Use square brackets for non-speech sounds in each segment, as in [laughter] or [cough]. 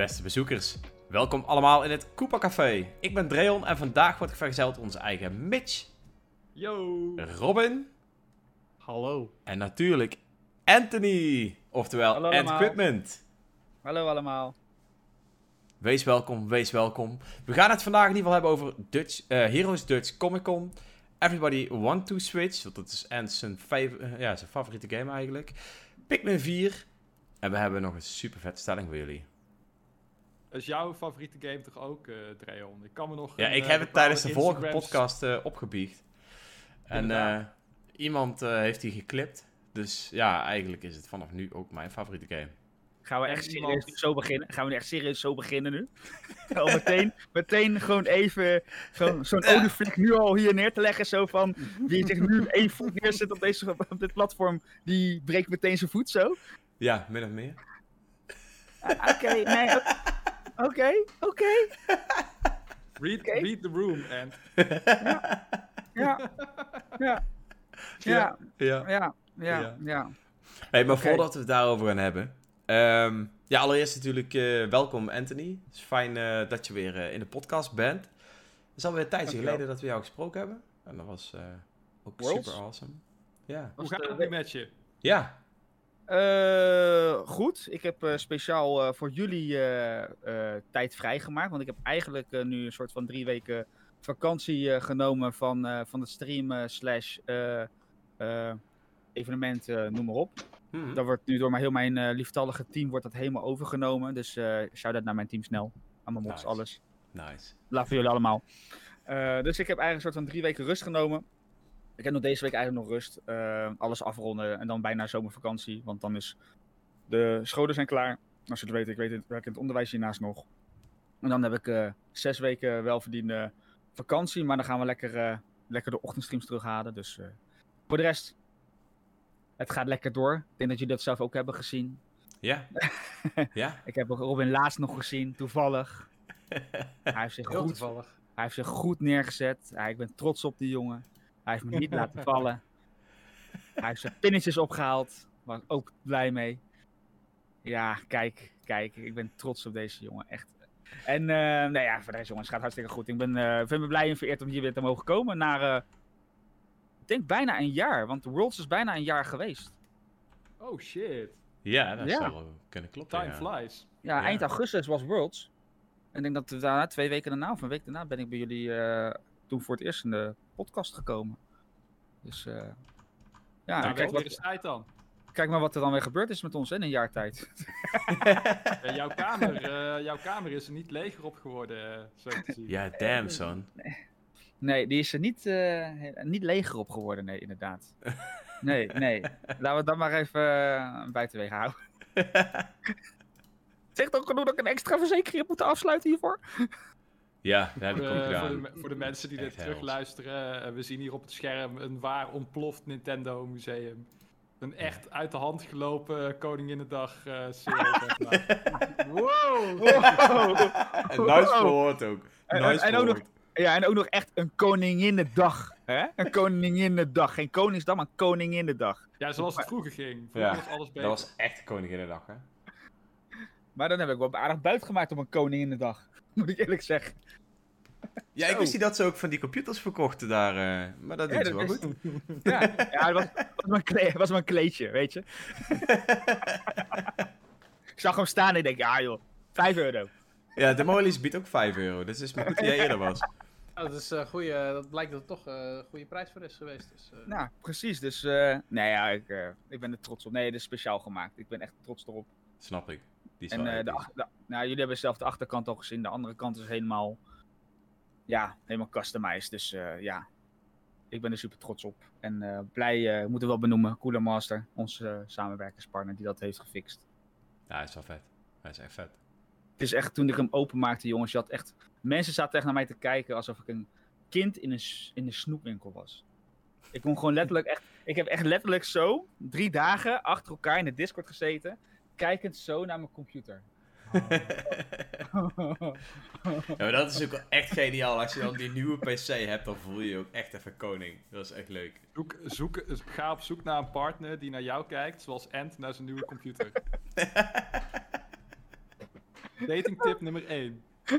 Beste bezoekers, welkom allemaal in het Koopa Café. Ik ben Dreon en vandaag wordt vergezeld onze eigen Mitch, Yo! Robin Hallo. en natuurlijk Anthony, oftewel Hallo Ant allemaal. Equipment. Hallo allemaal. Wees welkom, wees welkom. We gaan het vandaag in ieder geval hebben over Dutch, eh, Heroes Dutch Comic Con. Everybody Want to Switch, want dat is Ant zijn, eh, ja, zijn favoriete game eigenlijk. Pikmin 4. En we hebben nog een super vette stelling voor jullie. Dat is jouw favoriete game toch ook, eh Dreon? Ik kan me nog... Ja, een, ik eh, heb het tijdens de vorige podcast eh, opgebiecht. En eh, iemand eh, heeft die geklipt. Dus ja, eigenlijk is het vanaf nu ook mijn favoriete game. Gaan we echt serieus zo beginnen? Gaan we nu echt serieus zo beginnen nu? [laughs] Al meteen, meteen gewoon even zo'n zo'n olievlek nu al hier neer te leggen. Zo van, wie zich nu één voet neerzet op, deze, op dit platform, die breekt meteen zijn voet zo. Ja, min of meer. Oké, nee, oké, oké. Read, read the room, en Ja, [laughs] ja, ja, ja, Ja. ja, Ja. ja, ja. Hey, maar voordat we het daarover gaan hebben. ehm, ja, allereerst natuurlijk eh, welkom Anthony. Het is fijn eh, dat je weer eh, in de podcast bent. Het is alweer een tijdje Dankjewel. geleden dat we jou gesproken hebben. En dat was eh, ook Worlds? super awesome. Ja. hoe gaat het nu met je? Ja. Eh, goed, ik heb eh, speciaal eh, voor jullie tijd vrijgemaakt. Want ik heb eigenlijk nu een soort van drie weken vakantie genomen van, van het streamen slash evenement, noem maar op. Hm. Dat wordt nu door mijn, heel mijn lieftallige team wordt dat helemaal overgenomen. Dus shout-out naar mijn team snel. Aan mijn mods, Nice. alles. Nice. Laat voor jullie allemaal. Dus ik heb eigenlijk een soort van drie weken rust genomen. Ik heb nog deze week eigenlijk nog rust. Eh, alles afronden en dan bijna zomervakantie. Want dan is de scholen zijn klaar. Als je het weet, ik weet het, werk in het onderwijs hiernaast nog. En dan heb ik eh, zes weken welverdiende vakantie. Maar dan gaan we lekker, eh, lekker de ochtendstreams terughalen. Dus eh, voor de rest, het gaat lekker door. Ik denk dat jullie dat zelf ook hebben gezien. Ja. [laughs] ja. Ik heb Robin laatst nog gezien, toevallig. [laughs] Hij heeft zich Heel goed toevallig. hij heeft zich goed neergezet. Ja, ik ben trots op die jongen. Hij heeft me niet laten [laughs] vallen. Hij heeft zijn pinnetjes opgehaald. Waar ik ook blij mee. Ja, kijk, kijk. Ik ben trots op deze jongen. Echt. En eh nou ja, voor deze jongens gaat hartstikke goed. Ik ben, eh, vind me blij en vereerd om hier weer te mogen komen. Na, eh, ik denk bijna een jaar. Want de Worlds is bijna een jaar geweest. Oh shit. Ja, dat Ja. zou wel kunnen kloppen. Time ja. flies. Ja, Ja. eind augustus was Worlds. En ik denk dat we daarna, twee weken daarna of een week daarna, ben ik bij jullie eh, toen voor het eerst in de podcast gekomen. Dus eh, ja, nou, kijk, wat, dan. kijk maar wat er dan weer gebeurd is met ons in een jaar tijd. [laughs] Jouw, kamer, eh, jouw kamer is er niet leger op geworden, eh, zo te zien. Ja, damn son. Nee, die is er niet, eh, he- niet leger op geworden, nee, inderdaad. [laughs] Nee, nee. Laten we dat maar even uh, buitenwege houden. Zegt ook genoeg dat ik een extra verzekering heb moeten afsluiten hiervoor? Ja, dat heb ik Voor de, voor, de, voor mensen die dit terugluisteren, eh, we zien hier op het scherm een waar ontploft Nintendo museum. Een echt uit de hand gelopen Koninginnedag eh serie. [laughs] maar. wow! [laughs] [laughs] En nice verwoord ook. En- Nice en ook nog-. Ja, en ook nog echt een koninginnedag. Hè? Een koninginnedag. Geen koningsdag, maar koninginnedag. Ja, zoals het vroeger ging. Vroeger Ja, was alles beter. Dat was echt Koninginnedag, hè? Maar dan heb ik wel aardig buit gemaakt op een koninginnedag. [laughs] Moet ik eerlijk zeggen. Ja, ik wist niet dat ze ook van die computers verkochten daar. eh, maar dat doen Ja, ze wel dat goed. Ja, [laughs] ja het was, was, maar een kle- was een kleedje, weet je. [laughs] ik zag hem staan en ik denk, ja joh, 5 euro. Ja, de Mollies biedt ook 5 euro. Dus het is maar goed dat jij eerder was. Ja, dat, is, eh goeie, dat blijkt dat het toch eh, een goede prijs voor is geweest. Dus, eh, Nou, precies. Dus, eh nee ja, ik, eh, ik ben er trots op. Nee, dit is speciaal gemaakt. Ik ben echt trots erop. Snap ik. Die En eh, de, episch. ach- de- nou, jullie hebben zelf de achterkant al gezien. De andere kant is helemaal, ja, helemaal customized. Dus eh, ja, ik ben er super trots op. En eh, blij, moeten we wel benoemen, Cooler Master, onze samenwerkingspartner die dat heeft gefixt. Ja, hij is wel vet. Hij is echt vet. Het is echt, toen ik hem openmaakte, jongens, je had echt... Mensen zaten echt naar mij te kijken alsof ik een kind in een, in een snoepwinkel was. Ik kon gewoon letterlijk echt... Ik heb echt letterlijk zo, drie dagen achter elkaar in de Discord gezeten, kijkend zo naar mijn computer. [laughs] Ja, maar dat is ook wel echt geniaal. Als je dan die nieuwe PC hebt, dan voel je je ook echt even koning. Dat is echt leuk. Zoek, zoek, ga op zoek naar een partner die naar jou kijkt, zoals Ant naar zijn nieuwe computer. [laughs] Dating tip nummer 1. [laughs]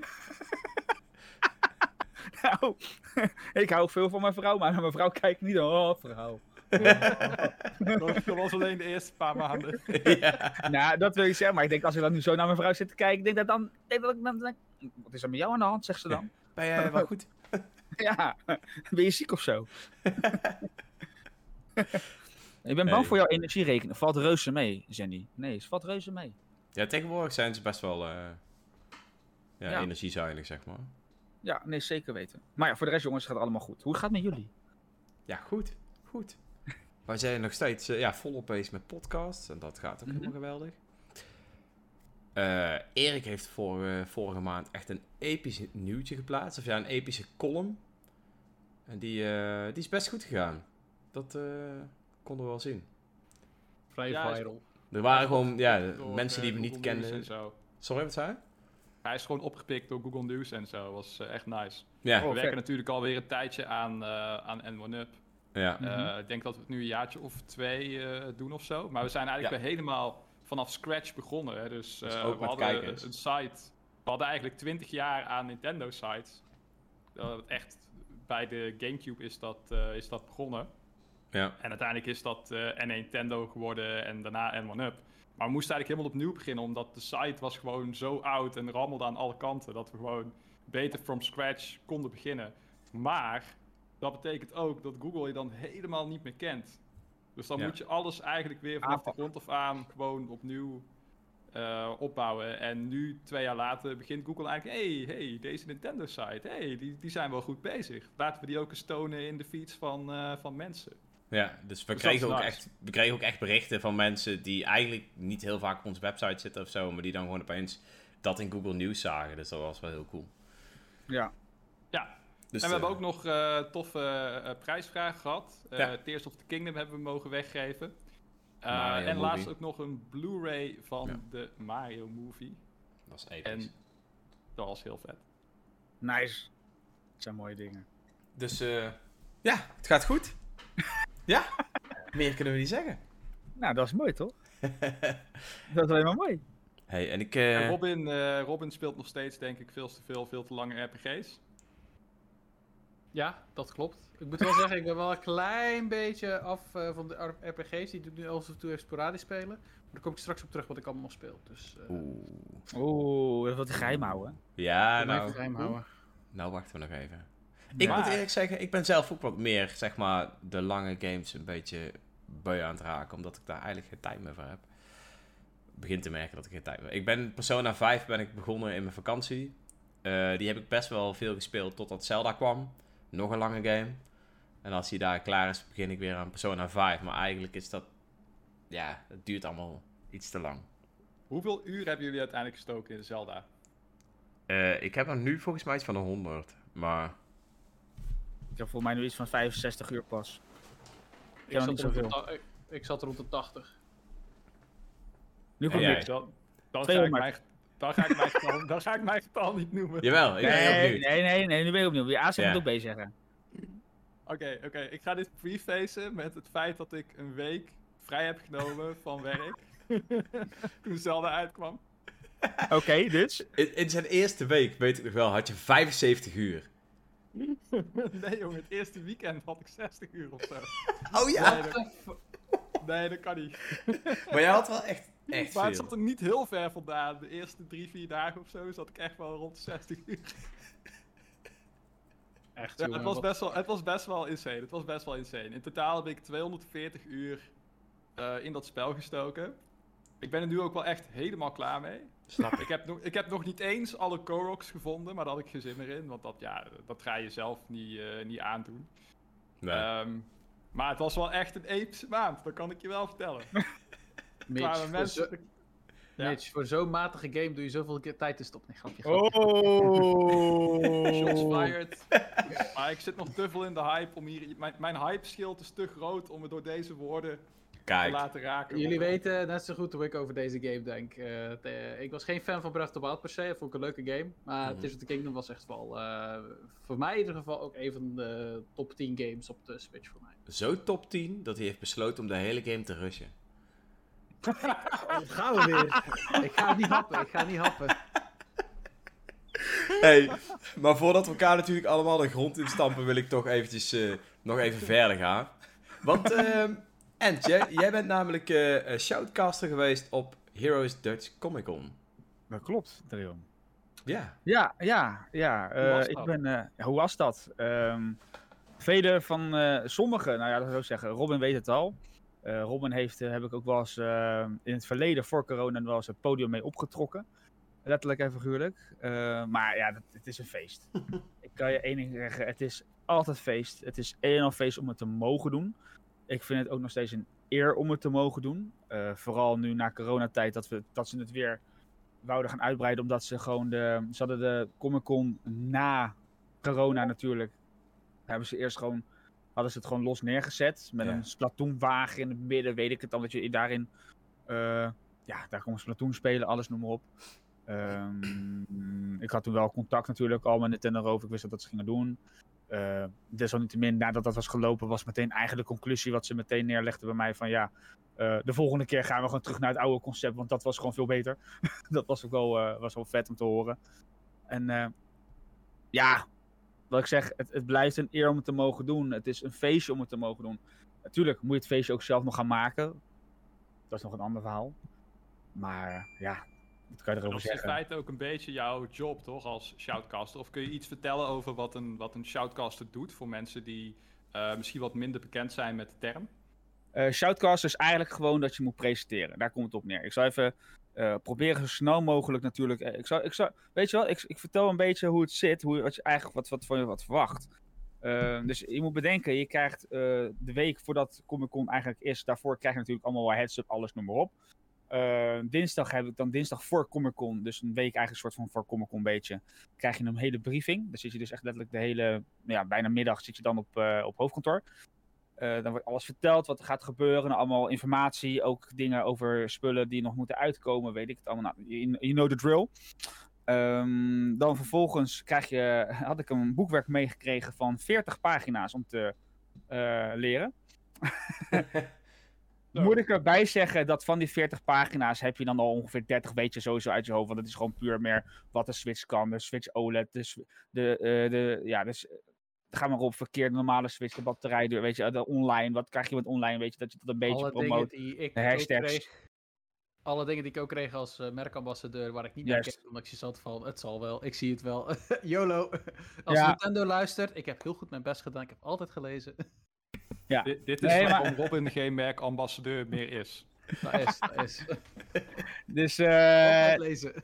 Nou, ik hou veel van mijn vrouw, maar naar mijn vrouw kijkt niet. Oh, vrouw. Dat was alleen de eerste paar maanden. [laughs] ja. nou, dat wil je zeggen, maar ik denk als ik dan nu zo naar mijn vrouw zit te kijken, ik denk dat dan, ik denk dat ik dan denk, wat is er met jou aan de hand, zegt ze dan. Ben jij wel goed? [laughs] Ja, ben je ziek of zo? [laughs] ik ben bang voor jouw energierekening. Valt reuze mee, Jenny? Nee, het valt reuze mee. Ja, tegenwoordig zijn ze best wel eh ja, Ja. energiezuinig, zeg maar. Ja, nee, zeker weten. Maar ja, voor de rest jongens, gaat het allemaal goed. Hoe gaat het met jullie? Ja, goed. Goed. Wij zijn nog steeds eh, ja, volop bezig met podcasts. En dat gaat ook Mhm. helemaal geweldig. Eh, Erik heeft vorige, vorige maand echt een episch nieuwtje geplaatst. Of ja, een epische column. En die, eh, die is best goed gegaan. Dat eh, konden we wel zien. Vrij Ja, viral. Er waren gewoon ja, Door, mensen die eh, we niet kenden. en zo. Sorry, wat zei? Hij is gewoon opgepikt door Google News en zo. was eh, echt nice. Ja, Oh, we werken natuurlijk alweer een tijdje aan, eh aan N1UP. Ja. Mhm. Eh, ik denk dat we het nu een jaartje of twee eh, doen of zo. Maar we zijn eigenlijk Ja. weer helemaal vanaf scratch begonnen. Hè. Dus, Dus eh, we hadden kijkers. een site. We hadden eigenlijk 20 jaar aan Nintendo sites. Echt bij de Gamecube is dat, is dat begonnen. ja. En uiteindelijk is dat N1 Nintendo geworden en daarna N1UP. Maar we moesten eigenlijk helemaal opnieuw beginnen, omdat de site was gewoon zo oud en rammelde aan alle kanten, dat we gewoon beter from scratch konden beginnen. Maar dat betekent ook dat Google je dan helemaal niet meer kent. Dus dan Ja. moet je alles eigenlijk weer vanaf de Aanpakken. grond af aan gewoon opnieuw eh, opbouwen. En nu, twee jaar later, begint Google eigenlijk... hey, hey, deze Nintendo-site, hey, die, die zijn wel goed bezig. Laten we die ook eens tonen in de feeds van, eh, van mensen. Ja, dus we Dus kregen, ook echt, we kregen ook echt berichten van mensen die eigenlijk niet heel vaak op onze website zitten of zo, maar die dan gewoon opeens dat in Google News zagen. Dus dat was wel heel cool. Ja. Ja, Dus, en we eh, hebben ook nog eh, toffe eh, prijsvragen gehad. Eh, Ja. Tears of the Kingdom hebben we mogen weggeven. Eh, en laatst ook nog een Blu-ray van Ja. de Mario movie. Dat was episch. En dat was heel vet. Nice. Dat zijn mooie dingen. Dus eh, ja, het gaat goed. ja, meer kunnen we niet zeggen. Nou, dat is mooi toch? [laughs] dat is alleen maar mooi. Hey, en ik... En eh Robin, eh, Robin speelt nog steeds, denk ik, veel te veel, veel te lange RPG's. Ja, dat klopt. Ik moet wel zeggen, ik ben wel een klein beetje af eh, van de RPG's. Die doe ik nu af en toe even sporadisch spelen. Maar daar kom ik straks op terug wat ik allemaal nog speel. Dus eh Oeh. Oeh, dat wil hij geheim houden. Ja, nou, geheim houden. nou wachten we nog even. Ik Maar- moet eerlijk zeggen, ik ben zelf ook wat meer, zeg maar, de lange games een beetje beu aan het raken. Omdat ik daar eigenlijk geen tijd meer voor heb. Ik begin te merken dat ik geen tijd meer heb. Ik ben Persona 5 ben ik begonnen in mijn vakantie. Eh, die heb ik best wel veel gespeeld totdat Zelda kwam. Nog een lange game. En als die daar klaar is, begin ik weer aan Persona 5. Maar eigenlijk is dat... Ja, het duurt allemaal iets te lang. Hoeveel uur hebben jullie uiteindelijk gestoken in Zelda? Eh, ik heb er nu volgens mij iets van de 100. Maar Ik heb voor mij nu iets van 65 uur pas. Ik, Ja, zat niet rond de ik, ik zat rond de 80. Nu komt niks. Dan, dan, ga ik 200. mijn, dan, ga ik mijn getal, [laughs] dan ga ik mijn getal niet noemen. jawel, ik ben Nee, nee, nee, nee, nu ben ik opnieuw. Ja, zeg Ja. moet ook B zeggen. Oké, oké. Ik ga dit prefacen met het feit dat ik een week vrij heb genomen van werk. [laughs] Toen Zelda uitkwam. Oké, dus. In, in zijn eerste week, weet ik nog wel, had je 75 uur. nee jongen, het eerste weekend had ik 60 uur of zo. Oh Nee, dat, nee, dat kan niet. [laughs] Maar jij had wel echt, echt maar het veel. zat er niet heel ver vandaan. De eerste drie, vier dagen of zo zat ik echt wel rond de 60 uur. Echt, Ja, jongen, het, was wat- best wel, het was best wel insane. Het was best wel insane. In totaal heb ik 240 uur eh, in dat spel gestoken. Ik ben er nu ook wel echt helemaal klaar mee. Snap ik. Ik heb, nog, ik heb nog niet eens alle Koroks gevonden, maar daar had ik geen zin meer in. Want dat, ja, dat ga je zelf niet, eh, niet aandoen. Nee. Ehm, maar het was wel echt een epische maand, dat kan ik je wel vertellen. [laughs] Mitch, voor mensen... zo- Ja. Mitch, voor zo'n matige game doe je zoveel keer tijd te stoppen. Nee, grapje, Oh. [laughs] Shots fired. maar ik zit nog te veel in de hype om hier... Mijn, mijn hype-schild is te groot om me door deze woorden Kijk, laten raken. Jullie weten net zo goed hoe ik over deze game denk. Eh, de- ik was geen fan van Breath of the Wild per se, dat vond ik een leuke game. Maar. Tears of the Kingdom was echt wel, eh, voor mij in ieder geval ook een van de top 10 games op de Switch voor mij. zo top 10 dat hij heeft besloten om de hele game te rushen. Oh, [laughs] gaan we weer. [laughs] ik ga niet happen, ik ga niet happen. [laughs] Hey, maar voordat we elkaar natuurlijk allemaal de grond instampen, wil ik toch eventjes eh, nog even verder gaan. Want, Ent, jij, jij bent namelijk eh, eh, shoutcaster geweest op Heroes Dutch Comic Con. Dat klopt, Drion. Ja. Ja, ja, ja. Hoe was eh, ik dat? ben, hoe was dat? Ehm vele van sommigen, nou ja, dat zou ik zeggen, Robin weet het al. Robin heeft, heb ik ook wel eens in het verleden voor corona wel eens het podium mee opgetrokken. Letterlijk en figuurlijk. maar ja, dat, het is een feest. [laughs] ik kan je één ding zeggen, het is altijd feest. Het is één en al feest om het te mogen doen. Ik vind het ook nog steeds een eer om het te mogen doen. vooral nu na coronatijd dat, we, dat ze het weer wouden gaan uitbreiden. Omdat ze gewoon de, ze hadden de Comic Con na corona natuurlijk hebben ze eerst gewoon, hadden ze het gewoon los neergezet. Met Ja. een Splatoon-wagen in het midden, weet ik het dan. Dat je daarin, eh, ja, daar kon Splatoon spelen, alles noem maar op. Ehm, ik had toen wel contact natuurlijk al met Nintendo over. Ik wist dat dat ze gingen doen. Uh, desalniettemin, nadat dat was gelopen, was meteen eigenlijk de conclusie wat ze meteen neerlegden bij mij van ja, uh, de volgende keer gaan we gewoon terug naar het oude concept, want dat was gewoon veel beter. [laughs] dat was ook wel, uh, was wel vet om te horen. En eh, ja, wat ik zeg, het, het, blijft een eer om het te mogen doen. Het is een feestje om het te mogen doen. Natuurlijk moet je het feestje ook zelf nog gaan maken. Dat is nog een ander verhaal. Maar ja, wat kan je erover dat is zeggen? in feite ook een beetje jouw job, toch, als shoutcaster? Of kun je iets vertellen over wat een, wat een shoutcaster doet voor mensen die uh, misschien wat minder bekend zijn met de term? Uh, shoutcaster is eigenlijk gewoon dat je moet presenteren. Daar komt het op neer. Ik zal even uh, proberen zo snel mogelijk natuurlijk. Ik zal, ik zal, weet je wel, ik, ik vertel een beetje hoe het zit, hoe, wat je eigenlijk wat, wat van je wat verwacht. Uh, dus je moet bedenken, je krijgt de week voordat Comic Con eigenlijk is, daarvoor krijg je natuurlijk allemaal wel heads-up, alles noem maar op. Uh, dinsdag heb ik dan dinsdag voor Comic Con, dus een week eigenlijk soort van voor Comic Con beetje, krijg je een hele briefing. Dan zit je dus echt letterlijk de hele, ja, bijna middag zit je dan op, uh, op hoofdkantoor. Uh, dan wordt alles verteld wat er gaat gebeuren. Allemaal informatie, ook dingen over spullen die nog moeten uitkomen. Weet ik het allemaal. Nou, you, know the drill. Um, dan vervolgens krijg je, [laughs] had ik een boekwerk meegekregen van 40 pagina's om te uh, [laughs] leren. Moet ik erbij zeggen dat van die 40 pagina's heb je dan al ongeveer 30 weet je sowieso uit je hoofd. Want het is gewoon puur meer wat de Switch kan. De Switch OLED, de, de, uh, de ja, dus ga maar op verkeerde normale Switch, de batterij, weet je, de online. Wat krijg je met online, weet je, dat je dat een beetje Alle promoot. dingen die ik de hashtags. Kreeg, alle dingen die ik ook kreeg als uh, merkambassadeur, waar ik niet naar keek, omdat ik zat van, het zal wel, ik zie het wel. [laughs] YOLO. Als Ja. Nintendo luistert, ik heb heel goed mijn best gedaan, ik heb altijd gelezen. Ja. Dit, dit is Nee, waarom Robin geen merkambassadeur meer is. [laughs] dat is, dat is. [laughs] Dus, Altijd eh lezen.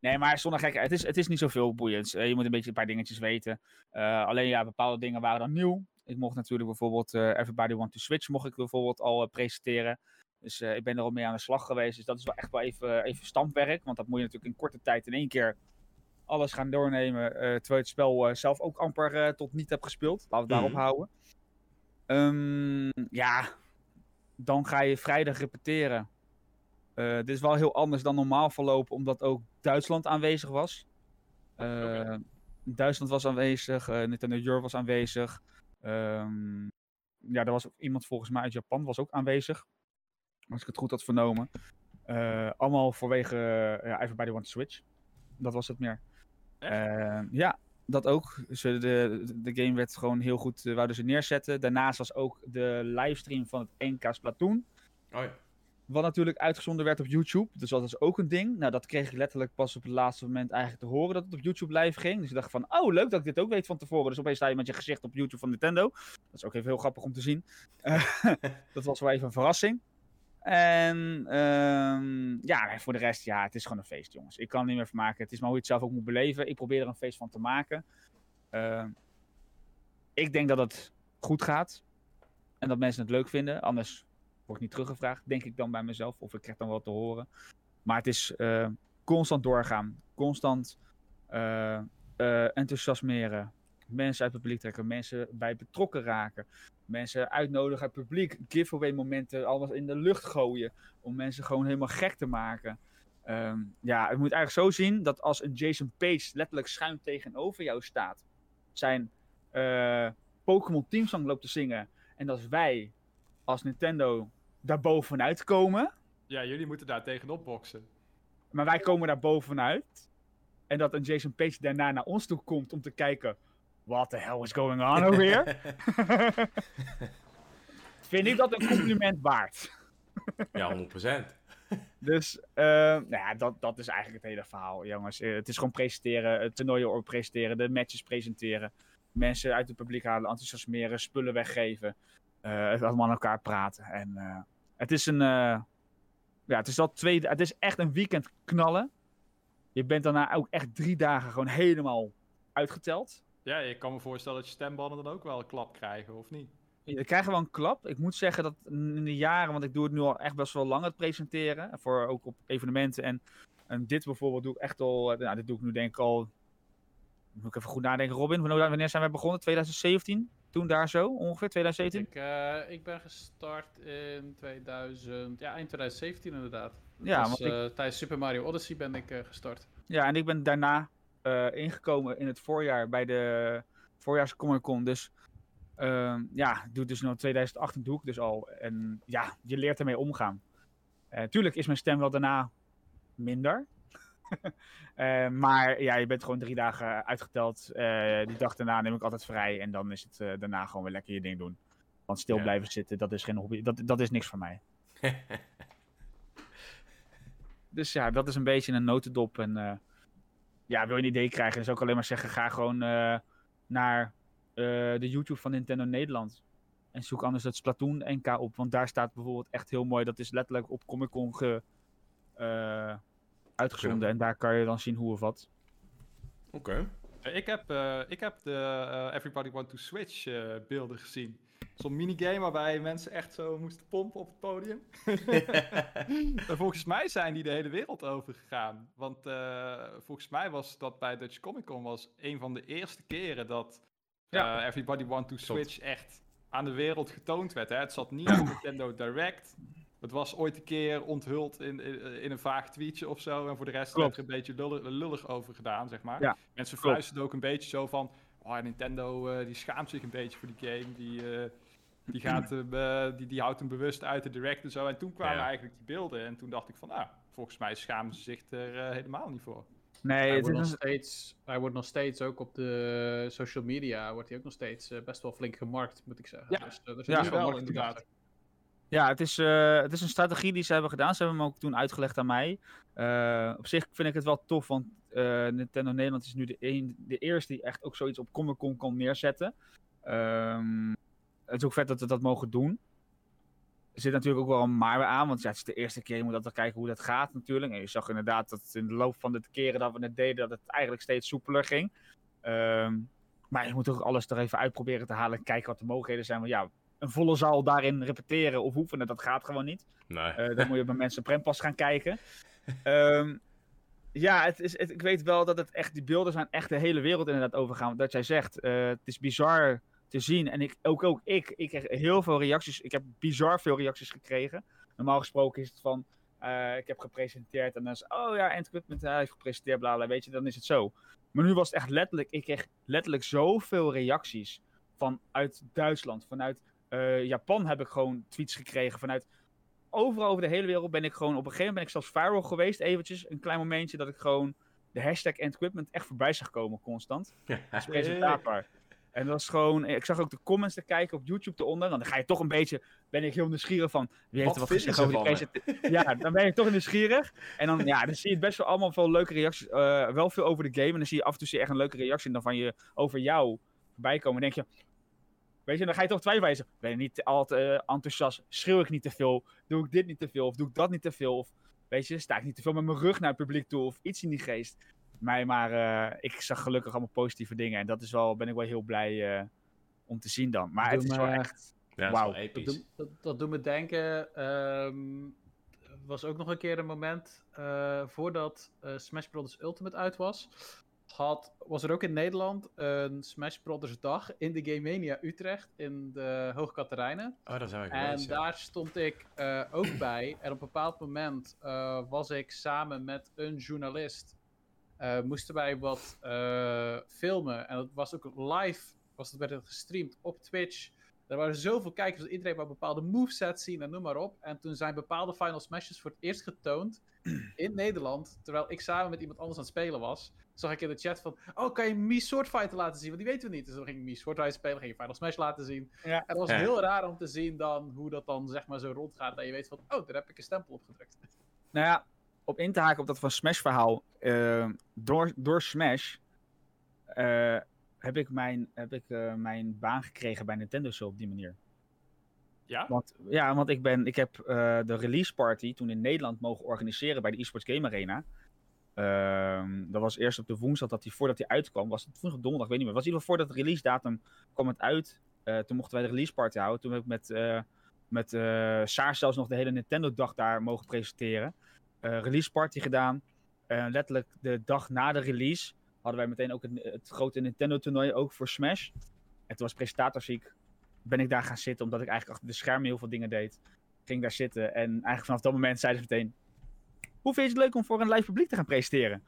nee, maar zonder gekheid, het is, het is niet zoveel boeiends. Eh, je moet een beetje een paar dingetjes weten. Eh, alleen ja, bepaalde dingen waren dan nieuw. Ik mocht natuurlijk bijvoorbeeld eh, Everybody Want to Switch mocht ik bijvoorbeeld al presenteren. Dus eh, ik ben er al mee aan de slag geweest. Dus dat is wel echt wel even, even stampwerk. Want dat moet je natuurlijk in korte tijd in één keer alles gaan doornemen. eh, terwijl je het spel zelf ook amper eh, tot niet hebt gespeeld. Laten we het daarop Mhm. houden. Ehm, ja, dan ga je vrijdag repeteren. Eh, dit is wel heel anders dan normaal verlopen, omdat ook Duitsland aanwezig was. Eh. Duitsland was aanwezig, eh Nintendo Europe was aanwezig. Ehm, ja, er was ook iemand volgens mij uit Japan was ook aanwezig. Als ik het goed had vernomen. Allemaal vanwege ja, Everybody Want to Switch. Dat was het meer. Ja, dat ook. Ze, de, de game werd gewoon heel goed, uh, wouden ze neerzetten. Daarnaast was ook de livestream van het NK Splatoon. Oh ja. Wat natuurlijk uitgezonden werd op YouTube. Dus dat is ook een ding. Nou, dat kreeg ik letterlijk pas op het laatste moment eigenlijk te horen dat het op YouTube live ging. Dus ik dacht van, oh leuk dat ik dit ook weet van tevoren. Dus opeens sta je met je gezicht op YouTube van Nintendo. Dat is ook even heel grappig om te zien. Eh, [laughs] dat was wel even een verrassing. En ehm, ja, voor de rest, ja, het is gewoon een feest, jongens. Ik kan niet meer van maken. Het is maar hoe je het zelf ook moet beleven. Ik probeer er een feest van te maken. Ehm, ik denk dat het goed gaat. En dat mensen het leuk vinden. Anders word ik niet teruggevraagd, denk ik dan bij mezelf. Of ik krijg dan wat te horen. Maar het is eh, constant doorgaan. Constant eh, eh, enthousiasmeren. Mensen uit het publiek trekken. Mensen bij betrokken raken. Mensen uitnodigen uit het publiek. Giveaway momenten. Alles in de lucht gooien. Om mensen gewoon helemaal gek te maken. Ehm, ja, het moet eigenlijk zo zien dat als een Jason Page letterlijk schuin tegenover jou staat. Zijn eh, Pokémon teamsong loopt te zingen. En dat wij als Nintendo daar bovenuit komen. Ja, jullie moeten daar tegenop boksen. Maar wij komen daar bovenuit. En dat een Jason Page daarna naar ons toe komt om te kijken. What the hell is going on over here? [laughs] Vind ik dat een compliment waard. [laughs] ja, 100%. Dus eh, nou ja, dat, dat is eigenlijk het hele verhaal, jongens. Eh, het is gewoon presenteren, het toernooien op presenteren, de matches presenteren. Mensen uit het publiek halen, enthousiasmeren, spullen weggeven. eh het allemaal aan elkaar praten. En eh, het is een. eh, ja, het is, al twee, het is echt een weekend knallen. Je bent daarna ook echt drie dagen gewoon helemaal uitgeteld. Ja, ik kan me voorstellen dat je stembanden dan ook wel een klap krijgen, of niet? Je krijgt wel een klap. Ik moet zeggen dat in de jaren, want ik doe het nu al echt best wel lang het presenteren. Voor ook op evenementen. En, en dit bijvoorbeeld doe ik echt al. eh, Nou, dit doe ik nu denk ik al. Moet ik even goed nadenken, Robin. Wanneer zijn we begonnen? 2017? Toen daar zo ongeveer? 2017? Ik, eh, ik ben gestart in 2000, ja, eind 2017 inderdaad. Ja, Dus, want ik- eh, tijdens Super Mario Odyssey ben ik eh, gestart. Ja, en ik ben daarna ingekomen in het voorjaar bij de voorjaars Comic Con. Dus ehm, ja, doe dus nog 2018 doe ik dus al. En ja, je leert ermee omgaan. Eh tuurlijk is mijn stem wel daarna minder. [laughs] Eh, maar ja, je bent gewoon drie dagen uitgeteld. Eh, die dag daarna neem ik altijd vrij. En dan is het eh, daarna gewoon weer lekker je ding doen. Want stil Ja. blijven zitten, dat is geen hobby. Dat, dat is niks voor mij. [laughs] Dus ja, dat is een beetje een notendop. En eh, ja, wil je een idee krijgen, dan zou ik alleen maar zeggen: ga gewoon eh, naar eh, de YouTube van Nintendo Nederland. En zoek anders het Splatoon NK op. Want daar staat bijvoorbeeld echt heel mooi. Dat is letterlijk op Comic Con ge, eh, uitgezonden. En daar kan je dan zien hoe of wat. Oké. Ik heb, eh, ik heb de Everybody Want to Switch eh, beelden gezien. Zo'n minigame waarbij mensen echt zo moesten pompen op het podium. [laughs] En volgens mij zijn die de hele wereld over gegaan. Want eh, volgens mij was dat bij Dutch Comic Con was een van de eerste keren dat Ja. eh, Everybody Want to. Switch echt aan de wereld getoond werd. Hè? Het zat niet op Nintendo Direct. Het was ooit een keer onthuld in, in, in een vaag tweetje of zo. En voor de rest werd er een beetje lullig, lullig over gedaan, zeg maar. Ja, Mensen fluisterden ook een beetje zo van... Oh, Nintendo eh, die schaamt zich een beetje voor die game. Die, die, gaat, eh, die, die houdt hem bewust uit de direct en zo. En toen kwamen Ja. eigenlijk die beelden. En toen dacht ik van, ah, volgens mij schamen ze zich er eh, helemaal niet voor. Nee, Hij het wordt, nog is steeds, hij wordt nog steeds, ook op de social media, wordt hij ook nog steeds eh, best wel flink gemarkt, moet ik zeggen. Ja. Dus, eh, er zit Ja. dus wel inderdaad. achter. Ja, het is, eh, het is een strategie die ze hebben gedaan. Ze hebben hem ook toen uitgelegd aan mij. Eh, op zich vind ik het wel tof, want eh, Nintendo Nederland is nu de, een, de eerste die echt ook zoiets op Comic Con kan neerzetten. Ehm, het is ook vet dat we dat mogen doen. Er zit natuurlijk ook wel een maar aan, want ja, het is de eerste keer. Je moet altijd kijken hoe dat gaat natuurlijk. En je zag inderdaad dat in de loop van de keren dat we het deden, dat het eigenlijk steeds soepeler ging. Ehm, maar je moet ook alles er even uitproberen te halen en kijken wat de mogelijkheden zijn. Want ja, een volle zaal daarin repeteren of oefenen, dat gaat gewoon niet. Nee. Eh, dan moet je bij mensen prempas gaan kijken. Ehm, ja, het is, het- ik weet wel dat het echt, die beelden zijn echt de hele wereld inderdaad overgaan. Dat jij zegt, eh, het is bizar te zien. En ik, ook, ook ik, ik kreeg heel veel reacties. Ik heb bizar veel reacties gekregen. Normaal gesproken is het van, eh, ik heb gepresenteerd en dan is, oh ja, Equipment hij heeft gepresenteerd, bla bla, weet je, dan is het zo. Maar nu was het echt letterlijk, ik kreeg letterlijk zoveel reacties vanuit Duitsland, vanuit eh, Japan heb ik gewoon tweets gekregen, vanuit overal over de hele wereld ben ik gewoon, op een gegeven moment ben ik zelfs viral geweest, eventjes, een klein momentje, dat ik gewoon de hashtag Equipment echt voorbij zag komen, constant [laughs] presentator. En dat was gewoon, ik zag ook de comments te kijken op YouTube eronder. Dan ga je toch een beetje, ben ik heel nieuwsgierig van, wie heeft Wat er wat gezegd over die presentatie. Ja, dan ben je toch nieuwsgierig. En dan, ja, dan zie je best wel allemaal veel leuke reacties, eh, wel veel over de game. En dan zie je af en toe zie je echt een leuke reactie dan van je, over jou voorbij komen. En denk je, weet je, dan ga je toch twijfelen. Ben je niet altijd eh, enthousiast? Schreeuw ik niet te veel? Doe ik dit niet te veel? Of doe ik dat niet te veel? Of weet je, sta ik niet te veel met mijn rug naar het publiek toe? Of iets in die geest. Mij, maar eh, ik zag gelukkig allemaal positieve dingen. En dat is wel, ben ik wel heel blij eh, om te zien dan. Maar Doe het is me- wel echt... Ja, dat wel. Dat, doet- dat, dat doet me denken. ehm, er was ook nog een keer een moment eh, voordat eh, Smash Bros. Ultimate uit was. Had, was er ook in Nederland een Smash Bros. dag in de Game Mania Utrecht in de Hoogkaterijnen. Oh, daar zijn we En ja. daar stond ik eh, ook bij. En op een bepaald moment eh, was ik samen met een journalist. Eh, moesten wij wat eh, filmen. En dat was ook live. Was het, werd het gestreamd op Twitch. Er waren zoveel kijkers, dat iedereen wou bepaalde movesets zien en noem maar op. En toen zijn bepaalde Final Smashes voor het eerst getoond [clears throat] in Nederland. Terwijl ik samen met iemand anders aan het spelen was. Zag ik in de chat van, oh kan je Mii Sword Fighter laten zien? Want die weten we niet. Dus dan ging ik Mii Sword Fighter spelen, ging je Final Smash laten zien. Ja. En dat was Ja. heel raar om te zien dan, hoe dat dan zeg maar zo rondgaat. Dat je weet van, oh daar heb ik een stempel op gedrukt. Nou ja, op in te haken op dat van Smash verhaal. eh, door, door Smash eh, heb ik, mijn, heb ik eh, mijn baan gekregen bij Nintendo zo op die manier. Ja? Want, ja, want ik, ben, ik heb de release party toen in Nederland mogen organiseren bij de eSports Game Arena. Ehm, dat was eerst op de woensdag dat hij voordat hij uitkwam. Was het woensdag donderdag, weet niet meer. Was in ieder geval voordat de release datum kwam het uit. Toen mochten wij de release party houden. Toen heb ik met, met Saar zelfs nog de hele Nintendo dag daar mogen presenteren. Eh, release party gedaan. Eh, letterlijk de dag na de release hadden wij meteen ook het, het grote Nintendo toernooi ook voor Smash. En toen was presentatorziek. Ben ik daar gaan zitten omdat ik eigenlijk achter de schermen heel veel dingen deed. Ging daar zitten en eigenlijk vanaf dat moment zeiden ze meteen... Hoe vind je het leuk om voor een live publiek te gaan presenteren?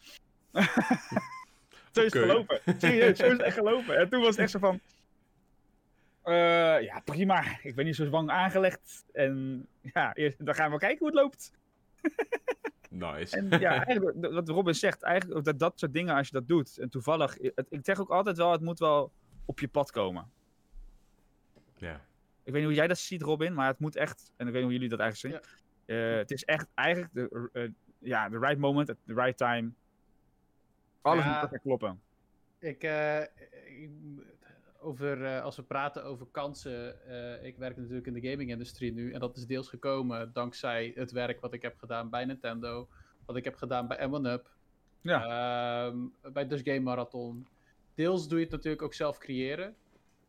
[laughs] zo is het gelopen. Serieus, zo is het echt gelopen. En toen was het echt zo van... eh, ja, prima. Ik ben niet zo bang aangelegd. En ja, eerst, dan gaan we kijken hoe het loopt. Nice. En [laughs] ja, eigenlijk wat- Robin zegt, eigenlijk dat dat soort dingen als je dat doet. En toevallig, het, ik zeg ook altijd wel, het moet wel op je pad komen. Ja. Ik weet niet hoe jij dat ziet, Robin, maar het moet echt, en ik weet niet hoe jullie dat eigenlijk zien. Eh, het is echt eigenlijk de, eh, ja, the right moment, at the right time. Alles Ja. moet kloppen. Ik, eh, ik- over, eh, als we praten over kansen, eh, ik werk natuurlijk in de gaming-industrie nu. En dat is deels gekomen dankzij het werk wat ik heb gedaan bij Nintendo. Wat ik heb gedaan bij M1UP. ehm, bij Dutch Game Marathon. Deels doe je het natuurlijk ook zelf creëren.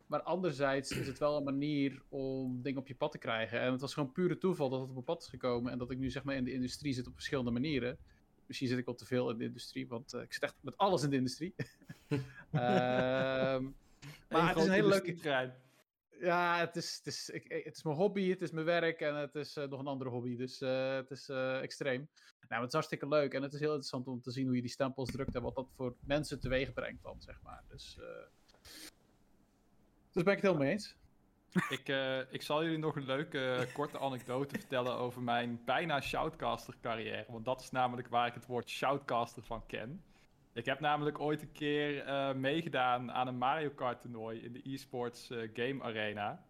Maar anderzijds is het wel een manier om dingen op je pad te krijgen. En het was gewoon pure toeval dat het op mijn pad is gekomen. En dat ik nu zeg maar in de industrie zit op verschillende manieren. Misschien zit ik wel te veel in de industrie, want eh, ik zit echt met alles in de industrie. [laughs] Ehm, maar het is een hele leuke ja, het is, het, is, ik, het is mijn hobby, het is mijn werk en het is eh, nog een andere hobby. Dus eh, het is eh, extreem. Nou, maar het is hartstikke leuk en het is heel interessant om te zien hoe je die stempels drukt en wat dat voor mensen teweeg brengt dan, zeg maar. Dus, eh dus ben ik het helemaal mee eens. Ik, ik zal jullie nog een leuke korte anekdote [laughs] vertellen over mijn bijna shoutcaster carrière. Want dat is namelijk waar ik het woord shoutcaster van ken. Ik heb namelijk ooit een keer eh, meegedaan aan een Mario Kart toernooi in de eSports eh, Game Arena.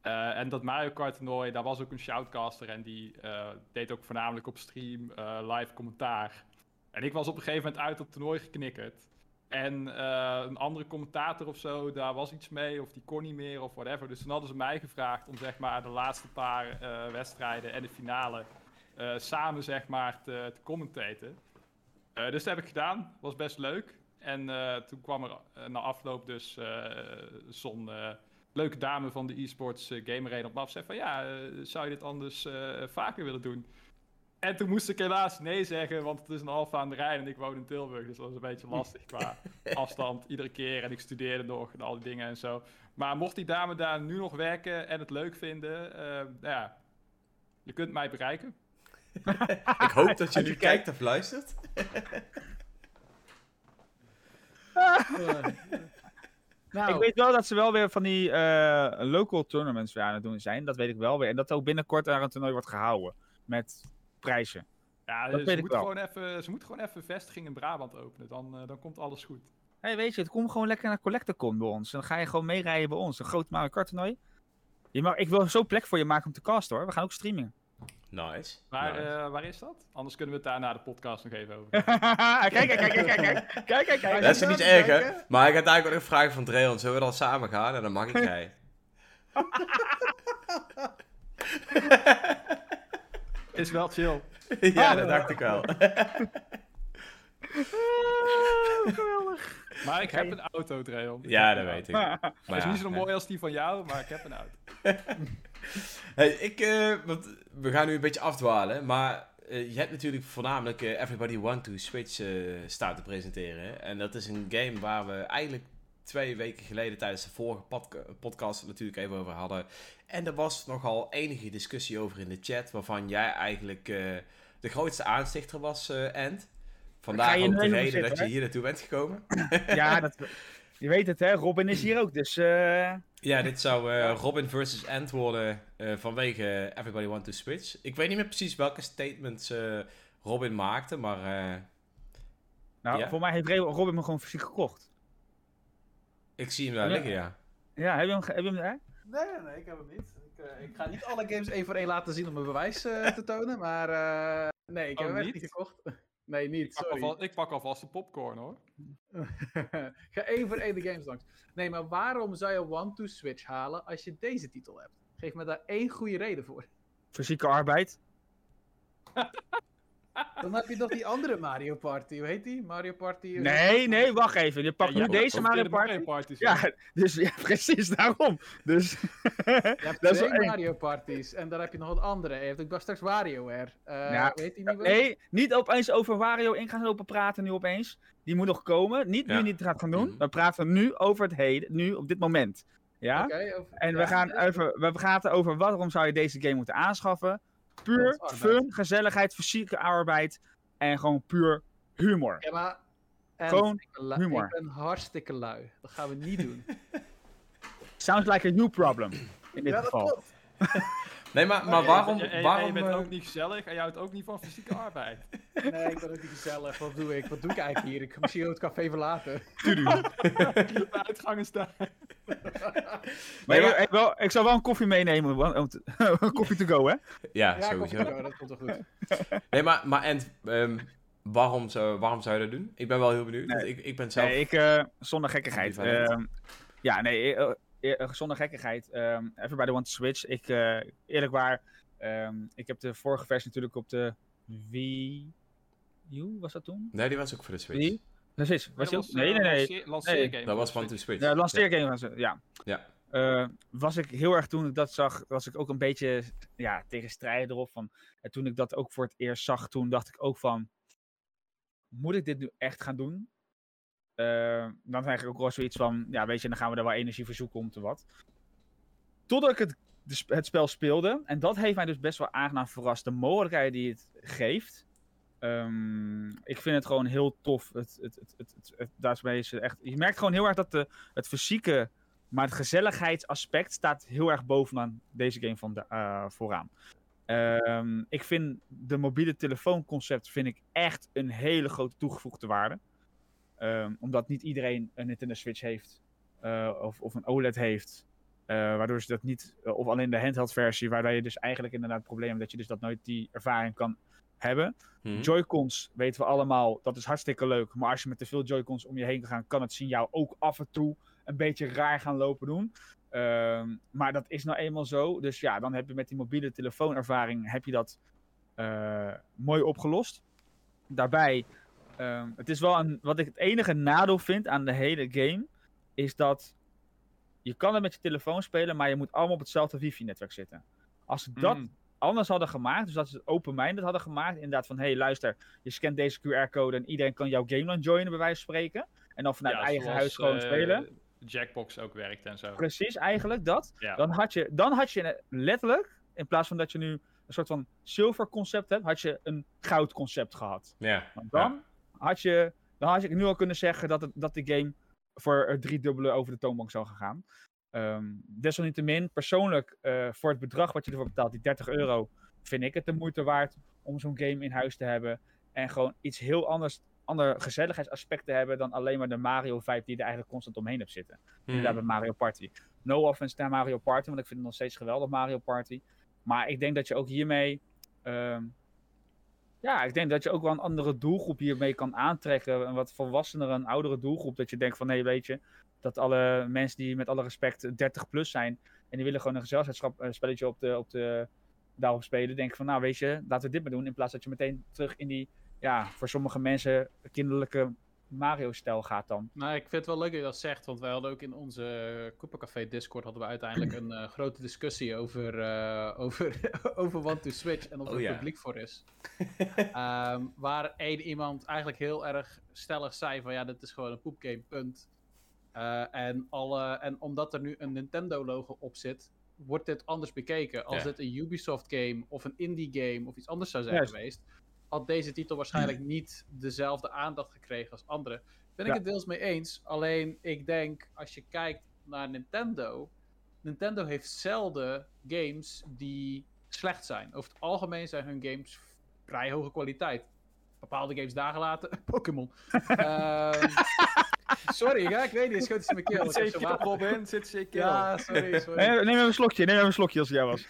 Eh, en dat Mario Kart toernooi, daar was ook een shoutcaster en die deed ook voornamelijk op stream live commentaar. En ik was op een gegeven moment uit het toernooi geknikkerd. En een andere commentator of zo, daar was iets mee, of die kon niet meer of whatever. Dus toen hadden ze mij gevraagd om zeg maar de laatste paar wedstrijden en de finale samen zeg maar te, te commentaten. Eh, dus dat heb ik gedaan, was best leuk. En eh, toen kwam er eh, na afloop dus zo'n leuke dame van de eSports Game Arena op me af. Zei van ja, zou je dit anders vaker willen doen? En toen moest ik helaas nee zeggen, want het is een half aan de Rijn en ik woon in Tilburg. Dus dat was een beetje lastig qua [laughs] afstand iedere keer. En ik studeerde nog en al die dingen en zo. Maar mocht die dame daar nu nog werken en het leuk vinden, nou ja, je kunt mij bereiken. Ik hoop dat je nu kijkt of luistert. nou, Ik weet wel dat ze wel weer van die eh, local tournaments weer aan het doen zijn. Dat weet ik wel weer. En dat ook binnenkort daar een toernooi wordt gehouden. Met prijzen. Ja, Dat ze, weet ik moeten wel. gewoon even, ze moeten gewoon even een vestiging in Brabant openen. Dan, eh, dan komt alles goed. hey, weet je, het komt gewoon lekker naar Collectorcon bij ons. Dan ga je gewoon meerijden bij ons. Een groot Mario Kart toernooi. Je mag, ik wil zo plek voor je maken om te casten hoor. We gaan ook streamen. Nice. Maar eh, waar is dat? Anders kunnen we het daar na de podcast nog even over. [laughs] kijk, kijk, kijk, kijk, kijk, kijk, kijk. Dat is niet erg, hè? Maar ik had eigenlijk ook een vraag van Dreon. Zullen we dan samen gaan? En dan mag ik [laughs] jij. [laughs] is wel chill. ja, dat dacht ik wel. Maar ik heb een auto, Dreon. Ja, dat weet ik. Maar Hij is ja, niet zo mooi als die van jou, maar ik heb een auto. [laughs] Hey, ik, eh, want we gaan nu een beetje afdwalen, maar eh, je hebt natuurlijk voornamelijk eh, Everybody Want to Switch eh, staan te presenteren. hè. En dat is een game waar we eigenlijk twee weken geleden tijdens de vorige podca- podcast natuurlijk even over hadden. En er was nogal enige discussie over in de chat, waarvan jij eigenlijk eh, de grootste aanstichter was, eh Je ook de reden dat je hier naartoe bent gekomen. [laughs] Ja, dat... [laughs] Je weet het, hè? Robin is hier ook, dus... eh, Ja, dit zou eh, Robin versus Ant worden eh, vanwege Everybody Want to Switch. Ik weet niet meer precies welke statements eh, Robin maakte, maar eh, nou, Ja. voor mij heeft Robin me gewoon fysiek gekocht. ik zie hem daar Ja. liggen, ja. Ja, heb je hem, heb je hem daar? Nee, nee, nee, ik heb hem niet. Ik, eh, ik ga niet alle games één voor één laten zien om mijn bewijs eh, te tonen, maar eh, nee, ik heb Oh, hem echt niet gekocht. Nee, niet, Ik pak, sorry. alvast, ik pak alvast de popcorn hoor. [laughs] Ga één voor één de games langs. Nee, maar waarom zou je One to Switch halen als je deze titel hebt? Geef me daar één goede reden voor. Fysieke arbeid. [laughs] Dan heb je nog die andere Mario Party. Hoe heet die? Mario Party? Nee, nee, wacht even. Je pakt Ja, nu deze Mario Party. Parties, Ja, [laughs] dus ja, precies daarom. Dus, [laughs] Je hebt dat is twee. Mario Parties. En dan heb je nog een andere. Je hebt ook straks WarioWare. Eh Ja, Weet die niet meer? Nee, niet opeens over Wario in gaan lopen praten nu opeens. Die moet nog komen. Niet nu niet gaat gaan doen. Mhm. We praten nu over het heden, nu op dit moment. Ja? Oké, over- En ja, we gaan ja. over, we praten over waarom zou je deze game moeten aanschaffen. Puur fun, gezelligheid, fysieke arbeid en gewoon puur humor. Ja, maar... en Gewoon ik ben lui- humor. Ik ben hartstikke lui. Dat gaan we niet doen. [laughs] Sounds like a you problem in dit ja, dat geval. [laughs] Nee, maar, maar waarom... En, en- en waarom je bent eh, ook niet gezellig en je houdt ook niet van fysieke arbeid. [laughs] Nee, ik ben ook niet gezellig. Wat doe ik? Wat doe ik eigenlijk hier? Ik ga misschien ook het café verlaten. [laughs] [laughs] De uitgangen staan. Maar, Nee, maar- ik, ik, wel, ik zal wel een koffie meenemen. want- Een koffie to go, hè? Ja, sowieso. dat komt wel goed. Nee, maar, maar Ant, ehm, waarom, zou, waarom zou je dat doen? Ik ben wel heel benieuwd. Nee. Ik, ik ben zelf... Nee, ik, eh, zonder gekkigheid. Ehm, ja, nee, eh, zonder gekkigheid. Ehm Everybody wants to switch. Ik, eh, eerlijk waar, ehm, ik heb de vorige versie natuurlijk op de Wii U, was dat toen? Nee, die was ook voor de Switch. Wii? Precies. Was die Dat ook? Nee, nee, nee. lanceergame Dat was One to Switch. De lanceergame was het, ja. Ja. Eh, was ik heel erg toen ik dat zag, was ik ook een beetje ja, tegenstrijdig erop. Van, en toen ik dat ook voor het eerst zag, toen dacht ik ook van, moet ik dit nu echt gaan doen? Eh, dan krijg ik ook wel zoiets van, ja weet je, dan gaan we er wel energie voor zoeken om te wat. Totdat ik het, het spel speelde, en dat heeft mij dus best wel aangenaam verrast, de mogelijkheden die het geeft. Ehm, ik vind het gewoon heel tof. Het, het, het, is echt, je merkt gewoon heel erg dat de, het fysieke, maar het gezelligheidsaspect staat heel erg bovenaan deze game van eh, vooraan. Ehm, ik vind de mobiele telefoonconcept vind ik echt een hele grote toegevoegde waarde. Ehm, omdat niet iedereen een Nintendo Switch heeft eh, of, of een OLED heeft. eh, waardoor ze dat niet, eh, of alleen de handheld versie, waardoor je dus eigenlijk inderdaad het probleem hebt dat je dus dat nooit die ervaring kan hebben. Hm. Joy-Cons weten we allemaal, dat is hartstikke leuk. Maar als je met te veel Joy-Cons om je heen kan gaan, kan het signaal ook af en toe een beetje raar gaan lopen doen. Ehm, maar dat is nou eenmaal zo. Dus ja, dan heb je met die mobiele telefoonervaring heb je dat mooi opgelost. Daarbij, ehm, het is wel een, wat ik het enige nadeel vind aan de hele game, is dat je kan het met je telefoon spelen, maar je moet allemaal op hetzelfde wifi-netwerk zitten. Als ze dat Mm. anders hadden gemaakt, dus dat ze het open-minded hadden gemaakt, inderdaad van, hé hey, luister, je scant deze QR-code en iedereen kan jouw game dan joinen, bij wijze van spreken. En dan vanuit Ja, eigen zoals, huis gewoon eh, spelen. Jackbox ook werkt en zo. Precies, eigenlijk dat. Ja. Dan had je, dan had je letterlijk, in plaats van dat je nu een soort van zilver concept hebt, had je een goud concept gehad. Ja. Want dan had je, dan had je nu al kunnen zeggen dat, het, dat de game voor het driedubbele over de toonbank zou gaan. Ehm, desalniettemin, persoonlijk, eh, voor het bedrag wat je ervoor betaalt, die 30 euro, vind ik het de moeite waard om zo'n game in huis te hebben. En gewoon iets heel anders, ander gezelligheidsaspect te hebben dan alleen maar de Mario-vibe die je er eigenlijk constant omheen hebt zitten. Hm. Inderdaad, bij Mario Party. No offense naar Mario Party, want ik vind het nog steeds geweldig Mario Party. Maar ik denk dat je ook hiermee. ehm, ja, ik denk dat je ook wel een andere doelgroep hiermee kan aantrekken. Een wat volwassenere, een oudere doelgroep. Dat je denkt van, nee, weet je, dat alle mensen die met alle respect 30 plus zijn. en die willen gewoon een gezelschapsspelletje op de, op de, daarop spelen. Denken van, nou, weet je, laten we dit maar doen. In plaats dat je meteen terug in die, ja, voor sommige mensen kinderlijke Mario-stijl gaat dan. Nou, ik vind het wel leuk dat je dat zegt, want wij hadden ook in onze Coopercafé Discord hadden we uiteindelijk [clears throat] een eh, grote discussie over, eh, [laughs] over, over One to Switch en of er Oh, ja. publiek voor is. [laughs] Ehm, waar één iemand eigenlijk heel erg stellig zei van ja, dit is gewoon een poepgame, punt. Eh, en, alle, en omdat er nu een Nintendo-logo op zit, wordt dit anders bekeken. Als Ja. dit een Ubisoft-game of een indie-game of iets anders zou zijn Juist. geweest, had deze titel waarschijnlijk niet dezelfde aandacht gekregen als andere. ben Ja. ik het deels mee eens. Alleen ik denk, als je kijkt naar Nintendo. Nintendo heeft zelden games die slecht zijn. Over het algemeen zijn hun games vrij hoge kwaliteit. Bepaalde games dagen later. [laughs] Pokémon. [laughs] Ehm, sorry, ja, ik weet niet. Het schoot in mijn keel. Zit op? Zit je keel? Ja, sorry, [laughs] sorry. Nee, neem even een slokje, neem even een slokje als het jou was.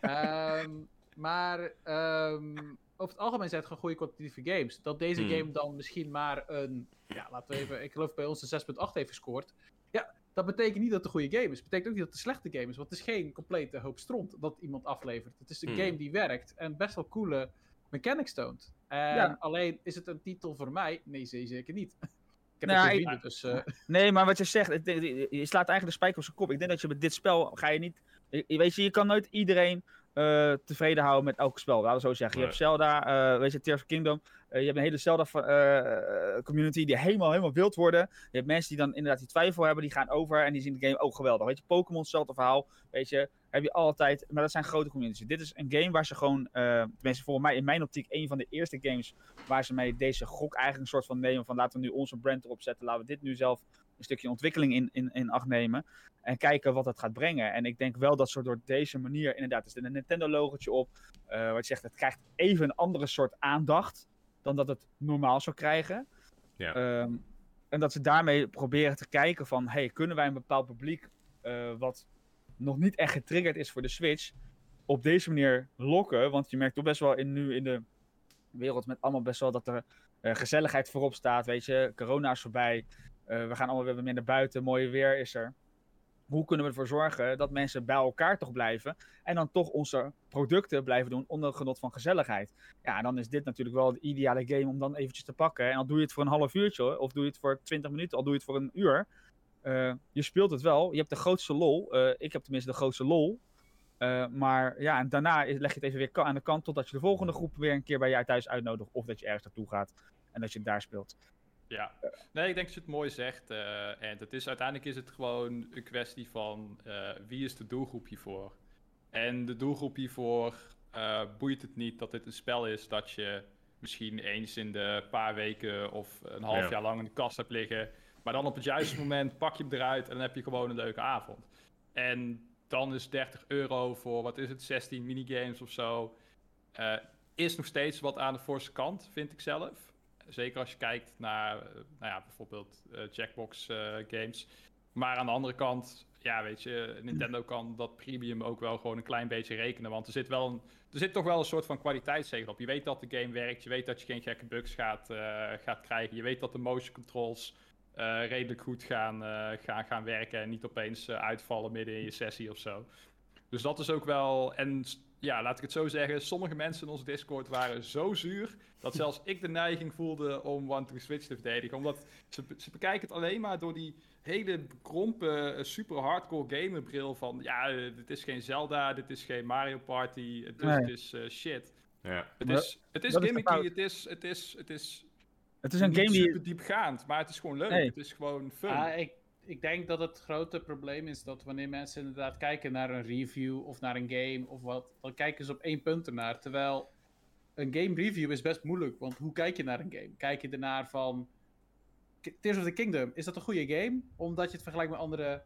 Ehm, maar ehm, over het algemeen zijn het gewoon goede kwalitatieve games. Dat deze Hmm. game dan misschien maar een, ja, laten we even, ik geloof bij ons een 6.8 heeft gescoord. Ja, dat betekent niet dat het een goede game is. Het betekent ook niet dat het een slechte game is. Want het is geen complete hoop stront dat iemand aflevert. Het is een Hmm. game die werkt en best wel coole mechanics toont. En Ja. alleen is het een titel voor mij? Nee, zeker niet. [laughs] Ik heb Nou, vrienden, dus... eh, [laughs] Nee, maar wat je zegt, het- je slaat eigenlijk de spijker op zijn kop. Ik denk dat je met dit spel ga je niet. je- je Weet je, je kan nooit iedereen eh, tevreden houden met elk spel. Laten we zo zeggen. Je Nee. hebt Zelda, eh, weet je, Tears of Kingdom. eh, je hebt een hele Zelda-community die helemaal, helemaal wild worden. Je hebt mensen die dan inderdaad die twijfel hebben, die gaan over en die zien de game ook geweldig. Weet je, Pokémon, hetzelfde verhaal. Weet je, heb je altijd. Maar dat zijn grote communities. Dit is een game waar ze gewoon, tenminste volgens mij in mijn optiek, een van de eerste games waar ze mee deze gok eigenlijk een soort van nemen van laten we nu onze brand erop zetten. Laten we dit nu zelf een stukje ontwikkeling in, in, in acht nemen. En kijken wat het gaat brengen. En ik denk wel dat ze door deze manier, inderdaad, er zit een Nintendo-logotje op. eh, wat je zegt, het krijgt even een andere soort aandacht dan dat het normaal zou krijgen. Ja. Ehm, en dat ze daarmee proberen te kijken van, hey, kunnen wij een bepaald publiek eh, wat nog niet echt getriggerd is voor de Switch, op deze manier lokken? Want je merkt toch best wel in, nu in de wereld met allemaal best wel dat er eh, gezelligheid voorop staat, weet je. Corona is voorbij. Eh, we gaan allemaal weer meer naar buiten. Mooie weer is er. Hoe kunnen we ervoor zorgen dat mensen bij elkaar toch blijven en dan toch onze producten blijven doen onder genot van gezelligheid? Ja, dan is dit natuurlijk wel de ideale game om dan eventjes te pakken. En al doe je het voor een half uurtje, of doe je het voor 20 minuten, al doe je het voor een uur. Eh, je speelt het wel, je hebt de grootste lol. Eh, ik heb tenminste de grootste lol. Maar ja, en daarna leg je het even weer aan de kant totdat je de volgende groep weer een keer bij jou thuis uitnodigt. Of dat je ergens naartoe gaat en dat je daar speelt. Ja, nee, ik denk dat je het mooi zegt. eh, en het is, uiteindelijk is het gewoon een kwestie van eh, wie is de doelgroep hiervoor. En de doelgroep hiervoor eh, boeit het niet dat dit een spel is dat je misschien eens in de paar weken of een half Ja. jaar lang in de kast hebt liggen. Maar dan op het juiste moment pak je hem eruit en dan heb je gewoon een leuke avond. En dan is 30 euro voor, wat is het, 16 minigames of zo. eh, is nog steeds wat aan de forse kant, vind ik zelf. Zeker als je kijkt naar, eh, nou ja, bijvoorbeeld eh, Jackbox eh, games. Maar aan de andere kant, ja, weet je, Nintendo kan dat premium ook wel gewoon een klein beetje rekenen. Want er zit, wel een, er zit toch wel een soort van kwaliteitszegel op. Je weet dat de game werkt, je weet dat je geen gekke bugs gaat, eh, gaat krijgen. Je weet dat de motion controls eh, redelijk goed gaan, eh, gaan, gaan werken en niet opeens eh, uitvallen midden in je sessie of zo. Dus dat is ook wel. En ja, laat ik het zo zeggen. Sommige mensen in onze Discord waren zo zuur. dat zelfs ik de neiging voelde om One to Switch te verdedigen. Omdat ze, ze bekijken het alleen maar door die hele bekrompen, eh, super hardcore gamerbril. van. ja, eh, dit is geen Zelda, dit is geen Mario Party. Dus Nee. het is eh, shit. Ja. Het is, het is gimmicky, het is, het is, het is Het is een game die... super diepgaand, maar het is gewoon leuk. Nee. Het is gewoon fun. Ik, ik denk dat het grote probleem is dat wanneer mensen inderdaad kijken naar een review of naar een game of wat, dan kijken ze op één punt ernaar. Terwijl een game review is best moeilijk, want hoe kijk je naar een game? Kijk je ernaar van Tears of the Kingdom, is dat een goede game? Omdat je het vergelijkt met andere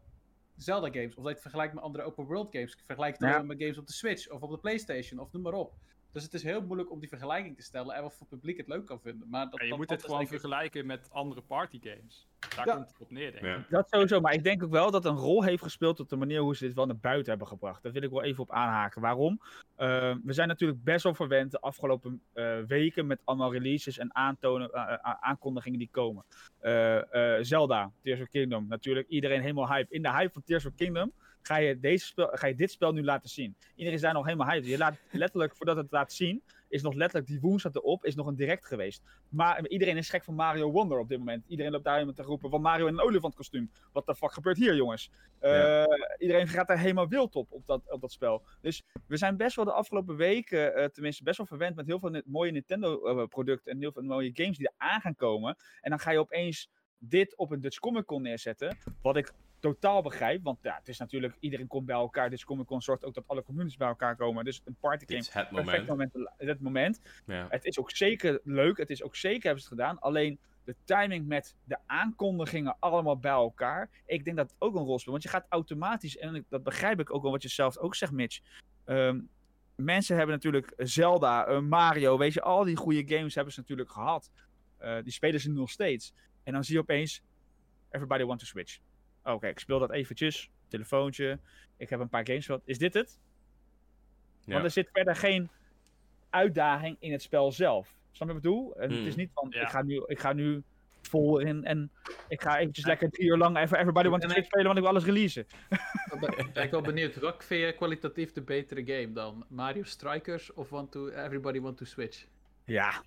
Zelda games, of dat je het vergelijkt met andere open world games. Vergelijk het Ja. dan met games op de Switch of op de PlayStation of noem maar op. Dus het is heel moeilijk om die vergelijking te stellen en wat voor publiek het leuk kan vinden. Maar dat, Ja, je dat- moet dat het gewoon ik- vergelijken met andere partygames. Daar Ja. komt het op neer, denk ik. Ja. Dat sowieso, maar ik denk ook wel dat het een rol heeft gespeeld op de manier hoe ze dit wel naar buiten hebben gebracht. Daar wil ik wel even op aanhaken. Waarom? Eh, we zijn natuurlijk best wel verwend de afgelopen eh, weken met allemaal releases en aantonen, eh, aankondigingen die komen. Eh, eh, Zelda, Tears of Kingdom, natuurlijk iedereen helemaal hype. In de hype van Tears of Kingdom ga je, deze spel, ga je dit spel nu laten zien. Iedereen is daar nog helemaal hype. Je laat [laughs] letterlijk, voordat het laat zien, is nog letterlijk die woensdag erop, is nog een direct geweest. Maar iedereen is gek van Mario Wonder op dit moment. Iedereen loopt daar helemaal te roepen van Mario in een olifantkostuum. Wat de fuck gebeurt hier, jongens? Eh, Iedereen gaat daar helemaal wild op, op dat, op dat spel. Dus we zijn best wel de afgelopen weken, eh, tenminste best wel verwend met heel veel mooie Nintendo-producten en heel veel mooie games die er aan gaan komen. En dan ga je opeens dit op een Dutch Comic Con neerzetten. Wat ik totaal begrijp, want ja, het is natuurlijk, iedereen komt bij elkaar. Dutch Comic Con zorgt ook dat alle communities bij elkaar komen. Dus een party game, is het perfect moment. moment, het moment. Ja. Het is ook zeker leuk, het is ook zeker hebben ze het gedaan. Alleen de timing met de aankondigingen allemaal bij elkaar. Ik denk dat het ook een rol speelt. Want je gaat automatisch, en dat begrijp ik ook wel wat je zelf ook zegt, Mitch. Ehm, mensen hebben natuurlijk Zelda, eh, Mario, weet je, al die goede games hebben ze natuurlijk gehad. Eh, die spelen ze nu nog steeds. En dan zie je opeens, everybody want to switch. Oké, ik speel dat eventjes, telefoontje. Ik heb een paar games gehad. Is dit het? Ja. Want er zit verder geen uitdaging in het spel zelf. Snap je wat ik bedoel? En Het is Hmm. niet van, Ja. ik, ga nu, ik ga nu vol in en ik ga eventjes lekker drie uur lang even Everybody Want to Switch spelen, want ik wil alles releasen. Ben ben ik wel benieuwd. Welk vind je kwalitatief de betere game dan? Mario Strikers of want to, Everybody Want to Switch? Ja,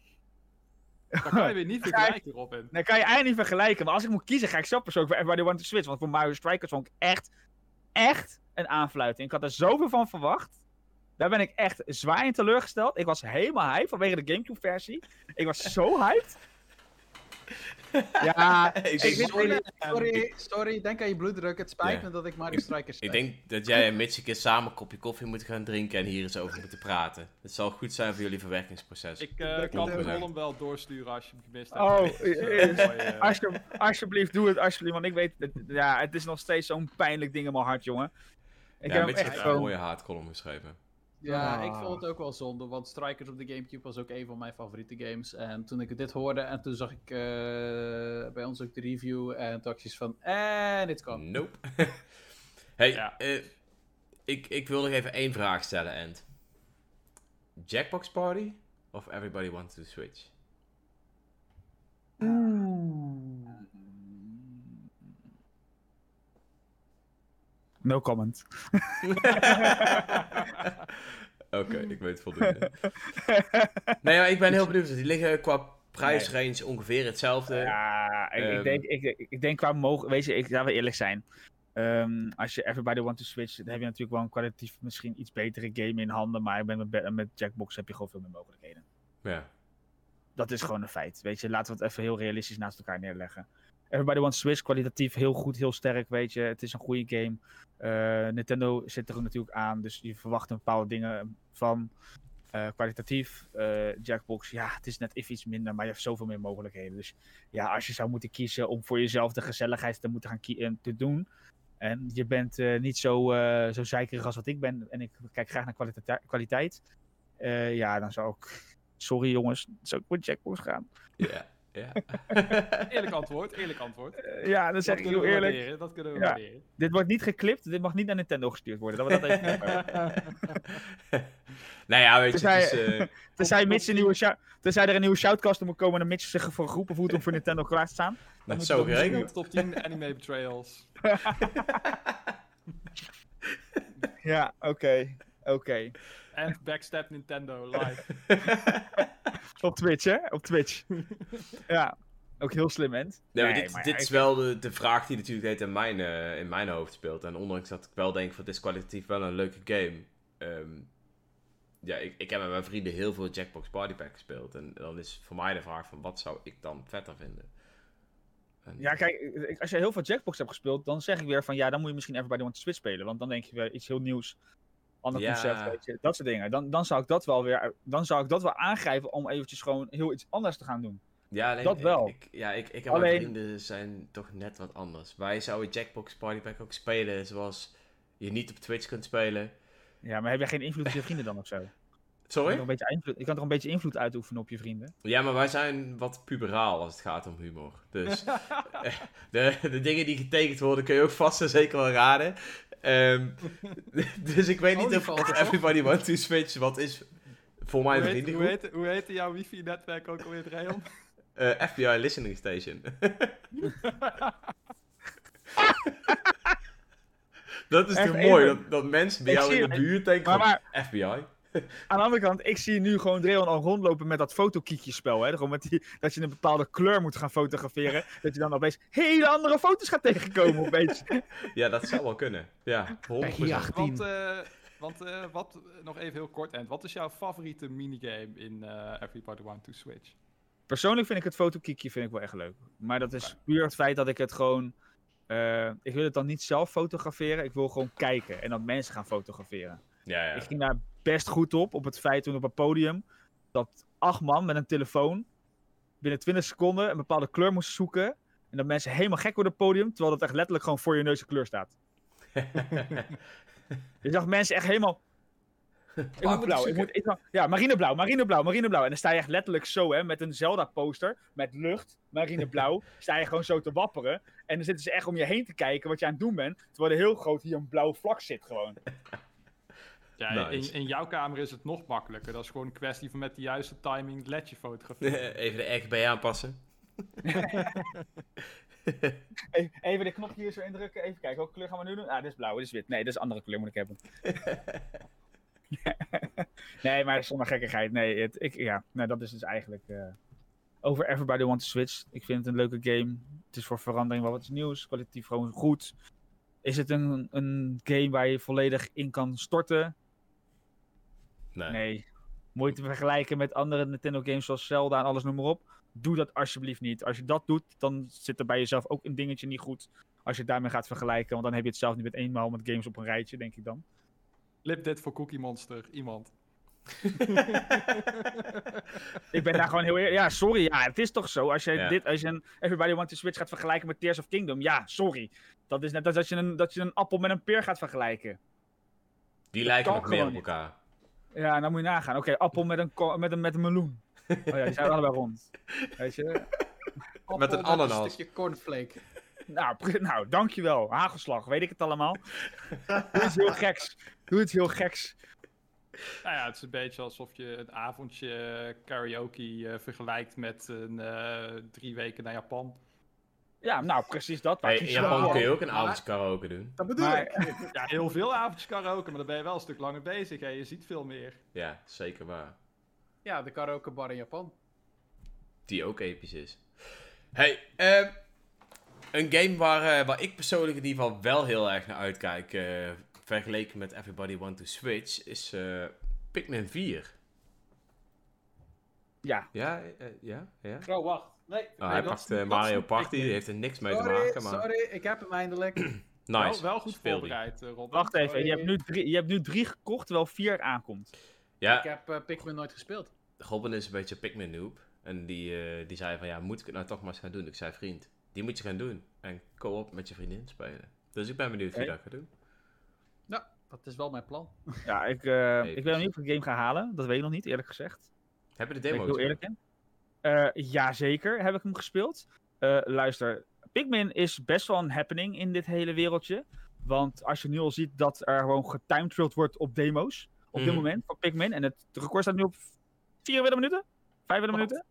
Dan kan je [laughs] weer niet vergelijken, Robin. dan kan je eigenlijk niet vergelijken. Maar als ik moet kiezen, ga ik zelf persoonlijk voor Everybody Want to Switch. Want voor Mario Strikers vond ik echt, echt een aanfluiting. Ik had er zoveel van verwacht. Daar ben ik echt zwaar in teleurgesteld. Ik was helemaal hyped vanwege de Gamecube-versie. Ik was zo hyped. [laughs] Ja, [laughs] Ik ik denk- weet sorry, sorry, sorry, denk aan je bloeddruk. Het spijt Ja. me dat ik Mario Strikers speel. Ik denk dat jij en Mitch een keer samen een kopje koffie moeten gaan drinken en hier eens over moeten praten. Het zal goed zijn voor jullie verwerkingsproces. Ik eh, kan de column wel doorsturen als je hem gemist hebt. Oh, [laughs] eh, eh, Alsje, alsjeblieft, doe het alsjeblieft. Want ik weet, het, ja, het is nog steeds zo'n pijnlijk ding in mijn hart, jongen. Ik ja, heb Mitch hem heeft echt een mooie haatcolumn geschreven. Ja, Ah. ik vond het ook wel zonde, want Strikers op de Gamecube was ook een van mijn favoriete games. En toen ik dit hoorde en toen zag ik eh, bij ons ook de review en toen van, en dit kan. Nope. [laughs] hey, Ja. eh, ik, ik wil nog even één vraag stellen, Ent. Jackbox Party of Everybody Wants to Switch? No comment. [laughs] Oké, ik weet voldoende. nee, maar ik ben heel benieuwd. Die liggen qua prijsrange ongeveer hetzelfde. Ja, ik, Ehm. ik, denk, ik, ik denk qua mogen... Weet je, ik, laten we eerlijk zijn. Ehm, als je Everybody Want to Switch, dan heb je natuurlijk wel een kwalitatief misschien iets betere game in handen. Maar ik ben met, met Jackbox heb je gewoon veel meer mogelijkheden. Ja. Dat is gewoon een feit. Weet je, laten we het even heel realistisch naast elkaar neerleggen. Everybody Wants Switch, kwalitatief heel goed, heel sterk, weet je. Het is een goede game. Eh, Nintendo zit er natuurlijk aan, dus je verwacht een bepaalde dingen van. Eh, kwalitatief, eh, Jackbox, ja, het is net even iets minder, maar je hebt zoveel meer mogelijkheden. Dus ja, als je zou moeten kiezen om voor jezelf de gezelligheid te moeten gaan te doen. En je bent niet zo, zo zeikerig als wat ik ben. En ik kijk graag naar kwaliteit. ja, dan zou ik. Sorry jongens, zou ik voor Jackbox gaan. Ja. Ja. [laughs] Eerlijk antwoord, eerlijk antwoord. Eh, ja, dan zeg dat ik heel eerlijk. waarderen, dat kunnen we Ja. waarderen. Dit wordt niet geklipt, dit mag niet naar Nintendo gestuurd worden. Dat we dat even [laughs] nou ja, weet je, Tenzij- het is, eh, [laughs] Tenzij, Mitch een nieuwe tenzij er een nieuwe shoutcast moet komen en Mitch zich voor geroepen voelt om voor Nintendo klaar te staan. nou, moet zo het ook geregeld. Top 10 anime betrayals. Ja, oké. Oké. En backstab Nintendo live. [laughs] Op Twitch, hè? Op Twitch. [laughs] ja. Ook heel slim, Ent. Nee, dit, maar dit is wel de, de vraag die natuurlijk heet in mijn, eh, in mijn hoofd speelt. En ondanks dat ik wel denk van het is kwalitatief wel een leuke game. ehm, ja, ik, ik heb met mijn vrienden heel veel Jackbox Party Pack gespeeld. En dan is voor mij de vraag van wat zou ik dan vetter vinden? En- Ja, kijk, als je heel veel Jackbox hebt gespeeld, dan zeg ik weer van ja, dan moet je misschien Everybody Want to Switch spelen. Want dan denk je weer iets heel nieuws. Ander Ja. concept, weet je. Dat soort dingen. Dan, dan zou ik dat wel weer, dan zou ik dat wel aangrijpen om eventjes gewoon heel iets anders te gaan doen. Ja, alleen, Dat wel. Ik, ja, ik, ik en Alleen- mijn vrienden zijn toch net wat anders. Wij zouden Jackbox Party Pack ook spelen zoals je niet op Twitch kunt spelen. Ja, maar heb jij geen invloed op je vrienden dan of zo? [laughs] Je kan, Sorry? toch een beetje invloed, je kan toch een beetje invloed uitoefenen op je vrienden? Ja, maar wij zijn wat puberaal als het gaat om humor. Dus [laughs] eh, de, de dingen die getekend worden kun je ook vast en zeker wel raden. Ehm, [laughs] dus ik weet Oh, niet of, er. Everybody Want to Switch wat is voor mijn Hoe heet, hoe, vriendengroep. heet, hoe heette jouw wifi-netwerk ook alweer, Rayon? [laughs] Eh, FBI Listening Station. [laughs] dat is toch mooi, dat, dat mensen bij Ik jou in de buurt denken Maar, van maar FBI. [laughs] aan de andere kant, ik zie nu gewoon Dreon al rondlopen met dat fotokiekjespel. Hè? Gewoon met die, dat je een bepaalde kleur moet gaan fotograferen. dat je dan opeens hele andere foto's gaat tegenkomen opeens. Ja, dat zou wel kunnen. Ja, 100%. Ja. Want, eh, want eh, wat, nog even heel kort, en wat is jouw favoriete minigame in eh Everybody Want to Switch? Persoonlijk vind ik het fotokiekje vind ik wel echt leuk. Maar dat is puur het feit dat ik het gewoon... eh, ik wil het dan niet zelf fotograferen. Ik wil gewoon kijken en dat mensen gaan fotograferen. Ja, ja. Ik ging daar best goed op, op het feit toen op het podium... dat acht man met een telefoon binnen 20 seconden een bepaalde kleur moest zoeken. En dat mensen helemaal gek worden op het podium, terwijl dat echt letterlijk gewoon voor je neus een kleur staat. [laughs] Je zag mensen echt helemaal. Ik moet blauw, ik moet, ik ja, marineblauw, marineblauw, marineblauw. En dan sta je echt letterlijk zo, hè, met een Zelda-poster, met lucht, marineblauw, [laughs] sta je gewoon zo te wapperen. En dan zitten ze echt om je heen te kijken wat je aan het doen bent, terwijl er heel groot hier een blauw vlak zit gewoon. Ja, Nice. in, in jouw kamer is het nog makkelijker. Dat is gewoon een kwestie van met de juiste timing het ledje fotograferen. [laughs] Even de RGB aanpassen. [laughs] Even, even de knop hier zo indrukken, even kijken, welke kleur gaan we nu doen? Ah, dit is blauw, dit is wit. Nee, dit is een andere kleur moet ik hebben. [laughs] nee, maar zonder gekkigheid, nee, het, ik, ja, nou, dat is dus eigenlijk eh, over Everybody Want to Switch. Ik vind het een leuke game. Het is voor verandering wel wat nieuws, kwalitatief gewoon goed. Is het een, een game waar je volledig in kan storten? Nee. Nee. Mooi te vergelijken met andere Nintendo games zoals Zelda en alles noem maar op. Doe dat alsjeblieft niet. Als je dat doet, dan zit er bij jezelf ook een dingetje niet goed. Als je het daarmee gaat vergelijken, want dan heb je het zelf niet met eenmaal met games op een rijtje, denk ik dan. Lip dit voor Cookie Monster, iemand. [laughs] Ik ben daar gewoon heel eerlijk. Ja, sorry. Ja, het is toch zo. Als je Ja. dit, als je een Everybody Want to Switch gaat vergelijken met Tears of Kingdom, ja, sorry. Dat is net als dat je een, dat je een appel met een peer gaat vergelijken. Die lijken nog meer op elkaar. Ja, dan moet je nagaan. Oké, appel met een, met, een, met een meloen. Oh ja, die zijn allebei rond. Weet je? Met een ananas. Een stukje cornflake. Nou, nou, dankjewel. Hagelslag, weet ik het allemaal. Doe iets heel geks. Doe iets heel geks. Nou ja, het is een beetje alsof je een avondje eh, karaoke eh, vergelijkt met een eh, drie weken naar Japan. Ja, nou, precies dat. Hey, in Japan kun je ook een avondje karaoke doen. Dat bedoel Maar- ik. [laughs] Ja, heel veel avondjes karaoke, maar dan ben je wel een stuk langer bezig en je ziet veel meer. Ja, zeker waar. Ja, de karaoke bar in Japan. Die ook episch is. Hey, ehm, een game waar, eh, waar ik persoonlijk in ieder geval wel heel erg naar uitkijk, eh, vergeleken met Everybody Want to Switch, is eh, Pikmin 4. Ja, Ja, ja, ja. Oh, wacht. Nee, Oh, nee, hij pakt is- eh, Mario Party, die heeft er niks mee te maken, maar sorry, ik heb hem eindelijk. [clears throat] nice. Wel, wel goed Speel voorbereid, eh, Rob. wacht even. Sorry. Je hebt, nu drie, je hebt nu drie gekocht, terwijl vier aankomt. Ik Ja, heb eh, Pikmin nooit gespeeld. Robin is een beetje Pikmin noob. En die, eh, die zei van, ja, moet ik het nou toch maar eens gaan doen? Ik zei, vriend, die moet je gaan doen. En co-op met je vriendin spelen. Dus ik ben benieuwd wie Oké. dat gaat doen. Ja, dat is wel mijn plan. Ja, ik, eh, ik weet nog niet of ik de game ga halen. Dat weet ik nog niet, eerlijk gezegd. Heb je de Daar ben demo ik heel eerlijk in. Eh jazeker, heb ik hem gespeeld. Eh, luister, Pikmin is best wel een happening in dit hele wereldje. Want als je nu al ziet dat er gewoon getimetrailed wordt op demo's. Op dit Mhm. moment van Pikmin. En het record staat nu op 44 minuten? 35 Wat? minuten?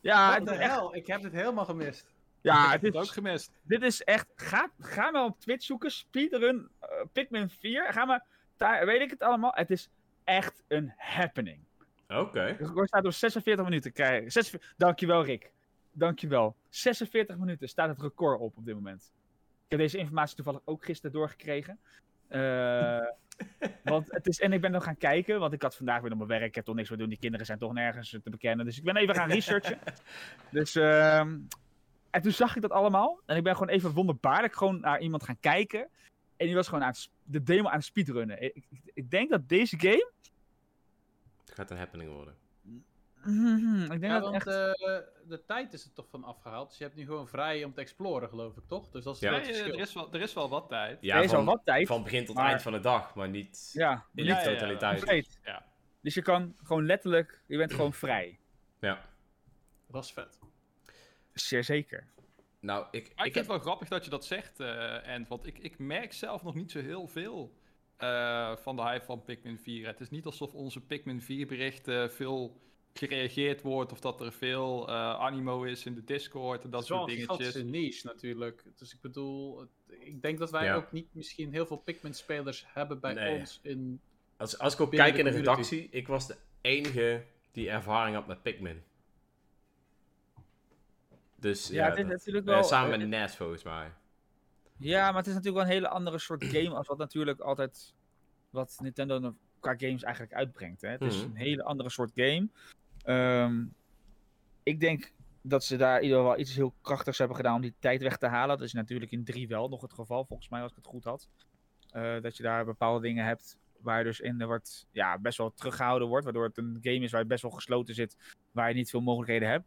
Ja, Wat het de is echt, hel, ik heb dit helemaal gemist. ja ik het heb het is, ook gemist. dit is echt. Ga, ga maar op Twitch zoeken. Speedrun eh, Pikmin 4. Ga maar. Daar weet ik het allemaal. Het is echt een happening. Oké. Het record staat op 46 minuten. Krijg, 46, dankjewel, Rick. Dankjewel. 46 minuten staat het record op op dit moment. Ik heb deze informatie toevallig ook gisteren doorgekregen. Eh, [laughs] want het is, en ik ben nog gaan kijken, want ik had vandaag weer op mijn werk. Ik heb toch niks meer doen. Die kinderen zijn toch nergens te bekennen. Dus ik ben even gaan researchen. [laughs] dus, ehm, en toen zag ik dat allemaal. En ik ben gewoon even wonderbaarlijk gewoon naar iemand gaan kijken. En die was gewoon aan het, de demo aan het speedrunnen. Ik, ik, ik denk dat deze game. Het gaat een happening worden. Mhm, ik denk Ja, dat want echt. eh, de tijd is er toch van afgehaald. Dus je hebt nu gewoon vrij om te exploren, geloof ik, toch? Dus dat is Ja. het Nee, grote eh, er, is wel, er is wel wat tijd. Ja, er is al van, wat tijd. van begin tot maar- eind van de dag, maar niet Ja, in Ja, de ja, ja, totaliteit. Ja. Dus je kan gewoon letterlijk, je bent gewoon vrij. Ja. Dat is vet. Zeer zeker. Nou, ik, Maar ik ik vind heb... het wel grappig dat je dat zegt, eh Ent. Want ik, ik merk zelf nog niet zo heel veel eh, van de hype van Pikmin 4. Het is niet alsof onze Pikmin 4 berichten veel gereageerd wordt. Of dat er veel eh, animo is in de Discord en dat Dat is wel soort een dingetjes. niche natuurlijk. Dus ik bedoel, het- ik denk dat wij Ja. ook niet misschien heel veel Pikmin-spelers hebben bij Nee. ons in... Als, als ik ook kijk in de redactie, ik was de enige die ervaring had met Pikmin. Dus Ja, ja, het is dat- natuurlijk eh, wel. samen met Nes volgens mij. Ja, maar het is natuurlijk wel een hele andere soort [clears throat] game als wat natuurlijk altijd wat Nintendo qua games eigenlijk uitbrengt. Hè? Het is Mhm. een hele andere soort game. Ehm, ik denk dat ze daar in ieder geval iets heel krachtigs hebben gedaan om die tijd weg te halen. Dat is natuurlijk in 3 wel nog het geval, volgens mij, als ik het goed had. Eh, dat je daar bepaalde dingen hebt waar dus in er wordt, ja, best wel teruggehouden wordt. Waardoor het een game is waar je best wel gesloten zit, waar je niet veel mogelijkheden hebt.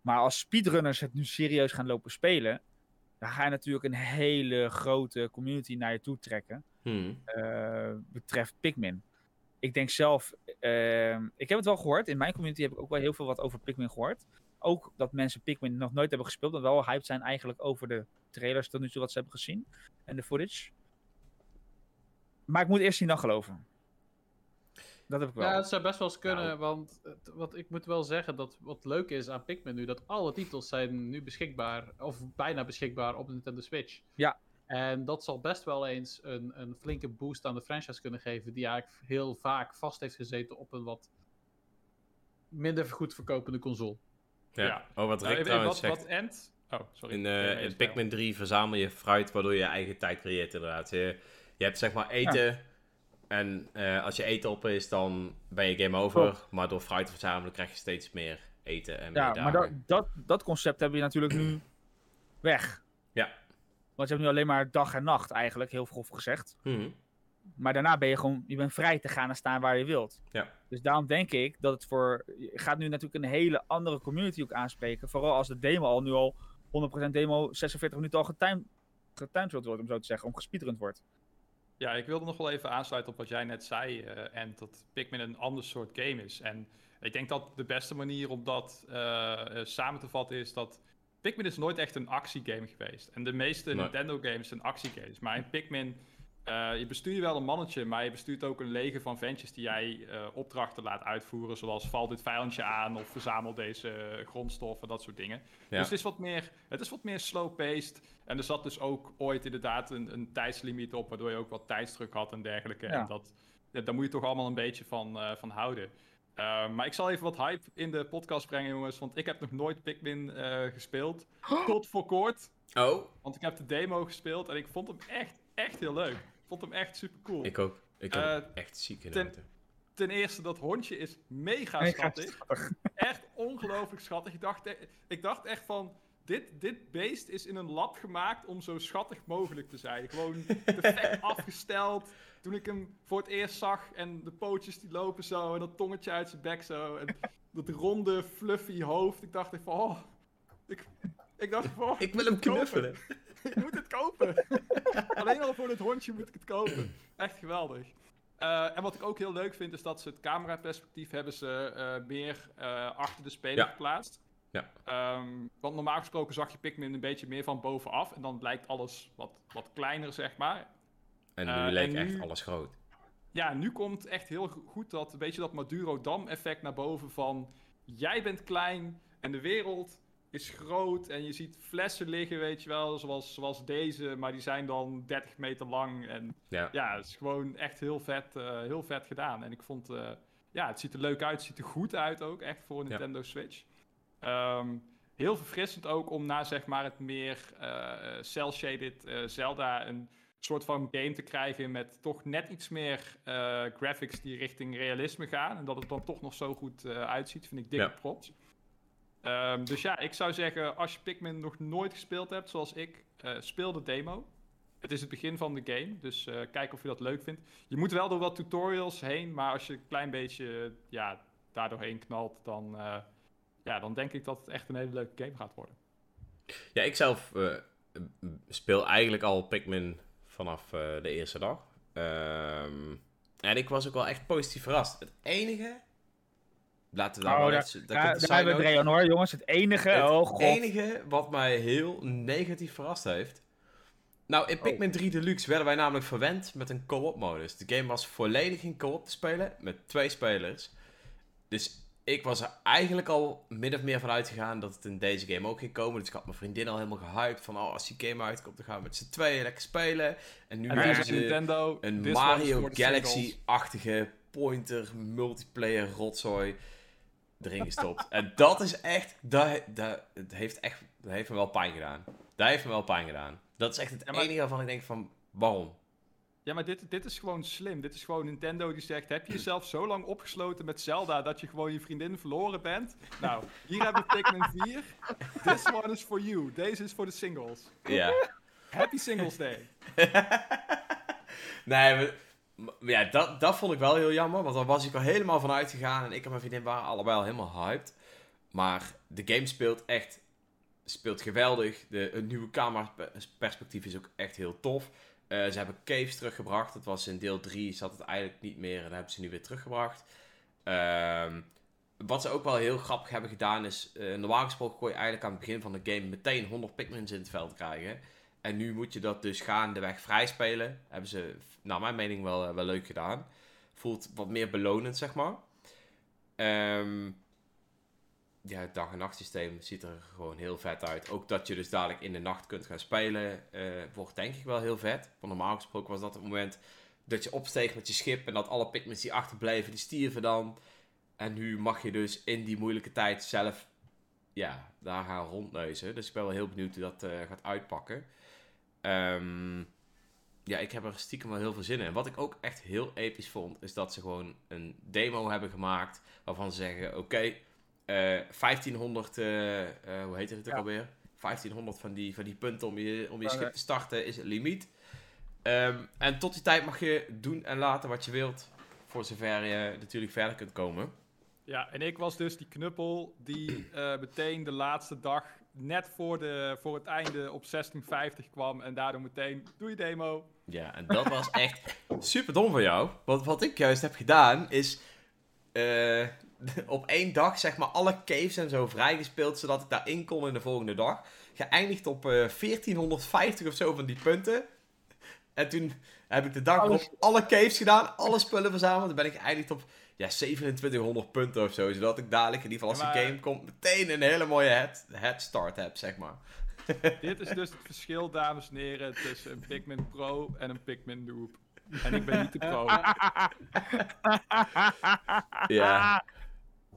Maar als speedrunners het nu serieus gaan lopen spelen, dan ga je natuurlijk een hele grote community naar je toe trekken. Hmm. eh, betreft Pikmin. Ik denk zelf, eh, ik heb het wel gehoord. In mijn community heb ik ook wel heel veel wat over Pikmin gehoord. Ook dat mensen Pikmin nog nooit hebben gespeeld. En wel hyped zijn eigenlijk over de trailers tot nu toe wat ze hebben gezien. En de footage. Maar ik moet eerst zien dan geloven. Dat heb ik wel. Ja, het zou best wel eens kunnen, Nou. want het- wat ik moet wel zeggen, dat wat leuk is aan Pikmin nu, dat alle titels zijn nu beschikbaar, of bijna beschikbaar op de Nintendo Switch. Ja. En dat zal best wel eens een, een flinke boost aan de franchise kunnen geven, die eigenlijk heel vaak vast heeft gezeten op een wat minder goed verkopende console. Ja. Ja. Oh, wat Nou, Rick trouwens wat, zegt. wat Ent... Oh, sorry. In, eh, in Pikmin 3 verzamel je fruit waardoor je je eigen tijd creëert inderdaad. Je, je hebt zeg maar eten en eh, als je eten op is dan ben je game over. Maar door fruit te verzamelen krijg je steeds meer eten en ja, meer maar dat, dat concept heb je natuurlijk nu [clears throat] weg. Ja. Want je hebt nu alleen maar dag en nacht eigenlijk, heel grof gezegd. Mhm. Maar daarna ben je gewoon, je bent vrij te gaan en staan waar je wilt. Ja. Dus daarom denk ik dat het voor, je gaat nu natuurlijk een hele andere community ook aanspreken. Vooral als de demo al nu al 100% demo 46 minuten al getimed, getimed wordt, om zo te zeggen, om gespeedrund wordt. Ja, ik wilde nog wel even aansluiten op wat jij net zei, eh, en dat Pikmin een ander soort game is. En ik denk dat de beste manier om dat eh, eh, samen te vatten is dat Pikmin is nooit echt een actiegame geweest. En de meeste Nee. Nintendo games zijn actiegames. Maar in Pikmin, eh, je bestuurt wel een mannetje, maar je bestuurt ook een leger van ventjes die jij eh, opdrachten laat uitvoeren. Zoals val dit vijandje aan of verzamel deze eh, grondstoffen, dat soort dingen. Ja. Dus het is wat meer, het is wat meer slow-paced. En er zat dus ook ooit inderdaad een, een tijdslimiet op, waardoor je ook wat tijdsdruk had en dergelijke. Ja. En dat, ja, daar moet je toch allemaal een beetje van, eh, van houden. Uh, maar ik zal even wat hype in de podcast brengen, jongens. Want ik heb nog nooit Pikmin uh, gespeeld. Tot voor kort. Oh, Want ik heb de demo gespeeld en ik vond hem echt, echt heel leuk. Vond hem echt super cool. ik ook. Ik heb Eh, echt ziek ten- genoten. Ten eerste, dat hondje is mega Mega schattig. schattig. [laughs] Echt ongelooflijk schattig. Ik dacht, e- ik dacht echt van, dit, dit beest is in een lab gemaakt om zo schattig mogelijk te zijn. Gewoon perfect [laughs] afgesteld. Toen ik hem voor het eerst zag en de pootjes die lopen zo en dat tongetje uit zijn bek zo. En dat ronde, fluffy hoofd. Ik dacht echt van, oh, ik, ik dacht van, oh, Ik wil hem knuffelen. [laughs] ik moet het kopen. [laughs] Alleen al voor het hondje moet ik het kopen. Echt geweldig. Eh, en wat ik ook heel leuk vind, is dat ze het cameraperspectief hebben ze eh, meer eh, achter de speler Ja. geplaatst. Ja. Ehm, want normaal gesproken zag je Pikmin een beetje meer van bovenaf. En dan lijkt alles wat, wat kleiner, zeg maar. En nu en echt alles groot. Ja, nu komt echt heel go- goed dat, weet je, dat Maduro-Dam-effect naar boven van... Jij bent klein en de wereld is groot en je ziet flessen liggen, weet je wel, zoals, zoals deze, maar die zijn dan 30 meter lang. En Ja. ja, het is gewoon echt heel vet, eh, heel vet gedaan. En ik vond, eh, ja, het ziet er leuk uit, het ziet er goed uit ook, echt voor een Ja. Nintendo Switch. Ehm, heel verfrissend ook om na, zeg maar, het meer eh cel-shaded Zelda een soort van game te krijgen met toch net iets meer graphics die richting realisme gaan. En dat het dan toch nog zo goed uitziet, vind ik dikke Ja. props. Ehm, dus ja, ik zou zeggen, als je Pikmin nog nooit gespeeld hebt, zoals ik, eh, speel de demo. Het is het begin van de game, dus eh, kijk of je dat leuk vindt. Je moet wel door wat tutorials heen, maar als je een klein beetje ja, daardoorheen knalt, dan, eh, ja, dan denk ik dat het echt een hele leuke game gaat worden. Ja, ik zelf speel eigenlijk al Pikmin vanaf de eerste dag. Ehm, en ik was ook wel echt positief verrast. Het enige... Laten we daar Oh, wel daar- hebben we Dreon hoor, jongens. Het enige, Het oh god. enige wat mij heel negatief verrast heeft. Nou, in Pikmin 3 Deluxe werden wij namelijk verwend met een co-op modus. De game was volledig in co-op te spelen met twee spelers. Dus ik was er eigenlijk al min of meer van uitgegaan dat het in deze game ook ging komen. Dus ik had mijn vriendin al helemaal gehyped van, oh, als die game uitkomt, dan gaan we met z'n tweeën lekker spelen. En nu En hebben ze Nintendo, een Mario. Galaxy-achtige pointer multiplayer rotzooi erin gestopt. en dat is echt, dat, dat, het heeft echt, dat heeft me wel pijn gedaan. Dat heeft me wel pijn gedaan. Dat is echt het Ja, maar- enige waarvan ik denk van, waarom? Ja, maar dit, dit is gewoon slim. Dit is gewoon Nintendo die zegt: Heb je jezelf zo lang opgesloten met Zelda dat je gewoon je vriendin verloren bent? Nou, hier hebben we Pikmin 4. This one is for you. Deze is voor de singles. Ja. Happy Singles Day. [laughs] nee, maar ja, dat, dat vond ik wel heel jammer, want daar was ik al helemaal van uitgegaan en ik en mijn vriendin waren allebei al helemaal hyped. maar de game speelt echt speelt geweldig. De, het nieuwe cameraperspectief is ook echt heel tof. Eh, ze hebben caves teruggebracht. Dat was in deel 3, zat het eigenlijk niet meer. En dat hebben ze nu weer teruggebracht. Ehm, wat ze ook wel heel grappig hebben gedaan is... eh, normaal gesproken kon je eigenlijk aan het begin van de game meteen 100 Pikmins in het veld krijgen. En nu moet je dat dus gaandeweg vrij spelen. Hebben ze, naar mijn mening, wel, eh, wel leuk gedaan. Voelt wat meer belonend, zeg maar. Ehm, ja, het dag- en nachtsysteem ziet er gewoon heel vet uit. Ook dat je dus dadelijk in de nacht kunt gaan spelen, eh, wordt denk ik wel heel vet. Want normaal gesproken was dat het moment dat je opsteeg met je schip en dat alle Pikmins die achterbleven, die stierven dan. En nu mag je dus in die moeilijke tijd zelf, ja, daar gaan rondneuzen. Dus ik ben wel heel benieuwd hoe dat eh, gaat uitpakken. Ehm, ja, ik heb er stiekem wel heel veel zin in. En wat ik ook echt heel episch vond, is dat ze gewoon een demo hebben gemaakt waarvan ze zeggen, oké, eh, 1500, eh, eh, hoe heet het ook Ja. alweer? 1500 van die, van die punten om je, om je Oké. schip te starten is het limiet. Ehm, en tot die tijd mag je doen en laten wat je wilt. Voor zover je natuurlijk verder kunt komen. Ja, en ik was dus die knuppel die eh, meteen de laatste dag, net voor, de, voor het einde, op 1650 kwam. En daardoor meteen, doe je demo. Ja, en dat was [laughs] echt super dom van jou. Want wat ik juist heb gedaan is eh, [laughs] op één dag zeg maar alle caves en zo vrijgespeeld zodat ik daarin kon in de volgende dag. Geëindigd op eh 1450 of zo van die punten. En toen heb ik de dag erop alle caves gedaan, alle spullen verzameld. Dan ben ik geëindigd op ja, 2700 punten of zo. Zodat ik dadelijk in ieder geval als Ja, die maar- game komt meteen een hele mooie head, head start heb, zeg maar. [laughs] Dit is dus het verschil, dames en heren, tussen een Pikmin Pro en een Pikmin Noob. En ik ben niet de pro. [laughs] Ja.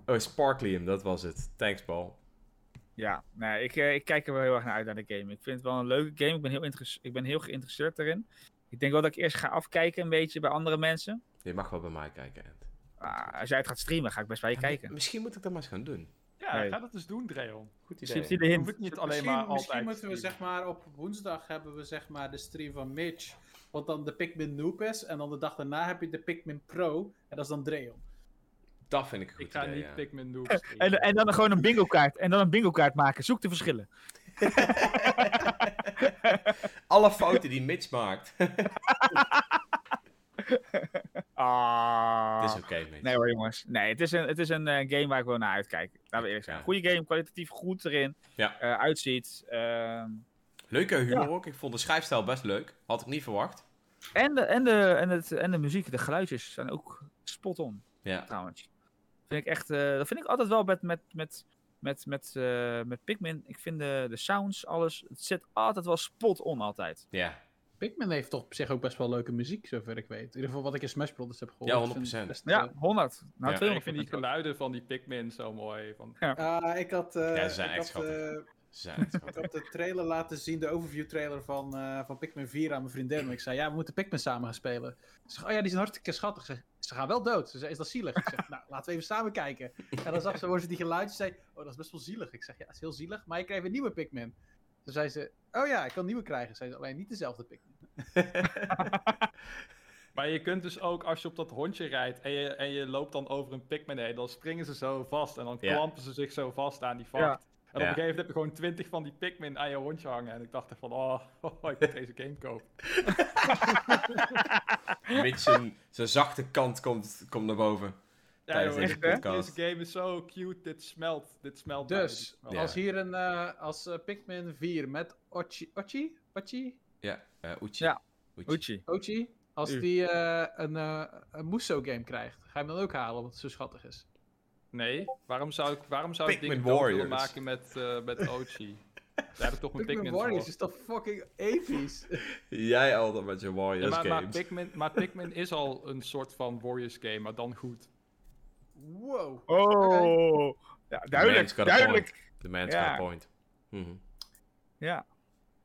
Oh, Sparklium, dat was het. Thanks, Paul. Ja, nee, ik, eh, ik kijk er wel heel erg naar uit naar de game. Ik vind het wel een leuke game. Ik ben heel, ik ben heel geïnteresseerd erin. Ik denk wel dat ik eerst ga afkijken een beetje bij andere mensen. Je mag wel bij mij kijken, Ed. Ah, als jij het gaat streamen, ga ik best bij je kijken. Misschien moet ik dat maar eens gaan doen. Ja, Nee. ga dat eens doen, Dreon. Goed idee. niet alleen misschien, maar misschien altijd moeten we zeg maar op woensdag hebben we zeg maar de stream van Mitch. Wat dan de Pikmin Noob is. En dan de dag daarna heb je de Pikmin Pro. En dat is dan Dreon. Dat vind ik goed Ik ga idee, niet ja. Pikmin Noob [laughs] En, streamen. en dan gewoon een bingo kaart. En dan een bingo kaart maken. Zoek de verschillen. [laughs] Alle fouten die Mitch maakt. [laughs] [laughs] Ah. Het is oké, Mitch. Nee hoor jongens. Nee, het is een, het is een eh, game waar ik wel naar uitkijk. Laten we eerlijk zijn. Ja. Goede game, kwalitatief goed erin. Ja. Eh, uitziet. ehm, Leuke humor Ja. ook. Ik vond de schrijfstijl best leuk. Had ik niet verwacht. en, de, en, de, en, het, en de muziek, de geluidjes zijn ook spot on. Ja. trouwens. Vind ik echt, eh, dat vind ik altijd wel met, met, met, met, met, met Pikmin. Ik vind de, de sounds, alles, het zit altijd wel spot on altijd. Ja. Pikmin heeft toch op zich ook best wel leuke muziek, zover ik weet. In ieder geval wat ik in Smash Bros. heb gehoord. Ja, Ik vind 100%. het best, Ja, eh, 100. Nou, Ja, 200. ik vind die geluiden van die Pikmin zo mooi. Van, Ah, ik had, eh, Ja, ze zijn ik echt had, eh, Ze zijn echt ik had de trailer laten zien, de overview trailer van, eh, van Pikmin 4 aan mijn vriendin. En ik zei, ja, we moeten Pikmin samen gaan spelen. Ze zegt, oh ja, die zijn hartstikke schattig. Ze, gaan wel dood. Ze zei, is dat zielig? Ik zeg, [laughs] nou, laten we even samen kijken. En dan zag ze, hoorde ze die geluidjes, zei, oh, dat is best wel zielig. Ik zeg, ja, dat is heel zielig, maar je krijgt een nieuwe Pikmin. Toen zei ze, oh ja, ik kan een nieuwe krijgen. Zei ze, alleen niet dezelfde Pikmin. [laughs] Maar je kunt dus ook, als je op dat hondje rijdt en je, en je loopt dan over een Pikmin heen, dan springen ze zo vast en dan Ja. klampen ze zich zo vast aan die vacht. Ja. En op een gegeven moment heb je gewoon twintig van die Pikmin aan je hondje hangen. En ik dacht echt van, oh, [laughs] oh, ik moet deze game kopen. Mitch zijn, zijn zachte kant komt, komt naar boven. Ja, Tijdens joh, deze deze, podcast. deze game is zo cute, dit smelt, dit smelt bij, dit Dus, smelt. Als hier een, eh, als eh, Pikmin 4 met Ochi, Ochi? Ochi? Ja, eh Uchi. Ja. Uchi. Uchi. Ochi? Als U. die eh, een, eh een Muso game krijgt, ga je hem dan ook halen omdat het zo schattig is? Nee, waarom zou ik, waarom zou ik dingen willen Warriors. maken met, eh met [laughs] Ochi? Daar heb ik toch mijn Pikmin Pikmin Warriors voor. is toch fucking episch? [laughs] Jij altijd met je Warriors maar, maar, games. Pikmin, maar [laughs] Pikmin is al een soort van Warriors game, maar dan goed. wow. Oh. Ja, man's duidelijk, got a duidelijk. The man's got a point. Ja.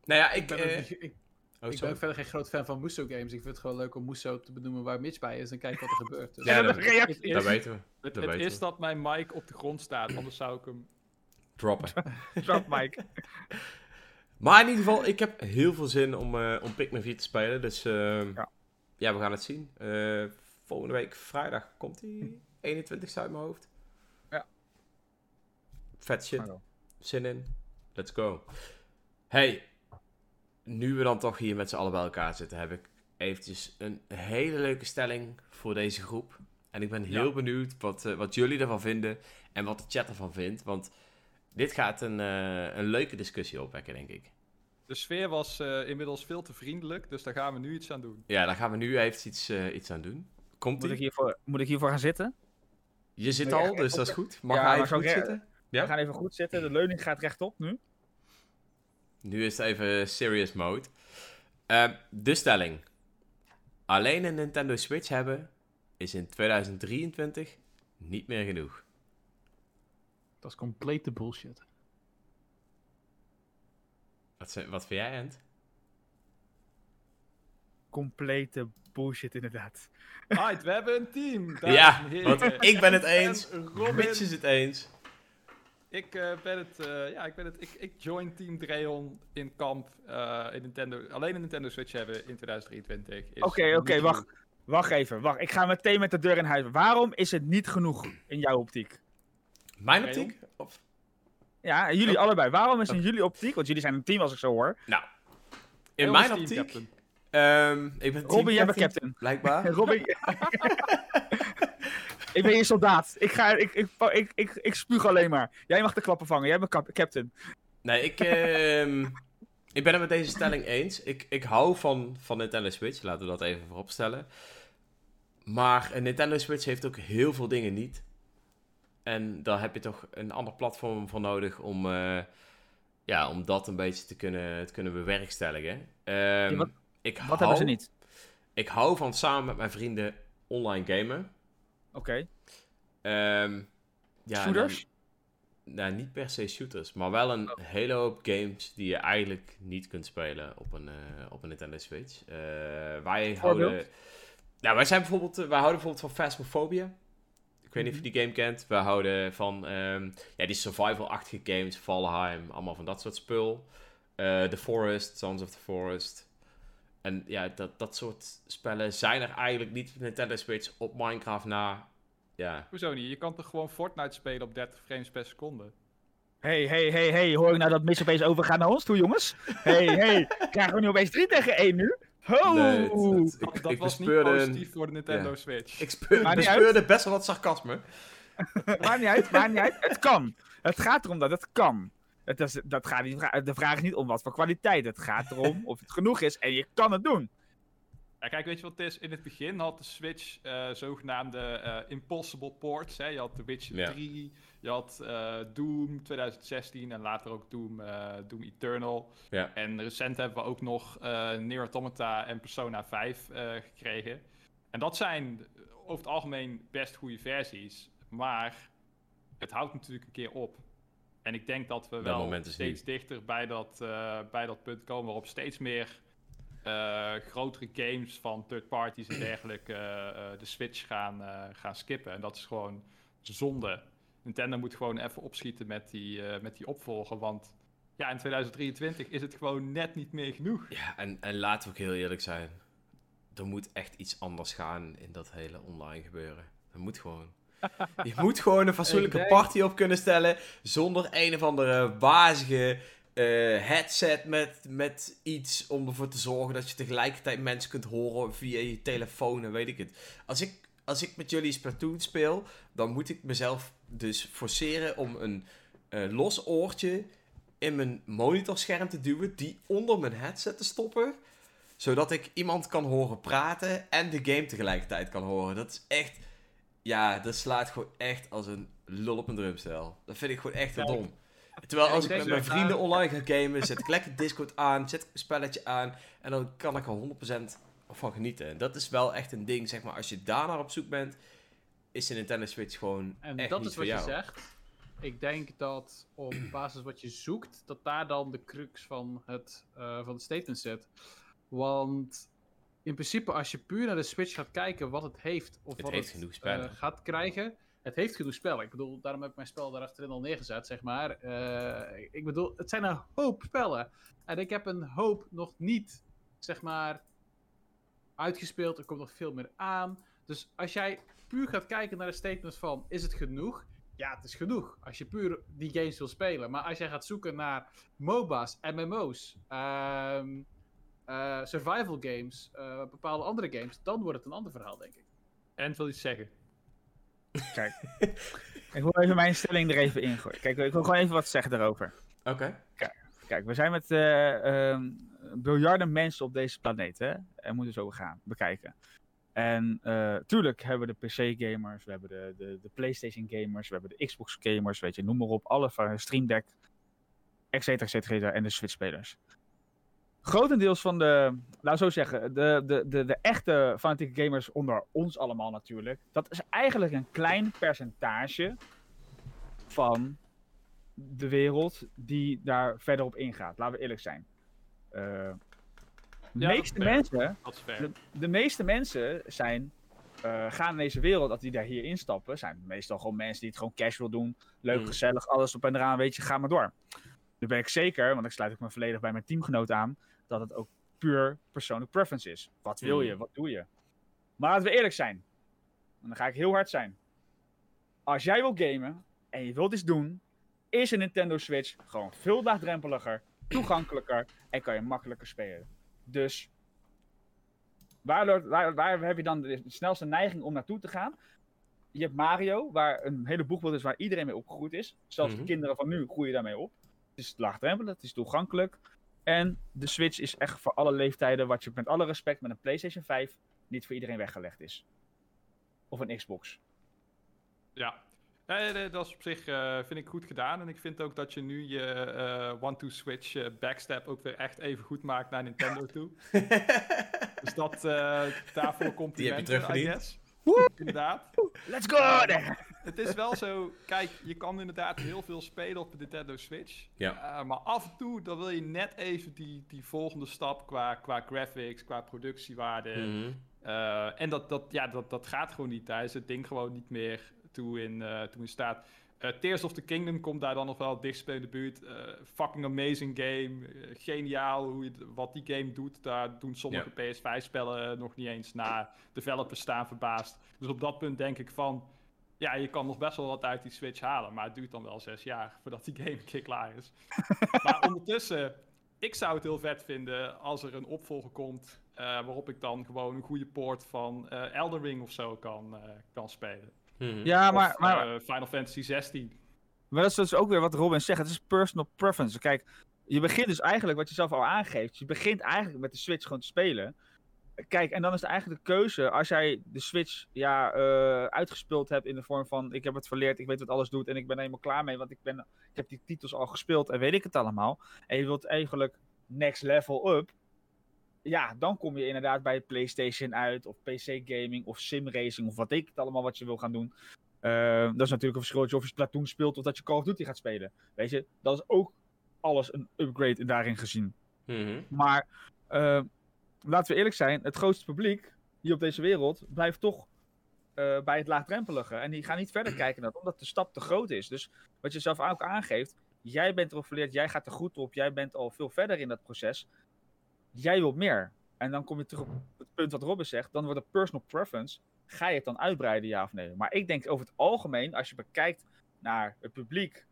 Nou ja, Ik ik... ben, ook- ik, oh, ik ben verder geen groot fan van Muso games. Ik vind het gewoon leuk om Muso te benoemen waar Mitch bij is en kijken wat er gebeurt. Dus. Ja, dat- reactie. Het is, Dat weten we. het, dat het weten is we. dat mijn mic op de grond staat, anders zou ik hem... Droppen. [laughs] Drop Mike. Maar in ieder geval, ik heb heel veel zin om, eh om Pikmin 4 te spelen. Dus eh, Ja. ja. we gaan het zien. Eh, volgende week vrijdag komt hij. 21 uit mijn hoofd. Ja. vet shit. Zin in. Let's go. Hey, nu we dan toch hier met z'n allen bij elkaar zitten, heb ik eventjes een hele leuke stelling voor deze groep. En ik ben heel Ja. benieuwd wat, eh, wat jullie ervan vinden en wat de chat ervan vindt. Want dit gaat een, eh, een leuke discussie opwekken, denk ik. De sfeer was eh, inmiddels veel te vriendelijk, dus daar gaan we nu iets aan doen. Ja, daar gaan we nu even iets, iets aan doen. Komt Moet ik, ie? hiervoor, moet ik hiervoor gaan zitten? Je zit al, dus dat is goed. Mag Ja, hij even goed zitten? Ja? We gaan even goed zitten. De leuning gaat rechtop nu. Nu is het even serious mode. Ehm, de stelling. Alleen een Nintendo Switch hebben is in 2023 niet meer genoeg. Dat is complete bullshit. Wat, wat vind jij, Ent? Complete bullshit inderdaad. Right, we hebben een team. Ja, want ik ben het eens. En Robin, Mitch is het eens. Ik eh, ben het, eh, ja, ik ben het, ik, ik join Team Dreon in kamp, eh, in Nintendo, alleen een Nintendo Switch hebben in 2023. is Oké, oké, wacht. Wacht even, wacht. Ik ga meteen met de deur in huis. Waarom is het niet genoeg in jouw optiek? Mijn optiek? Of... Ja, en jullie Oh. allebei. Waarom is in jullie optiek, want jullie zijn een team als ik zo hoor. Nou, in Heel mijn team optiek... captain. ehm, ik ben Robin, jij bent captain. Blijkbaar. [laughs] Robin. [laughs] ik ben je soldaat. Ik, ga, ik, ik, ik, ik, ik spuug alleen maar. Jij mag de klappen vangen. Jij bent captain. Nee, ik, ehm, ik ben het met deze stelling eens. Ik, ik hou van, van Nintendo Switch, laten we dat even vooropstellen. Maar een Nintendo Switch heeft ook heel veel dingen niet. En daar heb je toch een ander platform voor nodig om, eh, ja, om dat een beetje te kunnen, te kunnen bewerkstelligen. Ehm, wat- ik Wat hou, hebben ze niet? Ik hou van samen met mijn vrienden online gamen. Oké. Ehm, ja, Shooters? dan- nou, niet per se shooters, maar wel een hele hoop games die je eigenlijk niet kunt spelen op een, eh, op een Nintendo Switch. Eh, wij houden. Nou, wij zijn bijvoorbeeld, eh, wij houden bijvoorbeeld van Phasmophobia. Ik weet niet of je die game kent. We houden van ehm, ja, die survival-achtige games, Valheim, allemaal van dat soort spul. The Forest, Sons of the Forest. En ja, dat, dat soort spellen zijn er eigenlijk niet op Nintendo Switch op Minecraft na. Ja, Hoezo niet? Je kan toch gewoon Fortnite spelen op 30 frames per seconde? Hey, hey, hey, hey. Hoor ik nou dat Mitch opeens overgaat naar ons toe, jongens? Hey, hey. Krijgen we nu opeens 3 tegen 1 nu? Ho! Nee, het- het- Dat, ik, dat ik was niet bespeurde, positief voor de Nintendo. Switch. ik speur- Maar niet bespeurde best wel wat sarcasme. [laughs] Maakt niet uit, maakt niet uit. Het kan. Het gaat erom dat het kan. Het is, dat gaat niet, de vraag is niet om wat voor kwaliteit. Het gaat erom of het genoeg is en je kan het doen. Ja, kijk, weet je wat het is? In het begin had de Switch eh, zogenaamde eh, impossible ports. Hè? Je had The Witcher Ja. 3, je had eh, Doom 2016 en later ook Doom, eh, Doom Eternal. Ja. En recent hebben we ook nog eh Nier Automata en Persona 5 eh, gekregen. En dat zijn over het algemeen best goede versies, maar het houdt natuurlijk een keer op. En ik denk dat we wel steeds dichter bij dat, eh, bij dat punt komen waarop steeds meer eh, grotere games van third parties en dergelijke eh, de Switch gaan, gaan skippen. En dat is gewoon zonde. Nintendo moet gewoon even opschieten met die, met die opvolger, want ja, in 2023 is het gewoon net niet meer genoeg. Ja, en, en laten we ook heel eerlijk zijn. Er moet echt iets anders gaan in dat hele online gebeuren. Dat moet gewoon. [laughs] Je moet gewoon een fatsoenlijke denk- party op kunnen stellen. Zonder een of andere wazige eh, headset met, met iets om ervoor te zorgen dat je tegelijkertijd mensen kunt horen via je telefoon en weet ik het. Als ik, als ik met jullie Splatoon speel, dan moet ik mezelf dus forceren om een eh, los oortje in mijn monitorscherm te duwen, die onder mijn headset te stoppen, zodat ik iemand kan horen praten en de game tegelijkertijd kan horen. Dat is echt, ja, dat slaat gewoon echt als een lul op een drumstel. Dat vind ik gewoon echt heel dom. Terwijl als ik met mijn vrienden online ga gamen, zet ik lekker Discord aan, zet ik een spelletje aan en dan kan ik er 100% van genieten. En dat is wel echt een ding, zeg maar, als je daar naar op zoek bent, is de Nintendo Switch gewoon En echt dat niet is wat je jou. zegt. Ik denk dat op basis wat je zoekt, dat daar dan de crux van het, eh, van het statement zit. Want in principe, als je puur naar de Switch gaat kijken wat het heeft, of Het wat heeft het eh, gaat krijgen, het heeft genoeg spellen. Ik bedoel, daarom heb ik mijn spel daarachterin al neergezet, zeg maar. Eh, ik bedoel, het zijn een hoop spellen. En ik heb een hoop nog niet, zeg maar, uitgespeeld. Er komt nog veel meer aan. Dus als jij puur gaat kijken naar de statement van, is het genoeg? ja, het is genoeg. Als je puur die games wil spelen. Maar als jij gaat zoeken naar MOBA's, MMO's, ehm, eh, survival games, eh, bepaalde andere games, dan wordt het een ander verhaal, denk ik. En wil iets zeggen. Kijk, [laughs] ik wil even mijn stelling er even ingooien. Kijk, ik wil gewoon even wat zeggen daarover. Oké. Kijk, we zijn met eh, ehm, biljarden mensen op deze planeet, hè? En moeten zo gaan bekijken. En eh, tuurlijk hebben we de PC-gamers, we hebben de, de, de PlayStation-gamers, we hebben de Xbox-gamers, weet je, noem maar op. Alle van Stream Deck, et cetera, et cetera, en de Switch-spelers. Grotendeels van de, nou zo zeggen, de, de, de, de echte fanatieke gamers onder ons allemaal natuurlijk. Dat is eigenlijk een klein percentage van de wereld die daar verder op ingaat. Laten we eerlijk zijn. Eh, de Ja, meeste mensen de, de meeste mensen zijn, eh, gaan in deze wereld, dat die daar hier instappen, zijn meestal gewoon mensen die het gewoon casual doen. Leuk, Mm. gezellig, alles op en eraan, weet je, ga maar door. Nu ben ik zeker, want ik sluit ook me volledig bij mijn teamgenoot aan, dat het ook puur persoonlijk preference is. Wat wil je, Mm. wat doe je? Maar laten we eerlijk zijn. En dan ga ik heel hard zijn. Als jij wil gamen en je wilt iets doen, is een Nintendo Switch gewoon veel laagdrempeliger, toegankelijker en kan je makkelijker spelen. Dus Waar, waar, waar heb je dan de snelste neiging om naartoe te gaan? Je hebt Mario, waar een hele boegbeeld is waar iedereen mee opgegroeid is. Zelfs de kinderen van nu groeien daarmee op. Het is laagdrempelig, het is toegankelijk. En de Switch is echt voor alle leeftijden, wat je met alle respect met een PlayStation 5 niet voor iedereen weggelegd is. Of een Xbox. Ja. Nee, nee, dat is op zich eh, vind ik goed gedaan. En ik vind ook dat je nu je eh one-to-switch eh, backstep ook weer echt even goed maakt naar Nintendo toe. [laughs] Dus dat eh daarvoor complimenten, terugverdiend. I guess. Inderdaad. Let's go there! Het is wel zo, kijk, je kan inderdaad heel veel spelen op de Nintendo Switch. Ja. Eh, maar af en toe, dan wil je net even die, die volgende stap qua, qua graphics, qua productiewaarde. Mhm. Eh, en dat, dat, ja, dat, dat gaat gewoon niet. Daar is het ding gewoon niet meer toe in, eh, toe in staat. Tears of the Kingdom komt daar dan nog wel het dichtst bij in de buurt. Fucking amazing game. Geniaal hoe je, wat die game doet. Daar doen sommige PS5-spellen nog niet eens na. Developers staan verbaasd. Dus op dat punt denk ik van... Ja, je kan nog best wel wat uit die Switch halen. Maar het duurt dan wel zes jaar voordat die game een keer klaar is. [laughs] maar ondertussen, ik zou het heel vet vinden als er een opvolger komt. eh, waarop ik dan gewoon een goede poort van eh Elden Ring of zo kan, eh, kan spelen. Mhm. Ja, maar, Of, maar, eh, Final Fantasy 16. Maar dat is dus ook weer wat Robin zegt. Het is personal preference. Kijk, je begint dus eigenlijk, wat je zelf al aangeeft, je begint eigenlijk met de Switch gewoon te spelen. Kijk, en dan is het eigenlijk de keuze, als jij de Switch ja, eh, uitgespeeld hebt in de vorm van, ik heb het verleerd, ik weet wat alles doet en ik ben er helemaal klaar mee, want ik, ben, ik heb die titels al gespeeld en weet ik het allemaal. En je wilt eigenlijk next level up. Ja, dan kom je inderdaad bij PlayStation uit, of PC gaming, of sim racing, of wat ik het allemaal wat je wil gaan doen. Eh, dat is natuurlijk een verschil of je Splatoon speelt of dat je Call of Duty gaat spelen. Weet je, dat is ook alles een upgrade daarin gezien. Mhm. Maar eh, laten we eerlijk zijn, het grootste publiek hier op deze wereld blijft toch eh, bij het laagdrempelige. En die gaan niet verder [clears throat] kijken naar dat, omdat de stap te groot is. Dus wat je zelf ook aangeeft, jij bent erop verleerd, jij gaat er goed op, jij bent al veel verder in dat proces. Jij wilt meer. En dan kom je terug op het punt wat Robin zegt, dan wordt het personal preference. Ga je het dan uitbreiden, ja of nee? Maar ik denk over het algemeen, als je bekijkt naar het publiek,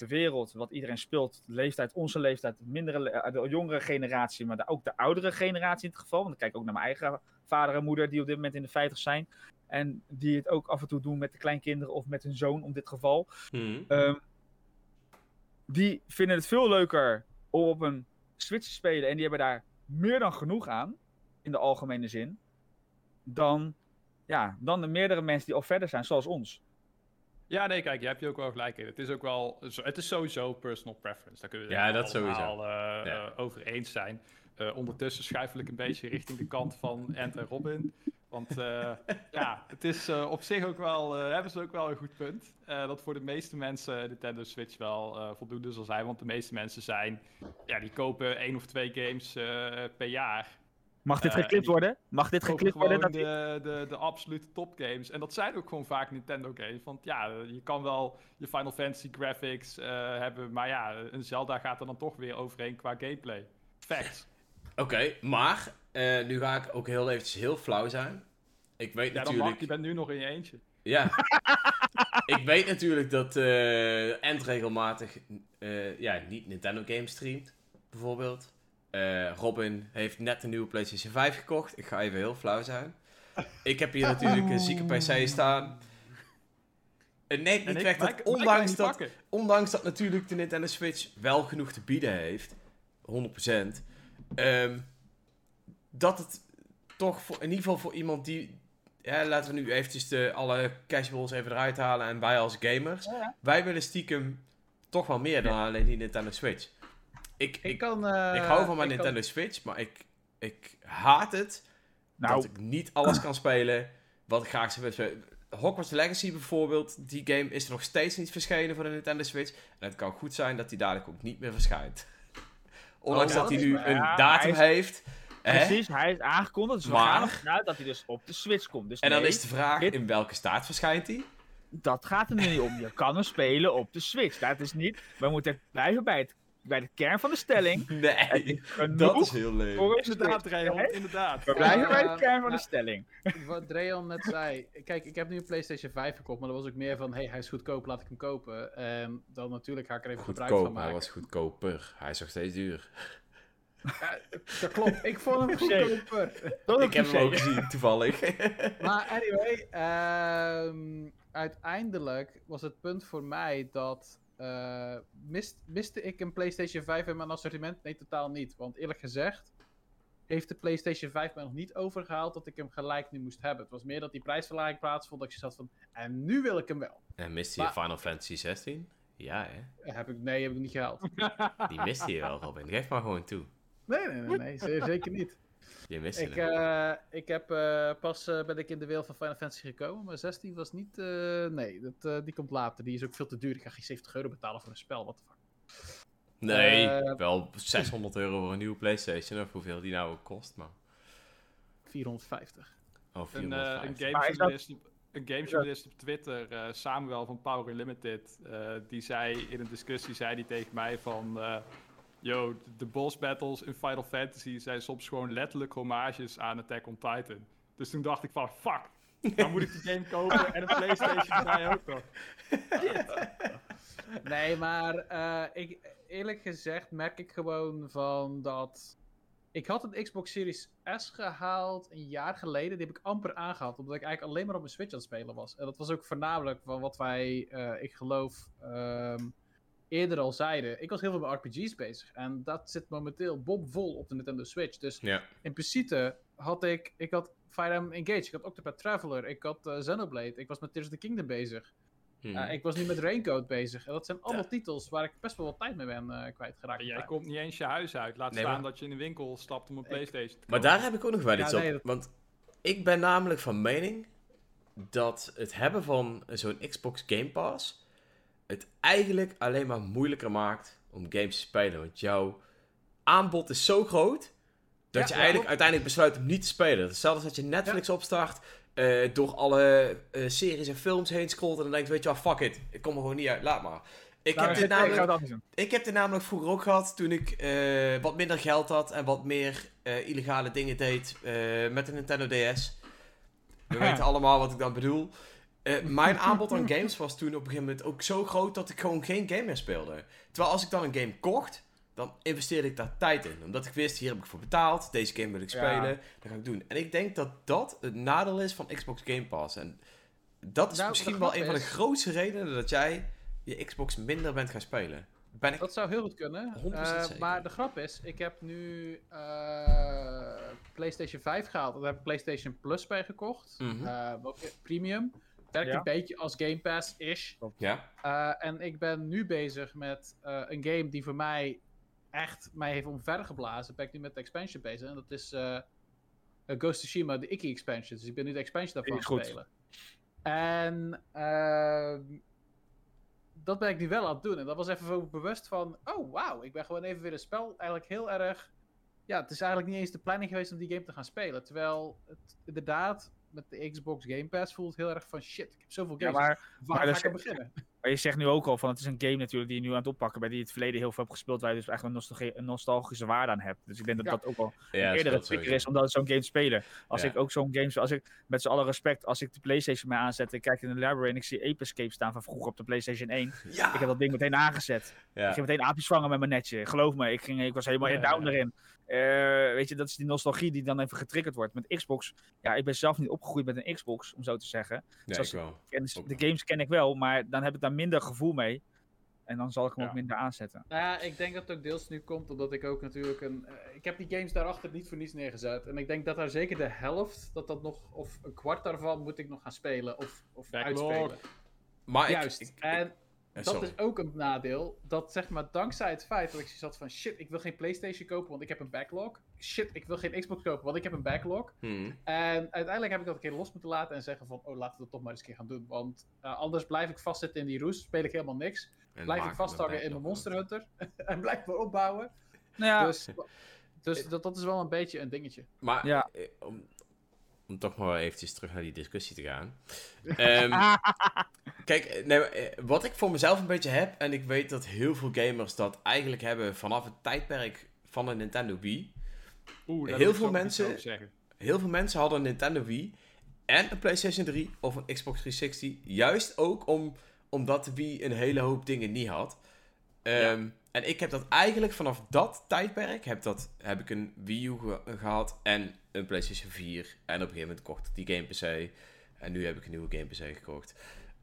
de wereld, wat iedereen speelt, de leeftijd, onze leeftijd, de, mindere, eh, de jongere generatie, maar de- ook de oudere generatie in het geval. Want ik kijk ook naar mijn eigen vader en moeder, die op dit moment in de 50 zijn. En die het ook af en toe doen met de kleinkinderen of met hun zoon, om dit geval. Mhm. Ehm, die vinden het veel leuker om op een Switch te spelen. En die hebben daar meer dan genoeg aan, in de algemene zin. Dan, ja, dan de meerdere mensen die al verder zijn, zoals ons. Ja, nee, kijk, je hebt je ook wel gelijk in. Het is ook wel, het is sowieso personal preference. Daar kunnen we Ja, het dat allemaal eh, Ja. eh, over eens zijn. Eh, ondertussen schuifel ik een beetje richting de kant van Ant en Robin. Want [laughs] ja, het is op zich ook wel, hebben ze ook wel een goed punt. Dat voor de meeste mensen Nintendo Switch wel voldoende zal zijn. Want de meeste mensen zijn, ja, die kopen één of twee games per jaar. Mag dit Eh, geklipt worden? Mag dit geklipt worden? Dat de, de, de absolute topgames. En dat zijn ook gewoon vaak Nintendo games. Want ja, je kan wel je Final Fantasy graphics eh, hebben. Maar ja, een Zelda gaat er dan toch weer overheen qua gameplay. Facts. [laughs] Oké, maar eh, nu ga ik ook heel eventjes heel flauw zijn. Ik weet Ja, dan natuurlijk... mag je bent nu nog in je eentje. Ja. [laughs] ik weet natuurlijk dat eh End regelmatig eh, ja, niet Nintendo games streamt, bijvoorbeeld. Eh, Robin heeft net een nieuwe PlayStation 5 gekocht. Ik ga even heel flauw zijn. Ik heb hier natuurlijk een zieke PC staan. Neemt En niet ik- weg dat ondanks niet dat, ondanks dat natuurlijk de Nintendo Switch wel genoeg te bieden heeft, 100%, ehm, dat het toch voor, in ieder geval voor iemand die, ja, laten we nu eventjes de, alle casuals even eruit halen en wij als gamers, Ja. wij willen stiekem toch wel meer dan alleen die Nintendo Switch. Ik, ik, Ik ik, kan... eh, hou van mijn kan- Nintendo Switch, maar ik, ik haat het Nou, dat ik niet alles kan spelen wat ik graag zou willen spelen. Hogwarts Legacy bijvoorbeeld, die game is er nog steeds niet verschenen voor de Nintendo Switch. En het kan goed zijn dat die dadelijk ook niet meer verschijnt. Ondanks Oh, ja, dat hij nu een Ja, datum heeft. hè? precies, hij is aangekondigd. Dus Maar- we gaan ervan uit dat hij dus op de Switch komt. Dus En dan is de vraag, dit- in welke staat verschijnt hij? dat gaat er nu niet om. Je kan hem spelen op de Switch. Dat is niet... We moeten blijven bij, het, bij de kern van de stelling. [laughs] Nee, dat is heel leuk. voor Inderdaad, Hè? inderdaad. We blijven bij de kern van de stelling. [laughs] Wat Dreon net zei. Kijk, ik heb nu een PlayStation 5 gekocht, maar dat was ook meer van: hey, hij is goedkoop, laat ik hem kopen. En dan natuurlijk ga ik er even gebruik van Goedkoop, hij maken. was goedkoper. Hij is nog steeds duur. Dat klopt, ik vond hem [laughs] goedkoper. Tot Ik heb hem ook gezien, toevallig. Maar anyway, ehm, uiteindelijk was het punt voor mij dat. Eh, mist, miste ik een PlayStation 5 in mijn assortiment? Nee, totaal niet. Want eerlijk gezegd, heeft de PlayStation 5 mij nog niet overgehaald dat ik hem gelijk nu moest hebben. Het was meer dat die prijsverlaging plaatsvond. Dat je zat van. En nu wil ik hem wel. En mist hij Maar- Final Fantasy 16? Ja, hè? Heb ik, nee, heb ik niet gehaald. Die mist hij wel, Robin. Geef maar gewoon toe. Nee, nee, nee, nee ze- zeker niet. Je mist Ik, eh, ik heb eh, pas eh, ben ik in de wereld van Final Fantasy gekomen, maar 16 was niet. eh, nee, dat, eh, die komt later. Die is ook veel te duur. Ik ga geen 70 euro betalen voor een spel. Wat de fuck. Nee, wel 600 euro voor een nieuwe PlayStation, of hoeveel die nou ook kost, maar... 450. Oh, Een, eh, een 450. gamejournalist op, een gamejournalist op Twitter, eh, Samuel van Power Unlimited, eh, die zei in een discussie zei die tegen mij van... eh, Yo, de- boss battles in Final Fantasy zijn soms gewoon letterlijk homages aan Attack on Titan. Dus toen dacht ik van, fuck, dan moet ik die game kopen en een Playstation [laughs] erbij ook nog. Nee, maar eh, ik, eerlijk gezegd merk ik gewoon van dat. Ik had een Xbox Series S gehaald een jaar geleden. Die heb ik amper aangehaald. Omdat ik eigenlijk alleen maar op mijn Switch aan het spelen was. En dat was ook voornamelijk van wat wij, eh, ik geloof, ehm, eerder al zeiden. Ik was heel veel met RPG's bezig. En dat zit momenteel bomvol op de Nintendo Switch. Dus Ja. in principe had ik, ik had Fire Emblem Engage, ik had Octopath Traveler, ik had eh, Xenoblade, ik was met Tears of the Kingdom bezig. Hm. Uh, ik was nu met Raincoat bezig. En dat zijn allemaal Ja. titels waar ik best wel wat tijd mee ben eh, kwijtgeraakt. Jij komt niet eens je huis uit, laat Nee, staan maar- dat je in de winkel stapt om een Ik- Playstation te Maar kopen. daar heb ik ook nog wel Ja, iets nee, op. dat- Want ik ben namelijk van mening dat het hebben van zo'n Xbox Game Pass het eigenlijk alleen maar moeilijker maakt om games te spelen. Want jouw aanbod is zo groot dat Ja, je eigenlijk uiteindelijk besluit om niet te spelen. Hetzelfde als dat je Netflix opstart, eh, door alle eh, series en films heen scrolt en dan denkt, weet je wel, fuck it, ik kom er gewoon niet uit, laat maar. Ik Nou, heb dit namelijk ik heb dit namelijk vroeger ook gehad toen ik eh, wat minder geld had en wat meer illegale dingen deed met de Nintendo DS. We weten allemaal wat ik dan bedoel. Eh, mijn aanbod aan games was toen op een gegeven moment ook zo groot dat ik gewoon geen game meer speelde. Terwijl als ik dan een game kocht, dan investeerde ik daar tijd in. Omdat ik wist, hier heb ik voor betaald, deze game wil ik Ja. spelen, dat ga ik doen. En ik denk dat dat het nadeel is van Xbox Game Pass. En dat is Nou, misschien wel een van de grootste redenen dat jij je Xbox minder bent gaan spelen. Ben ik Dat zou heel goed kunnen. 100% Eh, maar de grap is, ik heb nu eh, PlayStation 5 gehaald. Daar heb ik PlayStation Plus bij gekocht. Mhm. Premium. Werkt Ja. een beetje als Game Pass-ish. Ja? Eh, en ik ben nu bezig met eh, een game die voor mij echt mij heeft omvergeblazen. Ben ik nu met de expansion bezig. En dat is eh, Ghost of Tsushima, de Iki expansion. Dus ik ben nu de expansion daarvan Is aan het goed. spelen. En ehm, dat ben ik nu wel aan het doen. En dat was even bewust van, oh wauw, ik ben gewoon even weer een spel eigenlijk heel erg... Ja, het is eigenlijk niet eens de planning geweest om die game te gaan spelen. Terwijl het inderdaad met de Xbox Game Pass voelt heel erg van shit, ik heb zoveel Ja, games. maar, Waar maar ga ik aan beginnen? Maar je zegt nu ook al van het is een game natuurlijk die je nu aan het oppakken bent, die je in het verleden heel veel hebt gespeeld, waar je dus eigenlijk een, nostalgie, een nostalgische waarde aan hebt. Dus ik denk dat Ja. dat ook wel Ja, dat eerdere speelt trigger is omdat zo'n game te spelen. Als Ja. ik ook zo'n game, als ik met z'n alle respect, als ik de PlayStation mij aanzet, ik kijk in de library en ik zie Ape Escape staan van vroeger op de PlayStation 1. Ja. Ik heb dat ding meteen aangezet. Ja. Ik ging meteen aapjes vangen met mijn netje. Geloof me, ik, ging, ik was helemaal Ja, down ja. erin. Eh, weet je, dat is die nostalgie die dan even getriggerd wordt. Met Xbox, ja, ik ben zelf niet opgegroeid met een Xbox, om zo te zeggen. Ja, Zoals- ik wel. De games ken ik wel, maar dan heb ik daar minder gevoel mee. En dan zal ik hem Ja. ook minder aanzetten. Nou ja, ik denk dat het ook deels nu komt omdat ik ook natuurlijk een. eh, ik heb die games daarachter niet voor niets neergezet. En ik denk dat daar zeker de helft, dat dat nog. Of een kwart daarvan moet ik nog gaan spelen. Of, of Backlog. uitspelen. Maar Juist. ik- en dat sorry. is ook een nadeel. Dat zeg maar dankzij het feit dat ik zoiets had van shit, ik wil geen PlayStation kopen, want ik heb een backlog. Shit, ik wil geen Xbox kopen, want ik heb een backlog. Hmm. En uiteindelijk heb ik dat een keer los moeten laten en zeggen van, oh laten we dat toch maar eens een keer gaan doen. Want eh, anders blijf ik vastzitten in die roes, speel ik helemaal niks. En Blijf ik vasthangen in mijn backlog. Monster Hunter. [laughs] en blijf maar opbouwen. Nou ja, Dus, dus dat, dat is wel een beetje een dingetje. Maar Ja. Om, toch maar eventjes terug naar die discussie te gaan. [laughs] Ehm, kijk, nee, eh, wat ik voor mezelf een beetje heb, en ik weet dat heel veel gamers dat eigenlijk hebben vanaf het tijdperk van de Nintendo Wii. Oeh, Heel veel mensen-. Heel veel mensen hadden een Nintendo Wii en een PlayStation 3 of een Xbox 360. Juist ook om, omdat de Wii een hele hoop dingen niet had. Ehm, En ik heb dat eigenlijk vanaf dat tijdperk, heb, dat, heb ik een Wii U ge- gehad en een PlayStation 4. En op een gegeven moment kocht ik die game PC. En nu heb ik een nieuwe game PC gekocht.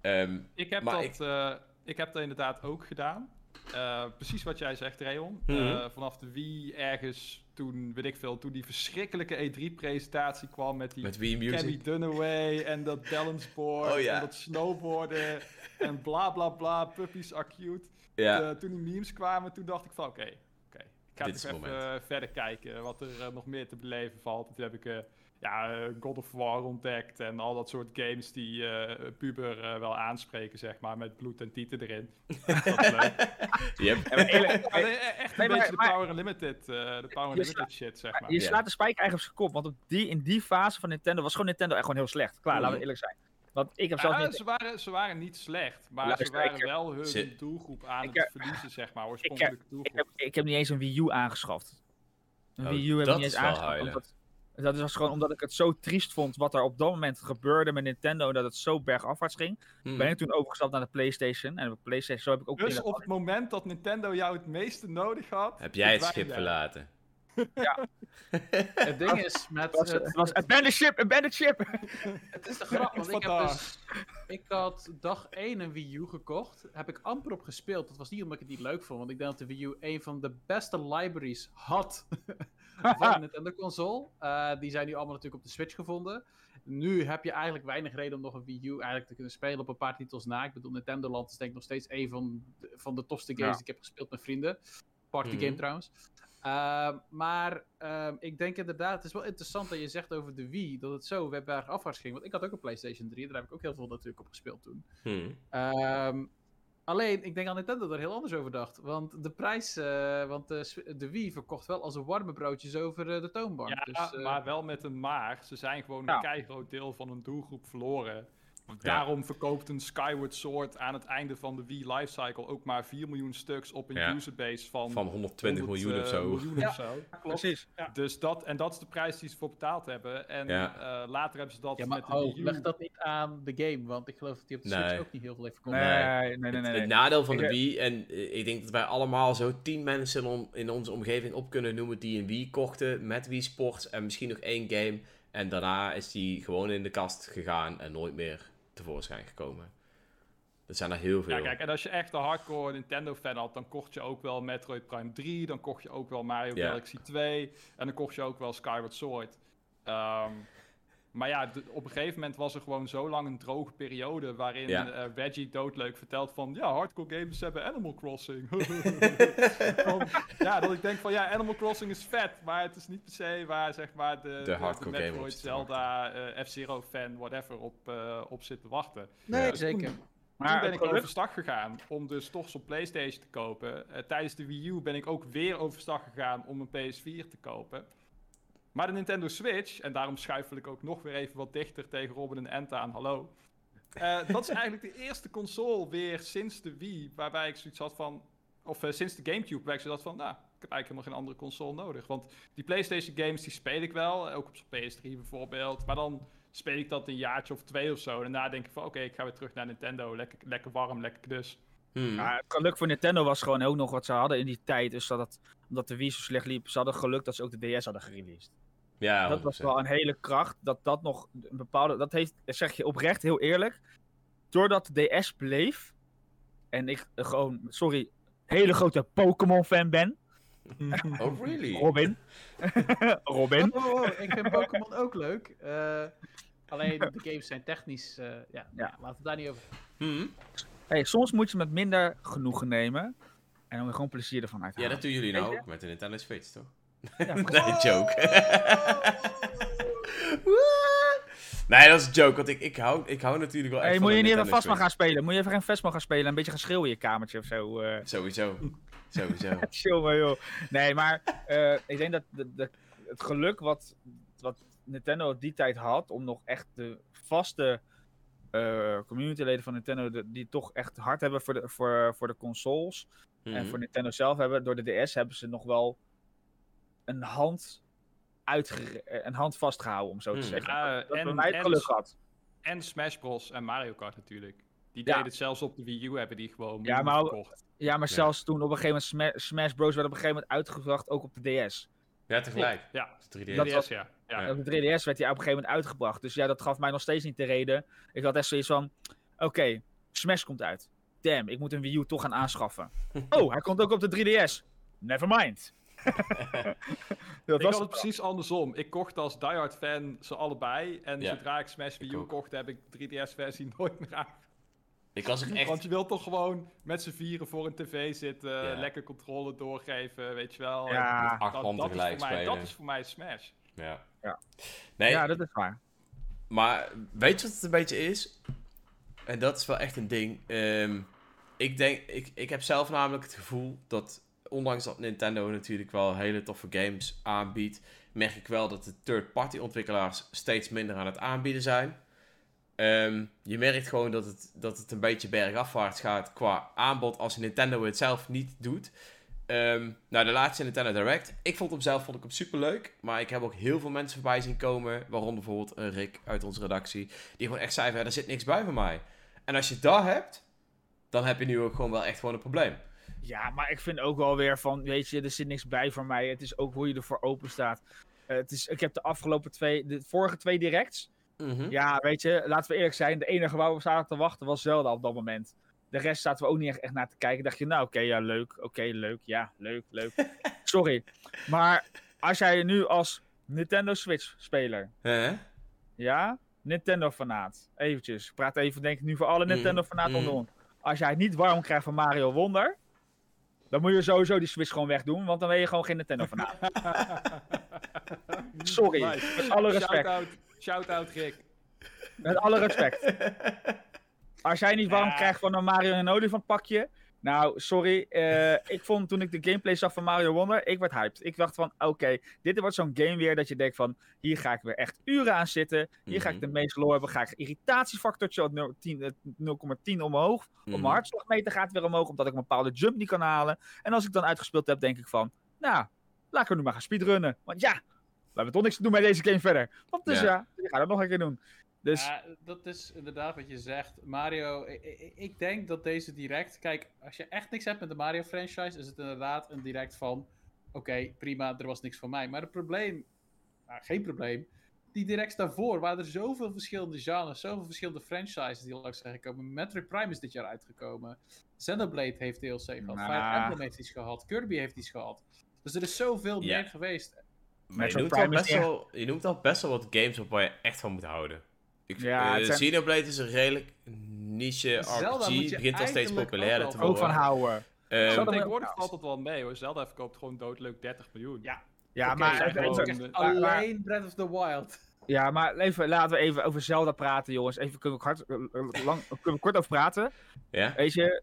Ehm, Ik heb, dat, ik- eh, ik heb dat inderdaad ook gedaan. Eh, precies wat jij zegt, Rayon. Mhm. Eh, vanaf de Wii ergens toen, weet ik veel, toen die verschrikkelijke E3-presentatie kwam met die met Wii Music. Cammy Dunaway en dat [laughs] balanceboard Oh, ja. en dat snowboarden en bla bla bla, puppies are cute. Ja, Eh, toen die memes kwamen, toen dacht ik van oké, oké. Ik ga Dit even eh, verder kijken wat er eh, nog meer te beleven valt. En toen heb ik eh, ja, God of War ontdekt en al dat soort games die eh, puber eh, wel aanspreken, zeg maar, met bloed en tieten erin. [laughs] [laughs] yep. Eh, echt een Nee, maar- beetje de Power Unlimited, eh, de Power Je Unlimited shit, zeg maar. je slaat de spijker eigenlijk op zijn kop. Want op die, in die fase van Nintendo was gewoon Nintendo echt gewoon heel slecht. Klaar, laten we Mhm. eerlijk zijn. Want ik heb zelf Ja, niet... ze, waren, ze waren niet slecht, maar Luister, ze waren heb- wel hun Ze- doelgroep aan Ik het heb- verliezen, zeg maar, oorspronkelijke doelgroep. Ik heb, ik heb niet eens een Wii U aangeschaft. Een Oh, Wii U heb dat ik niet is eens aangeschaft. Omdat, dat was gewoon omdat ik het zo triest vond wat er op dat moment gebeurde met Nintendo. Dat het zo bergafwaarts ging. Hmm. Ben ik toen overgestapt naar de PlayStation. En op PlayStation zo heb ik ook Dus op het moment dat Nintendo jou het meeste nodig had... Heb jij het schip jij. Verlaten? [laughs] Het ding is met... Het was, het- het was abandoned ship, abandoned ship! [laughs] Het is de grap, want ik heb dus... Ik had dag 1 een Wii U gekocht. Heb ik amper op gespeeld. Dat was niet omdat ik het niet leuk vond. Want ik denk dat de Wii U een van de beste libraries had. [laughs] van een Nintendo console. Eh, die zijn nu allemaal natuurlijk op de Switch gevonden. Nu heb je eigenlijk weinig reden om nog een Wii U eigenlijk te kunnen spelen op een paar titels na. Ik bedoel, Nintendo Land is denk ik nog steeds een van de, van de tofste games Ja. die ik heb gespeeld met vrienden. Party Mhm. game trouwens. Ehm, maar ehm, ik denk inderdaad, het is wel interessant dat je zegt over de Wii, dat het zo bergafwaarts ging. Want ik had ook een PlayStation 3, daar heb ik ook heel veel natuurlijk op gespeeld toen. Hmm. Ehm, alleen, ik denk aan Nintendo er heel anders over dacht. Want de prijs, eh, want de, Wii verkocht wel als een warme broodjes over eh, de toonbank. Ja, dus, eh, maar wel met een maar. Ze zijn gewoon Ja. een keigroot deel van hun doelgroep verloren. Daarom verkoopt een Skyward Sword aan het einde van de Wii lifecycle ook maar 4 miljoen stuks op een Ja. userbase van, Van 120 100, miljoen of eh, zo. miljoen Ja. of zo. Precies. Dus dat, en dat is de prijs die ze voor betaald hebben. En Ja. eh, later hebben ze dat ja, maar met de oh, Wii U. leg dat niet aan de game, want ik geloof dat die op de Nee. Switch ook niet heel veel heeft verkocht. Nee, Nee. nee, nee, nee. Het, nee. het nadeel van Ik, de eh, Wii, en ik denk dat wij allemaal zo tien mensen in, on- in onze omgeving op kunnen noemen die een Wii kochten met Wii Sports en misschien nog één game. En daarna is die gewoon in de kast gegaan en nooit meer tevoorschijn gekomen. Dat zijn er heel veel. Ja, kijk, en als je echt een hardcore Nintendo-fan had, dan kocht je ook wel Metroid Prime 3, dan kocht je ook wel Mario Ja. Galaxy 2, en dan kocht je ook wel Skyward Sword. Ehm, maar ja, op een gegeven moment was er gewoon zo lang een droge periode waarin Ja. eh, Reggie doodleuk vertelt van, ja, hardcore games hebben Animal Crossing. [laughs] Van, ja, dat ik denk van, ja, Animal Crossing is vet, maar het is niet per se waar, zeg maar, de, de, hardcore op Metroid. Zelda, eh, F-Zero fan, whatever, op, eh, op zit te wachten. Nee, Ja. zeker. Maar Toen ben ik overstag gegaan om dus toch zo'n PlayStation te kopen. Eh, tijdens de Wii U ben ik ook weer overstag gegaan om een PS4 te kopen. Maar de Nintendo Switch, en daarom schuifel ik ook nog weer even wat dichter tegen Robin en Enta aan, hallo. Eh, dat is eigenlijk de eerste console weer sinds de Wii, waarbij ik zoiets had van, of eh, sinds de Gamecube, waar ik zoiets had van, nou, ik heb eigenlijk helemaal geen andere console nodig. Want die PlayStation games, die speel ik wel, ook op zo'n PS3 bijvoorbeeld, maar dan speel ik dat een jaartje of twee of zo. En daarna denk ik van, oké, ik ga weer terug naar Nintendo, lekker, lekker warm, lekker knus. Hmm. Ja, het geluk voor Nintendo was gewoon ook nog wat ze hadden in die tijd. Dus dat het, omdat de Wii zo slecht liep, ze hadden geluk dat ze ook de DS hadden gereleased. Ja, dat was 100%. wel een hele kracht. Dat dat nog een bepaalde. Dat heeft, zeg je oprecht, heel eerlijk. Doordat de DS bleef. En ik gewoon, sorry, hele grote Pokémon-fan ben. [laughs] Oh, really? Robin. [laughs] Robin. Oh, oh, oh, ik vind Pokémon ook leuk. Eh, alleen de games zijn technisch. eh, ja, Ja. laten we het daar niet over. Hmm. Hey, soms moet je met minder genoegen nemen. En dan gewoon plezier ervan Ja, uithalen. dat doen jullie nou ook met de Nintendo Switch, toch? Ja, [laughs] nee, joke. [laughs] nee, dat is een joke, want ik, ik, hou, ik hou natuurlijk wel echt Hey, van moet je niet even Switch. gaan spelen? Moet je even geen Fasma gaan spelen? Een beetje gaan schreeuwen in je kamertje of zo? eh. Sowieso. Sowieso. [laughs] Chill maar joh. Nee, maar eh, ik denk dat de, de, het geluk wat, wat Nintendo die tijd had, om nog echt de vaste eh, communityleden van Nintendo, de- die toch echt hard hebben voor de, voor, voor de consoles en Mhm. voor Nintendo zelf hebben, door de DS hebben ze nog wel een hand, uitge eh, een hand vastgehouden, om zo te Hmm. zeggen. Dat hebben en- wij het en- geluk gehad. En Smash Bros. en Mario Kart natuurlijk. Die Ja. deden het zelfs op de Wii U, hebben die gewoon Ja, maar- verkocht. Ja, maar Ja. zelfs toen op een gegeven moment Sma- Smash Bros. werd op een gegeven moment uitgebracht, ook op de DS. Ja, tegelijk. Ja, 3DS. Dat 3DS, was- ja. ja. Ja. Op de 3DS werd hij op een gegeven moment uitgebracht. Dus ja, dat gaf mij nog steeds niet de reden. Ik had echt zoiets van: oké, Smash komt uit. Damn, ik moet een Wii U toch gaan aanschaffen. [laughs] oh, hij komt ook op de 3DS. Never mind. [laughs] dat Ik was had het precies andersom. Ik kocht als diehard fan ze allebei. En Ja. zodra ik Smash Wii Ik U ook. kocht, heb ik 3DS-versie [laughs] nooit meer aan. Ik was echt... Want je wilt toch gewoon met z'n vieren voor een tv zitten, Ja. lekker controle doorgeven, weet je wel. Ja, Acht dat, dat, is tegelijk voor mij, dat is voor mij Smash. Ja. Ja. Nee, ja, dat is waar. maar weet je wat het een beetje is? En dat is wel echt een ding. Ehm, ik, denk, ik, ik heb zelf namelijk het gevoel dat, ondanks dat Nintendo natuurlijk wel hele toffe games aanbiedt, merk ik wel dat de third-party ontwikkelaars steeds minder aan het aanbieden zijn. Ehm, je merkt gewoon dat het, dat het een beetje bergafwaarts gaat qua aanbod als Nintendo het zelf niet doet. Ehm, nou, de laatste Nintendo Direct. Ik vond hem zelf vond ik hem super leuk. Maar ik heb ook heel veel mensen voorbij zien komen. Waaronder bijvoorbeeld Rick uit onze redactie. Die gewoon echt zei: van, er zit niks bij van mij. En als je dat hebt, dan heb je nu ook gewoon wel echt gewoon een probleem. Ja, maar ik vind ook wel weer van: weet je, er zit niks bij voor mij. Het is ook hoe je ervoor open staat. Eh, het is, ik heb de afgelopen twee, de vorige twee directs. Mhm. Ja, weet je, laten we eerlijk zijn. De enige waar we zaten te wachten was Zelda op dat moment. De rest zaten we ook niet echt, echt naar te kijken. Dacht je, nou oké, ja, leuk. Oké, leuk. Ja, leuk, leuk. [laughs] Sorry. Maar als jij nu als Nintendo Switch-speler, Hè? ja, Nintendo-fanaat, eventjes, ik praat even denk ik nu voor alle Mhm, Nintendo-fanaten mhm. onder ons. Als jij het niet warm krijgt van Mario Wonder, dan moet je sowieso die Switch gewoon wegdoen, want dan ben je gewoon geen Nintendo-fanaat. [laughs] Sorry, Nice. met alle respect. Shout-out, shout-out Rick. Met alle respect. [laughs] Als jij niet warm Ja. krijgt van een Mario en een olifantpakje. Nou, sorry. eh, ik vond toen ik de gameplay zag van Mario Wonder, ik werd hyped. Ik dacht van, oké, dit wordt zo'n game weer dat je denkt van, hier ga ik weer echt uren aan zitten. Hier ga ik Mhm. de meeste lore hebben. Ga ik irritatiefactortje op 0,10 eh, 0,10 omhoog. Op Mhm. mijn hartslagmeter gaat weer omhoog, omdat ik een bepaalde jump niet kan halen. En als ik dan uitgespeeld heb, denk ik van, nou, laat ik er nu maar gaan speedrunnen. Want ja, we hebben toch niks te doen met deze game verder. Want dus Ja. ja, ik ga dat nog een keer doen. Dus Ja, dat is inderdaad wat je zegt. Mario, ik, ik, ik denk dat deze direct... Kijk, als je echt niks hebt met de Mario franchise, is het inderdaad een direct van... Oké, prima, er was niks van mij. Maar het probleem... Nou, geen probleem. Die directs daarvoor waren er zoveel verschillende genres, zoveel verschillende franchises die langs zijn gekomen. Metroid Prime is dit jaar uitgekomen. Xenoblade heeft DLC gehad. Nou. Fire Emblem heeft iets gehad. Kirby heeft iets gehad. Dus er is zoveel Ja. meer geweest. Maar je noemt, al Prime is best wel, je noemt al best wel wat games op waar je echt van moet houden. Ik, Ja, ja, het zijn- Xenoblade is een redelijk niche Zelda RPG. je begint al steeds populairder te van ook worden. van houden. Ehm, Zelda- Tegenwoordig valt het wel mee hoor. Zelda verkoopt gewoon doodleuk 30 miljoen. Ja. Ja, maar, gewoon- maar- maar- Alleen Breath of the Wild. ja, maar even, laten we even over Zelda praten, jongens. Even kunnen we, hard, eh, lang, kunnen we kort over praten. ja? Weet je,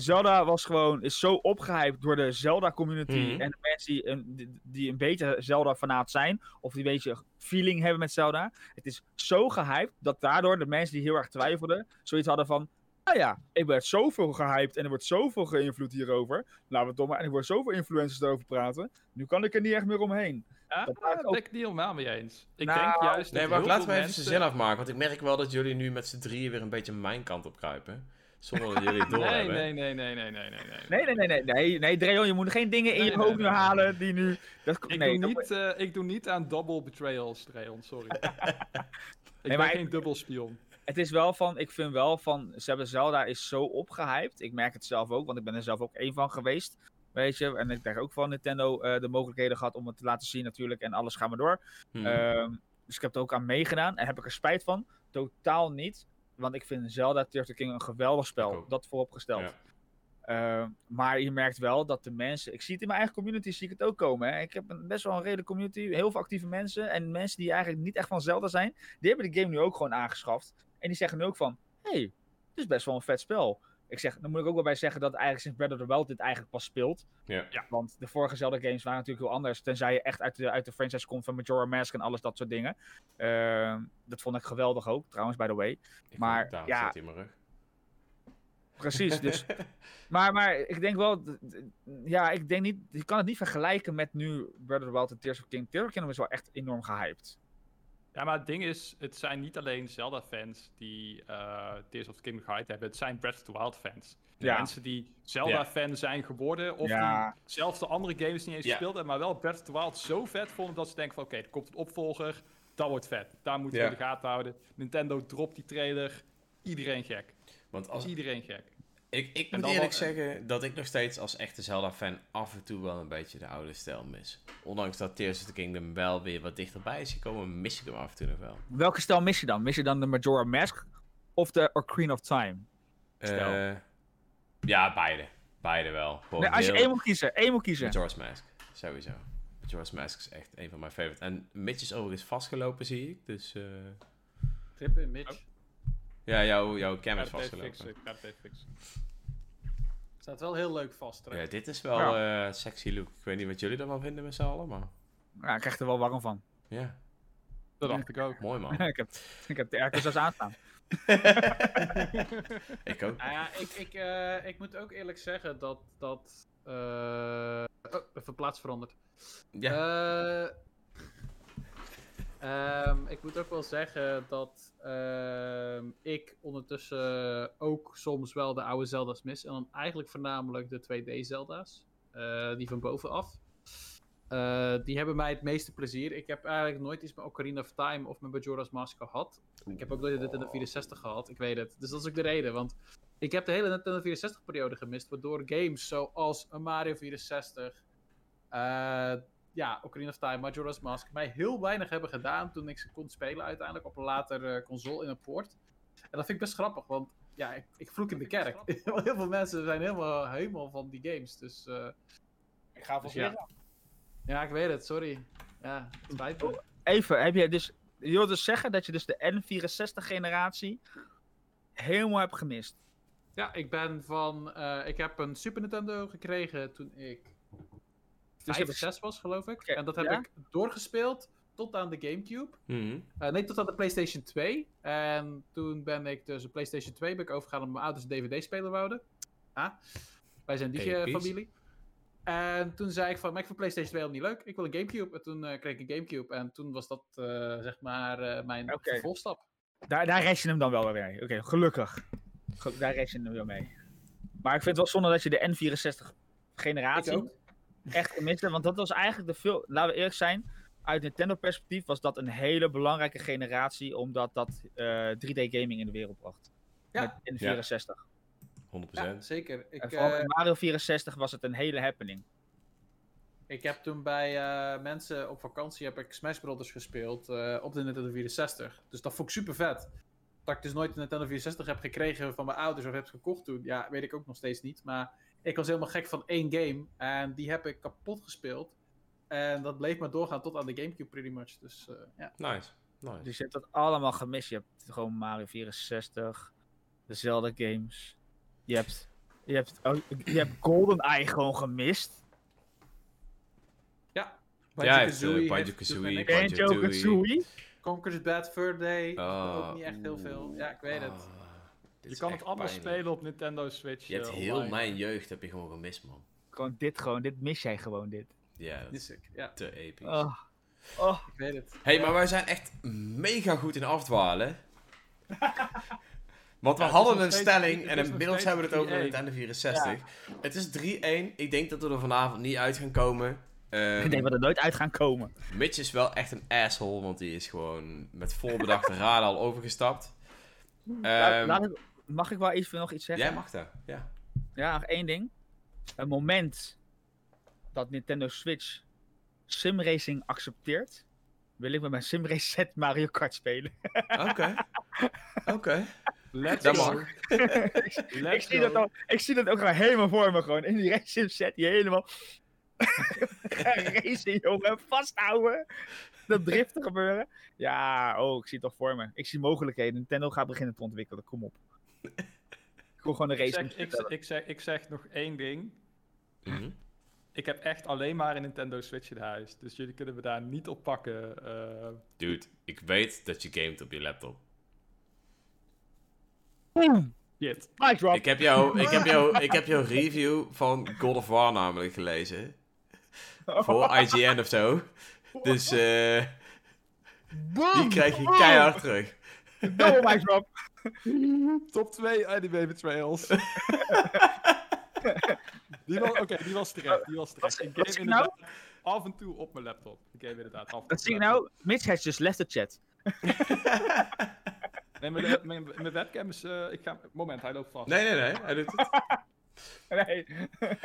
Zelda was gewoon, is zo opgehyped door de Zelda-community Mhm. en de mensen die een, die- die een beetje Zelda-fanaat zijn, of die een beetje feeling hebben met Zelda. Het is zo gehyped dat daardoor de mensen die heel erg twijfelden, zoiets hadden van, nou ja, ik werd zoveel gehyped en er wordt zoveel geïnvloed hierover. Laten we het maar, en er wordt zoveel influencers erover praten. Nu kan ik er niet echt meer omheen. Ja, Dat dat ook- ben ik het niet helemaal mee eens. Ik Nou, denk juist Nee, heel laten we even zijn mensen... zin afmaken. Want ik merk wel dat jullie nu met z'n drieën weer een beetje mijn kant op kruipen. Zonder dat jullie het Nee, nee, nee, nee, nee, nee, nee, nee. Nee, nee, nee, nee, nee, nee, Dreon, je moet geen dingen in Nee, je hoofd nu nee, nee. halen die nu... Dat, Ik, nee, doe dat- niet, eh, ik doe niet aan double betrayals, Dreon, sorry. [laughs] ik ben maar ik- geen dubbelspion. het is wel van, ik vind wel van, ze hebben Zelda is zo opgehyped. Ik merk het zelf ook, want ik ben er zelf ook één van geweest. Weet je, en ik heb ook van Nintendo eh, de mogelijkheden gehad om het te laten zien natuurlijk. En alles gaat maar door. Hmm. Ehm, dus ik heb er ook aan meegedaan. En heb ik er spijt van? Totaal niet. Want ik vind Zelda Tears of the King een geweldig spel. Dat vooropgesteld. Ja. Ehm, maar je merkt wel dat de mensen. Ik zie het in mijn eigen community, zie ik het ook komen. Hè. Ik heb een, best wel een redelijke community, heel veel actieve mensen. En mensen die eigenlijk niet echt van Zelda zijn, die hebben de game nu ook gewoon aangeschaft. En die zeggen nu ook van: hey, het is best wel een vet spel. Ik zeg, dan moet ik ook wel bij zeggen dat eigenlijk sinds Breath of the Wild dit eigenlijk pas speelt. Ja. Want de vorige Zelda games waren natuurlijk heel anders. Tenzij je echt uit de, uit de franchise komt van Majora Mask en alles dat soort dingen. Ehm, dat vond ik geweldig ook, trouwens, by the way. Ik maar, ja. in mijn rug. Precies, [laughs] dus Maar, maar ik denk wel, ja, ik denk niet, je kan het niet vergelijken met nu Breath of the Wild en Tears of King. Tears of the Kingdom is wel echt enorm gehyped. Ja, maar het ding is, het zijn niet alleen Zelda-fans die eh Tears of the Kingdom gehyped hebben. Het zijn Breath of the Wild-fans. Ja. Mensen die Zelda-fan zijn geworden, of Ja. die zelfs de andere games niet eens gespeeld hebben, maar wel Breath of the Wild zo vet vonden dat ze denken van, oké, er komt een opvolger, dat wordt vet. Daar moeten we in de gaten houden. Nintendo dropt die trailer, iedereen gek. Want als, Iedereen gek. Ik, ik moet eerlijk wel- zeggen dat ik nog steeds als echte Zelda-fan af en toe wel een beetje de oude stijl mis. Ondanks dat Tears of the Kingdom wel weer wat dichterbij is gekomen, mis ik hem af en toe nog wel. Welke stijl mis je dan? Mis je dan de Majora Mask of de Ocarina of Time? Stijl. Eh, ja, beide. Beide wel. Nee, als je heel- één moet kiezen, één moet kiezen. Majora's Mask, sowieso. Majora's Mask is echt een van mijn favorites. En Mitch is overigens vastgelopen, zie ik. Dus eh, Trip in Mitch. Ja, jouw, jouw cam is het vastgelopen. fixen, ik ga het even fixen. Staat wel heel leuk vast. Ja, trouwens. dit is wel eh sexy look. Ik weet niet wat jullie ervan vinden met z'n allen, maar Ja, ik krijg er wel warm van. ja, Dat dacht ik ook. mooi man. [laughs] ik, heb, ik heb de airco's aanstaan. [laughs] [laughs] ik ook. Nou ja, ik, ik, eh, ik moet ook eerlijk zeggen dat. dat eh, Oh, even plaats veranderd. Ja, Eh, ehm, ik moet ook wel zeggen dat ehm, ik ondertussen ook soms wel de oude Zelda's mis. En dan eigenlijk voornamelijk de 2D-Zelda's. eh, die van bovenaf. Eh, die hebben mij het meeste plezier. Ik heb eigenlijk nooit iets met Ocarina of Time of met Majora's Mask gehad. Ik heb ook nooit de Nintendo 64 gehad, ik weet het. Dus dat is ook de reden, want ik heb de hele Nintendo 64-periode gemist, waardoor games zoals Mario 64, eh, ja, Ocarina of Time, Majora's Mask, mij heel weinig hebben gedaan toen ik ze kon spelen uiteindelijk op een later eh, console in een poort. En dat vind ik best grappig, want ja, ik, ik vloek in de kerk. [laughs] Want heel veel mensen zijn helemaal helemaal van die games, dus eh, Ik ga Dus ja. ja, ik weet het, sorry. Ja, het spijt me. Even, heb je dus... Je wilt dus zeggen dat je dus de N64-generatie helemaal hebt gemist. Ja, ik ben van. eh, ik heb een Super Nintendo gekregen toen ik. Dus Dus je ik hebt- 6 was, geloof ik. En dat heb ja? ik doorgespeeld tot aan de GameCube. Mhm. Eh, nee, tot aan de PlayStation 2. En toen ben ik dus de PlayStation 2 ben ik overgegaan omdat mijn ouders een DVD-speler wouden. Ah, wij zijn die eh, familie. En toen zei ik van, maar ik vind PlayStation 2 helemaal niet leuk. Ik wil een GameCube. En toen eh, kreeg ik een GameCube. En toen was dat, eh, zeg maar, eh, mijn Oké. vervolgstap. Daar, daar red je hem dan wel weer mee. Oké, gelukkig. Ge- daar red je hem wel mee. Maar ik vind het wel zonde dat je de Ik N64-generatie ook. Echt gemist. Want dat was eigenlijk de veel... Laten we eerlijk zijn. Uit Nintendo-perspectief was dat een hele belangrijke generatie. Omdat dat eh, 3D-gaming in de wereld bracht. Ja. Met Ja. N64. 100%. Ja, zeker. Ik, En vooral eh, met Mario 64 was het een hele happening. Ik heb toen bij eh, mensen op vakantie heb ik Smash Brothers gespeeld eh, op de Nintendo 64. Dus dat vond ik super vet. Dat ik dus nooit de Nintendo 64 heb gekregen van mijn ouders of heb gekocht toen, ja, weet ik ook nog steeds niet. Maar ik was helemaal gek van één game en die heb ik kapot gespeeld. En dat bleef maar doorgaan tot aan de Gamecube pretty much. Dus eh, ja. Nice. Nice. Dus je hebt dat allemaal gemist. Je hebt gewoon Mario 64, de Zelda games. Je hebt Je hebt, oh, je hebt GoldenEye gewoon gemist. Ja. Ja, uh, Banjo-Kazooie. Banjo- Banjo-Kazooie. Conker's Bad Fur Day. Oh. Ook niet echt heel veel. Ja, ik weet het. Je kan het allemaal pijnlijk. spelen op Nintendo Switch. Je hebt eh, heel online. mijn jeugd heb je gewoon gemist, man. Gewoon dit gewoon, dit mis jij gewoon, dit. Ja, dat is. Ja, te episch. Oh. Oh. ik weet het. hey, maar wij zijn echt mega goed in afdwalen. [laughs] Want we Ja, hadden een steeds- stelling en inmiddels hebben we het over de 3-1. Nintendo 64. Het is 3-1. Ik denk dat we er vanavond niet uit gaan komen. [laughs] Ik denk dat we er nooit uit gaan komen. Mitch is wel echt een asshole, want die is gewoon met voorbedachte [laughs] raden al overgestapt. Laat- Ehm, laat ik- mag ik wel even nog iets zeggen? jij mag dat, ja. Ja, nog één ding. Een moment dat Nintendo Switch simracing accepteert, wil ik met mijn simrace set Mario Kart spelen. Oké. [laughs] Oké. Let's Dat go. mag. [laughs] ik, zie go. dat al, ik zie dat ook gewoon helemaal voor me gewoon. In die race sim set die helemaal [laughs] racen, jongen. Vasthouden. Dat driften gebeuren. Ja, oh, ik zie het toch voor me. Ik zie mogelijkheden. Nintendo gaat beginnen te ontwikkelen. Kom op. Ik wil gewoon een Ik race zeg, ik, ik, zeg, ik zeg nog één ding. Mhm. Ik heb echt alleen maar een Nintendo Switch in huis. Dus jullie kunnen me daar niet op pakken. eh. Dude, ik weet dat je gamet op je laptop. shit. Mic drop. Ik heb, jou, ik, heb jou, ik heb jouw review van God of War namelijk gelezen. [laughs] Voor IGN of zo. Dus eh die krijg je keihard terug. Double mic drop. [laughs] Top 2 anime betrayals. [laughs] die was, Oké, die was terecht. Die was terecht. Wat- Ik wat ik nou? inderdaad af en toe op mijn laptop. Ik game inderdaad af en toe Dat zie ik nou. Mitch has just left the chat. [laughs] Nee, mijn, mijn, mijn webcam is... eh, ik ga... Moment, hij loopt vast. Nee, nee, nee. Hij doet het. [laughs] Nee. [laughs]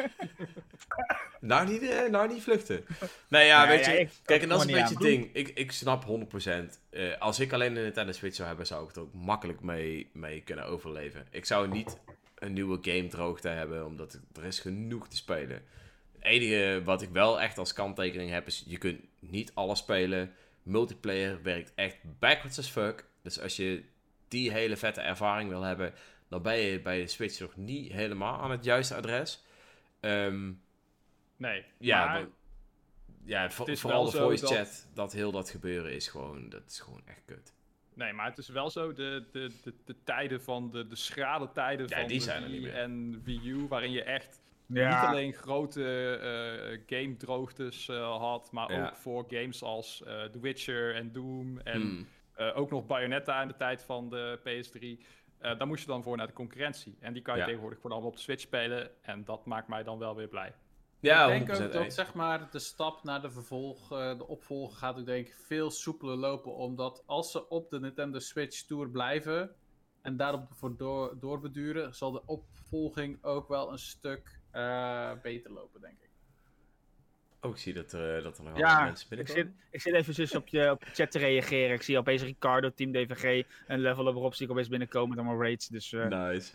Nou niet, eh, nou niet vluchten. Nee, ja, Nee, weet je. ja, kijk, en dat is een beetje het ding. Ik, ik snap 100%. eh, als ik alleen een Nintendo Switch zou hebben, zou ik er ook makkelijk mee, mee kunnen overleven. Ik zou niet een nieuwe game droogte hebben, omdat er- er is genoeg te spelen. Het enige wat ik wel echt als kanttekening heb, is je kunt niet alles spelen. Multiplayer werkt echt backwards as fuck. Dus als je die hele vette ervaring wil hebben, dan ben je bij de Switch nog niet helemaal aan het juiste adres. Ehm Nee. ja, maar ja vo- het is vooral wel de voice dat- chat, dat heel dat gebeuren is gewoon, dat is gewoon echt kut. Nee, maar het is wel zo, de, de, de, de tijden van, de, de schrale tijden Ja, van die zijn er niet Wii meer. en Wii U, waarin je echt niet alleen grote eh game droogtes eh, had, maar Ja. ook voor games als eh The Witcher en Doom en Hmm. eh, ook nog Bayonetta in de tijd van de PS3. Eh daar moest je dan voor naar de concurrentie. En die kan je Ja. tegenwoordig gewoon allemaal op de Switch spelen. En dat maakt mij dan wel weer blij. Ja, ik denk 100% ook dat eens. zeg maar, de stap naar de vervolg, eh, de opvolger gaat ook denk ik veel soepeler lopen. Omdat als ze op de Nintendo Switch Tour blijven en daarop voor door, doorbeduren, zal de opvolging ook wel een stuk eh, beter lopen, denk ik. Ook Oh, zie dat, er, eh, dat er nog Ja, wel mensen Ik zit, binnenkomen. ik zit even op je, op de chat te reageren. Ik zie opeens Ricardo, Team DVG en Level Up Rob zie ik opeens binnenkomen met allemaal raids. Dus eh Nice.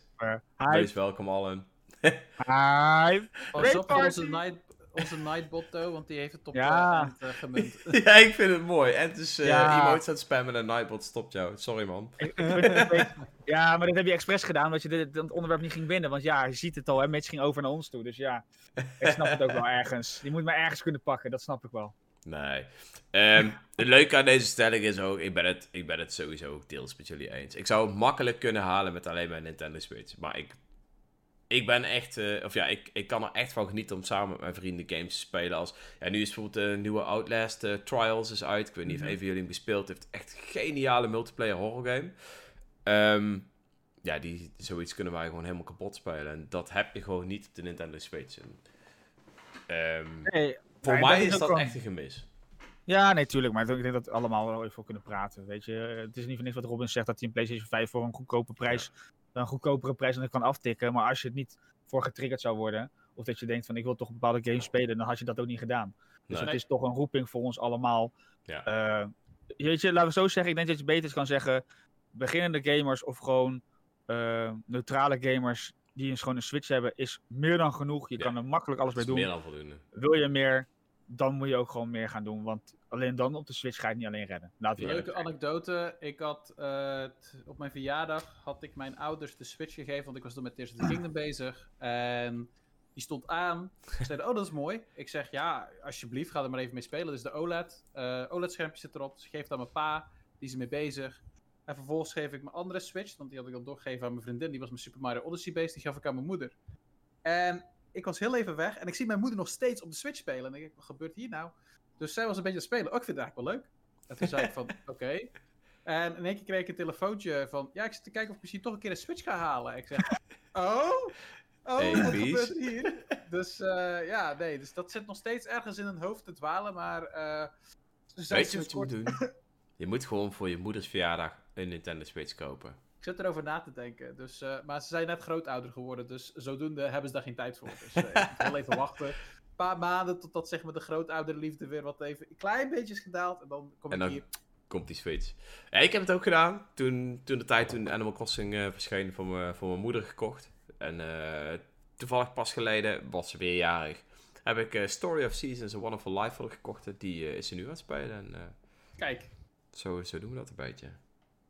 hi. Wees welkom allen. [laughs] Hi. Pas Great op voor onze, party! night, onze Nightbot, though, want die heeft het op Ja. eh, gemunt. [laughs] ja, ik vind het mooi. En is eh Ja. emotes aan het spammen en Nightbot stopt jou. Sorry man. Ja, maar dat heb je expres gedaan, omdat je dit, het onderwerp niet ging winnen. Want ja, je ziet het al, hè, Mitch ging over naar ons toe. Dus ja, ik snap het ook wel ergens. Die moet me ergens kunnen pakken, dat snap ik wel. Nee. Ehm, het leuke aan deze stelling is ook, ik ben, het, ik ben het sowieso ook deels met jullie eens. Ik zou het makkelijk kunnen halen met alleen mijn Nintendo Switch. Maar ik, ik ben echt, eh, of ja, ik, ik kan er echt van genieten om samen met mijn vrienden games te spelen. Als, ja, nu is bijvoorbeeld de nieuwe Outlast eh, Trials is uit. Ik weet niet of Mhm. een van jullie hem gespeeld heeft. Echt een geniale multiplayer horror game. Ehm, ja, die, zoiets kunnen wij gewoon helemaal kapot spelen. En dat heb je gewoon niet op de Nintendo Switch. En, ehm, Nee, voor Nee, mij dat is dat wel- echt een gemis. Ja, nee, tuurlijk. Maar ik denk dat we allemaal wel even voor kunnen praten. Weet je, het is niet voor niks wat Robin zegt dat hij een PlayStation 5 voor een goedkope prijs, een goedkopere prijs dan kan aftikken. Maar als je het niet voor getriggerd zou worden, of dat je denkt van ik wil toch bepaalde games spelen, dan had je dat ook niet gedaan. Dus Nee. het is toch een roeping voor ons allemaal. Ja. Eh, weet je, laten we zo zeggen, ik denk dat je beter kan zeggen, beginnende gamers of gewoon eh, neutrale gamers die een, gewoon een Switch hebben, is meer dan genoeg. Je Ja. kan er makkelijk alles is doen. meer dan voldoende. Wil je meer? dan moet je ook gewoon meer gaan doen. Want alleen dan op de Switch ga je het niet alleen redden. Laten we Leuke anekdote. Ik had eh, t- op mijn verjaardag had ik mijn ouders de Switch gegeven, want ik was toen met Tears of the Kingdom bezig. En die stond aan. Ze zeiden, oh dat is mooi. Ik zeg, ja, alsjeblieft, ga er maar even mee spelen. Is de OLED. Eh, OLED-schermpje zit erop. Dus ik geef het aan mijn pa. Die is ermee bezig. En vervolgens geef ik mijn andere Switch, want die had ik dan doorgegeven aan mijn vriendin. Die was mijn Super Mario Odyssey based. Die gaf ik aan mijn moeder. En ik was heel even weg. En ik zie mijn moeder nog steeds op de Switch spelen. En ik denk, wat gebeurt hier nou? Dus zij was een beetje aan het spelen. Oh, ik vind het eigenlijk wel leuk. En toen zei ik van, [laughs] oké. En in één keer kreeg ik een telefoontje van, ja, ik zit te kijken of ik misschien toch een keer een Switch ga halen. Ik zeg, [laughs] oh? Oh, Hey, wat gebeurt er hier? Dus eh, ja, nee, dus dat zit nog steeds ergens in hun hoofd te dwalen, maar... eh Weet je wat je moet doen? [laughs] Je moet gewoon voor je moeders verjaardag een Nintendo Switch kopen. Ik zit erover na te denken. Dus, eh, maar ze zijn net grootouder geworden, dus zodoende hebben ze daar geen tijd voor. Dus wel even wachten. Paar maanden totdat zeg maar, de grootouderliefde weer wat even een klein beetje is gedaald. En dan kom En ik dan- hier. Komt die Switch. Ja, ik heb het ook gedaan. Toen, toen de tijd toen Animal Crossing eh, verscheen voor, me, voor mijn moeder gekocht. En eh, toevallig pas geleden, was ze weer jarig, heb ik eh, Story of Seasons, A Wonderful Life voor gekocht. Die eh, is ze nu aan het spelen. En eh, Kijk, zo, zo doen we dat een beetje.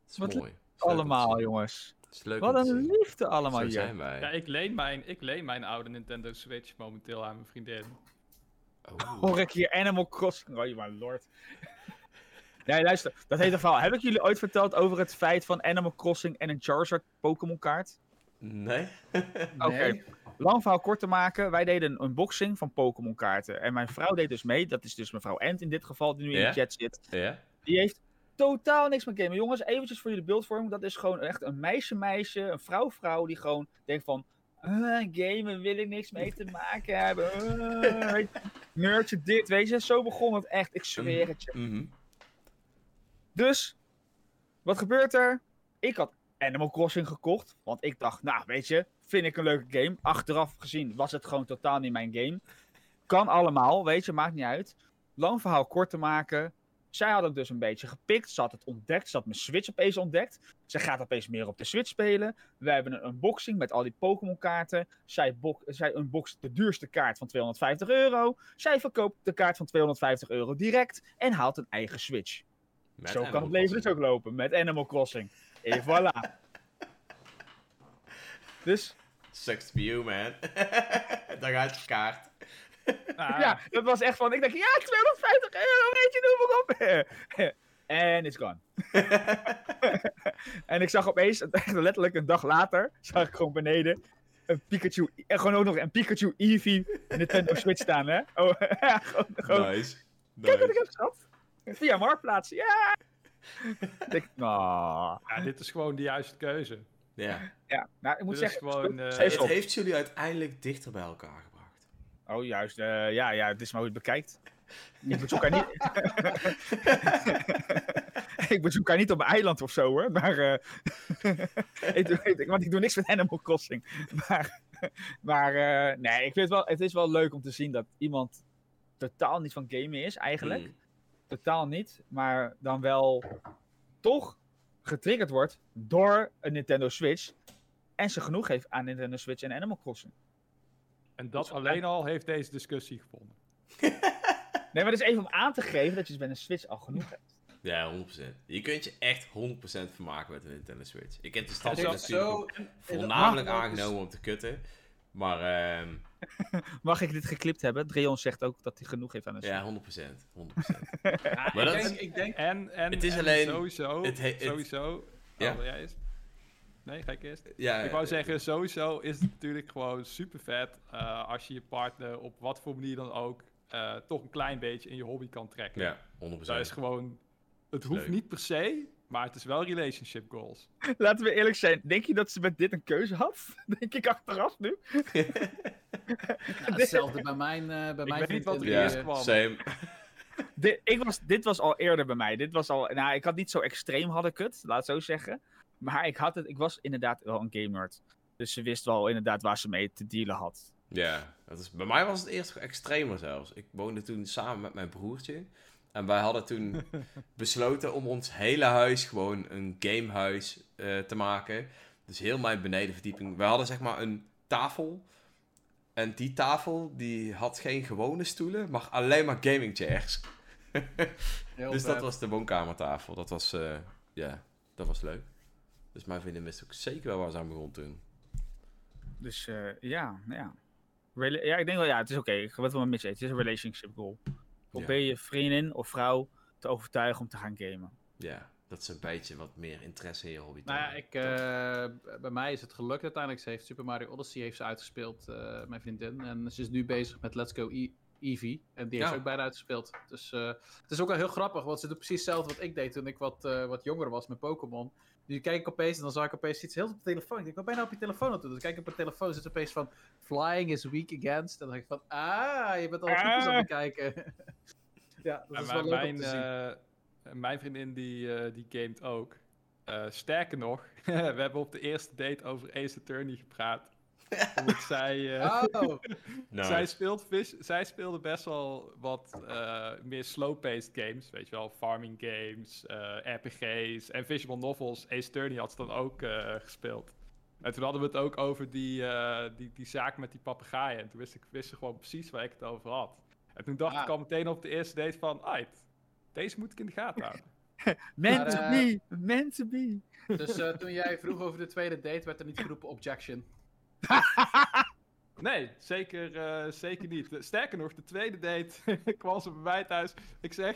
Is Wat mooi. Allemaal, jongens. Is leuk Wat een liefde allemaal Zo hier. zijn wij. Ja, ik leen, mijn, ik leen mijn oude Nintendo Switch momenteel aan mijn vriendin. Oh. Hoor ik hier Animal Crossing. Oh, my lord. [laughs] Nee, luister. Dat heet een verhaal. Heb ik jullie ooit verteld over het feit van Animal Crossing en een Charizard Pokémon kaart? Nee? [laughs] Oké. nee. Lang verhaal kort te maken. Wij deden een unboxing van Pokémon kaarten. En mijn vrouw deed dus mee. Dat is dus mevrouw Ent in dit geval, die nu in Ja? de chat zit. ja? Die heeft totaal niks met gamen. Jongens, eventjes voor jullie beeldvorming. Dat is gewoon echt een meisje-meisje, een vrouw-vrouw die gewoon denkt van... "Ah, gamen wil ik niks mee te maken hebben. [laughs] Je, nerdje dit, weet je. Zo begon het echt, ik zweer het je. Mhm. Dus, wat gebeurt er? Ik had Animal Crossing gekocht. Want ik dacht, nou weet je, vind ik een leuke game. Achteraf gezien was het gewoon totaal niet mijn game. Kan allemaal, weet je, maakt niet uit. Lang verhaal kort te maken. Zij had het dus een beetje gepikt. Ze had het ontdekt. Ze had mijn Switch opeens ontdekt. Ze gaat opeens meer op de Switch spelen. We hebben een unboxing met al die Pokémon kaarten. Zij, zij unboxt de duurste kaart van 250 euro. Zij verkoopt de kaart van 250 euro direct. En haalt een eigen Switch. Met Zo kan het leven dus ook lopen met Animal Crossing. En voilà. [laughs] Dus Sucks be you, man. [laughs] Daar gaat je kaart. [laughs] Ah, ja, dat was echt van, ik denk, ja, 250 euro, weet je, noem maar op. [laughs] En it's gone. [laughs] en ik zag opeens, echt letterlijk een dag later, zag ik gewoon beneden een Pikachu, en gewoon ook nog een Pikachu Eevee Nintendo Switch staan, hè. Oh, ja, gewoon, gewoon Nice. kijk wat ik heb gehad. Via Marktplaats, ja. nou, ja, dit is gewoon de juiste keuze. Ja. ja, nou, ik moet Dit is zeggen, gewoon, eh, Het op. heeft jullie uiteindelijk dichter bij elkaar gebracht. Oh, juist. eh, ja, ja, het is maar hoe je het bekijkt. [laughs] Ik bezoek haar niet. ik bezoek haar niet op een eiland of zo hoor. Maar. eh, [laughs] ik doe, want ik doe niks met Animal Crossing. [laughs] Maar. maar eh, nee, ik vind het wel. Het is wel leuk om te zien dat iemand totaal niet van gamen is, eigenlijk. Mm. Totaal niet. Maar dan wel. toch getriggerd wordt door een Nintendo Switch. En ze genoeg heeft aan Nintendo Switch en Animal Crossing. En dat alleen al heeft deze discussie gevonden. [laughs] Nee, maar dat is even om aan te geven dat je dus bij een Switch al genoeg hebt. Ja, 100%. Je kunt je echt 100% vermaken met een Nintendo Switch. Ik heb de Het stap is natuurlijk voornamelijk dus- aangenomen om te kutten. Maar ehm, [laughs] Mag ik dit geklipt hebben? Dreon zegt ook dat hij genoeg heeft aan een Switch. ja, 100%. 100%. Ja, Maar ik, dat denk, is- ik denk... En, en, Het is en alleen- Sowieso, het he- het- sowieso... Ja. Oh, jij eerst? Nee, ga ik eerst? ja, Ik wou zeggen, sowieso is het natuurlijk gewoon super vet als je je partner op wat voor manier dan ook eh, toch een klein beetje in je hobby kan trekken. Ja, 100%. Dat is gewoon, het hoeft leuk. niet per se, maar het is wel relationship goals. [laughs] Laten we eerlijk zijn. Denk je dat ze met dit een keuze had? [laughs] Denk ik achteraf nu. [laughs] Ja, hetzelfde bij mijn, eh bij mijn weet niet wat vriendin, er eerst eh, kwam. same. Dit, ik was, dit was al eerder bij mij. Dit was al, nou, ik had niet zo extreem had ik het, laat het zo zeggen. Maar ik, had het, ik was inderdaad wel een game nerd. Dus ze wist wel inderdaad waar ze mee te dealen had. Ja, dat is, bij mij was het eerst extremer zelfs. Ik woonde toen samen met mijn broertje. En wij hadden toen [laughs] besloten om ons hele huis gewoon een gamehuis eh, te maken. Dus heel mijn benedenverdieping. We hadden zeg maar een tafel. En die tafel, die had geen gewone stoelen, maar alleen maar gaming chairs. [laughs] Dus dat was de woonkamertafel. Dat was, eh, ja, dat was leuk. Dus mijn vriendin wist ook zeker wel waar ze aan begon toen. Dus eh, ja, ja. Ja, ik denk wel, ja, het is oké. Ik ga het wel met je. Het is een relationship goal. Probeer je vriendin of vrouw te overtuigen om te gaan gamen. Ja, dat is een beetje wat meer interesse in je hobby. Nou ja, ik, eh, bij mij is het gelukt uiteindelijk. Ze heeft Super Mario Odyssey heeft ze uitgespeeld, eh, mijn vriendin. En ze is nu bezig met Let's Go E- Eevee. En die heeft Ja. ze ook bijna uitgespeeld. Dus eh, het is ook wel heel grappig, want ze doet precies hetzelfde wat ik deed toen ik wat, eh, wat jonger was met Pokémon. Nu kijk ik opeens en dan zag ik opeens iets heel op de telefoon. Ik denk, wat ben je nou op je telefoon aan het doen? Dus kijk ik op mijn telefoon zit opeens van Flying is weak against. En dan denk ik van, ah, je bent al filmpjes aan het kijken. [laughs] ja, dat En is wel mijn, leuk om te zien. eh, mijn vriendin die, eh, die gamet ook. Eh, sterker nog, [laughs] we hebben op de eerste date over Ace Attorney gepraat. [laughs] Omdat zij, eh, Oh, [laughs] Nou, zij, speelt vis, zij speelde best wel wat eh, meer slow-paced games. Weet je wel, farming games, eh, RPG's en visual novels. Ace Attorney had ze dan ook eh, gespeeld. En toen hadden we het ook over die, eh, die, die zaak met die papegaaien. En toen wist ik wist ze gewoon precies waar ik het over had. En toen dacht Ah. ik al meteen op de eerste date van... Ait, deze moet ik in de gaten houden. [laughs] Meant to be! Meant to be! dus eh, toen jij vroeg over de tweede date, werd er niet geroepen objection. [laughs] Nee, zeker, eh, zeker niet. Sterker nog, de tweede date [laughs] kwam ze bij mij thuis. Ik zeg,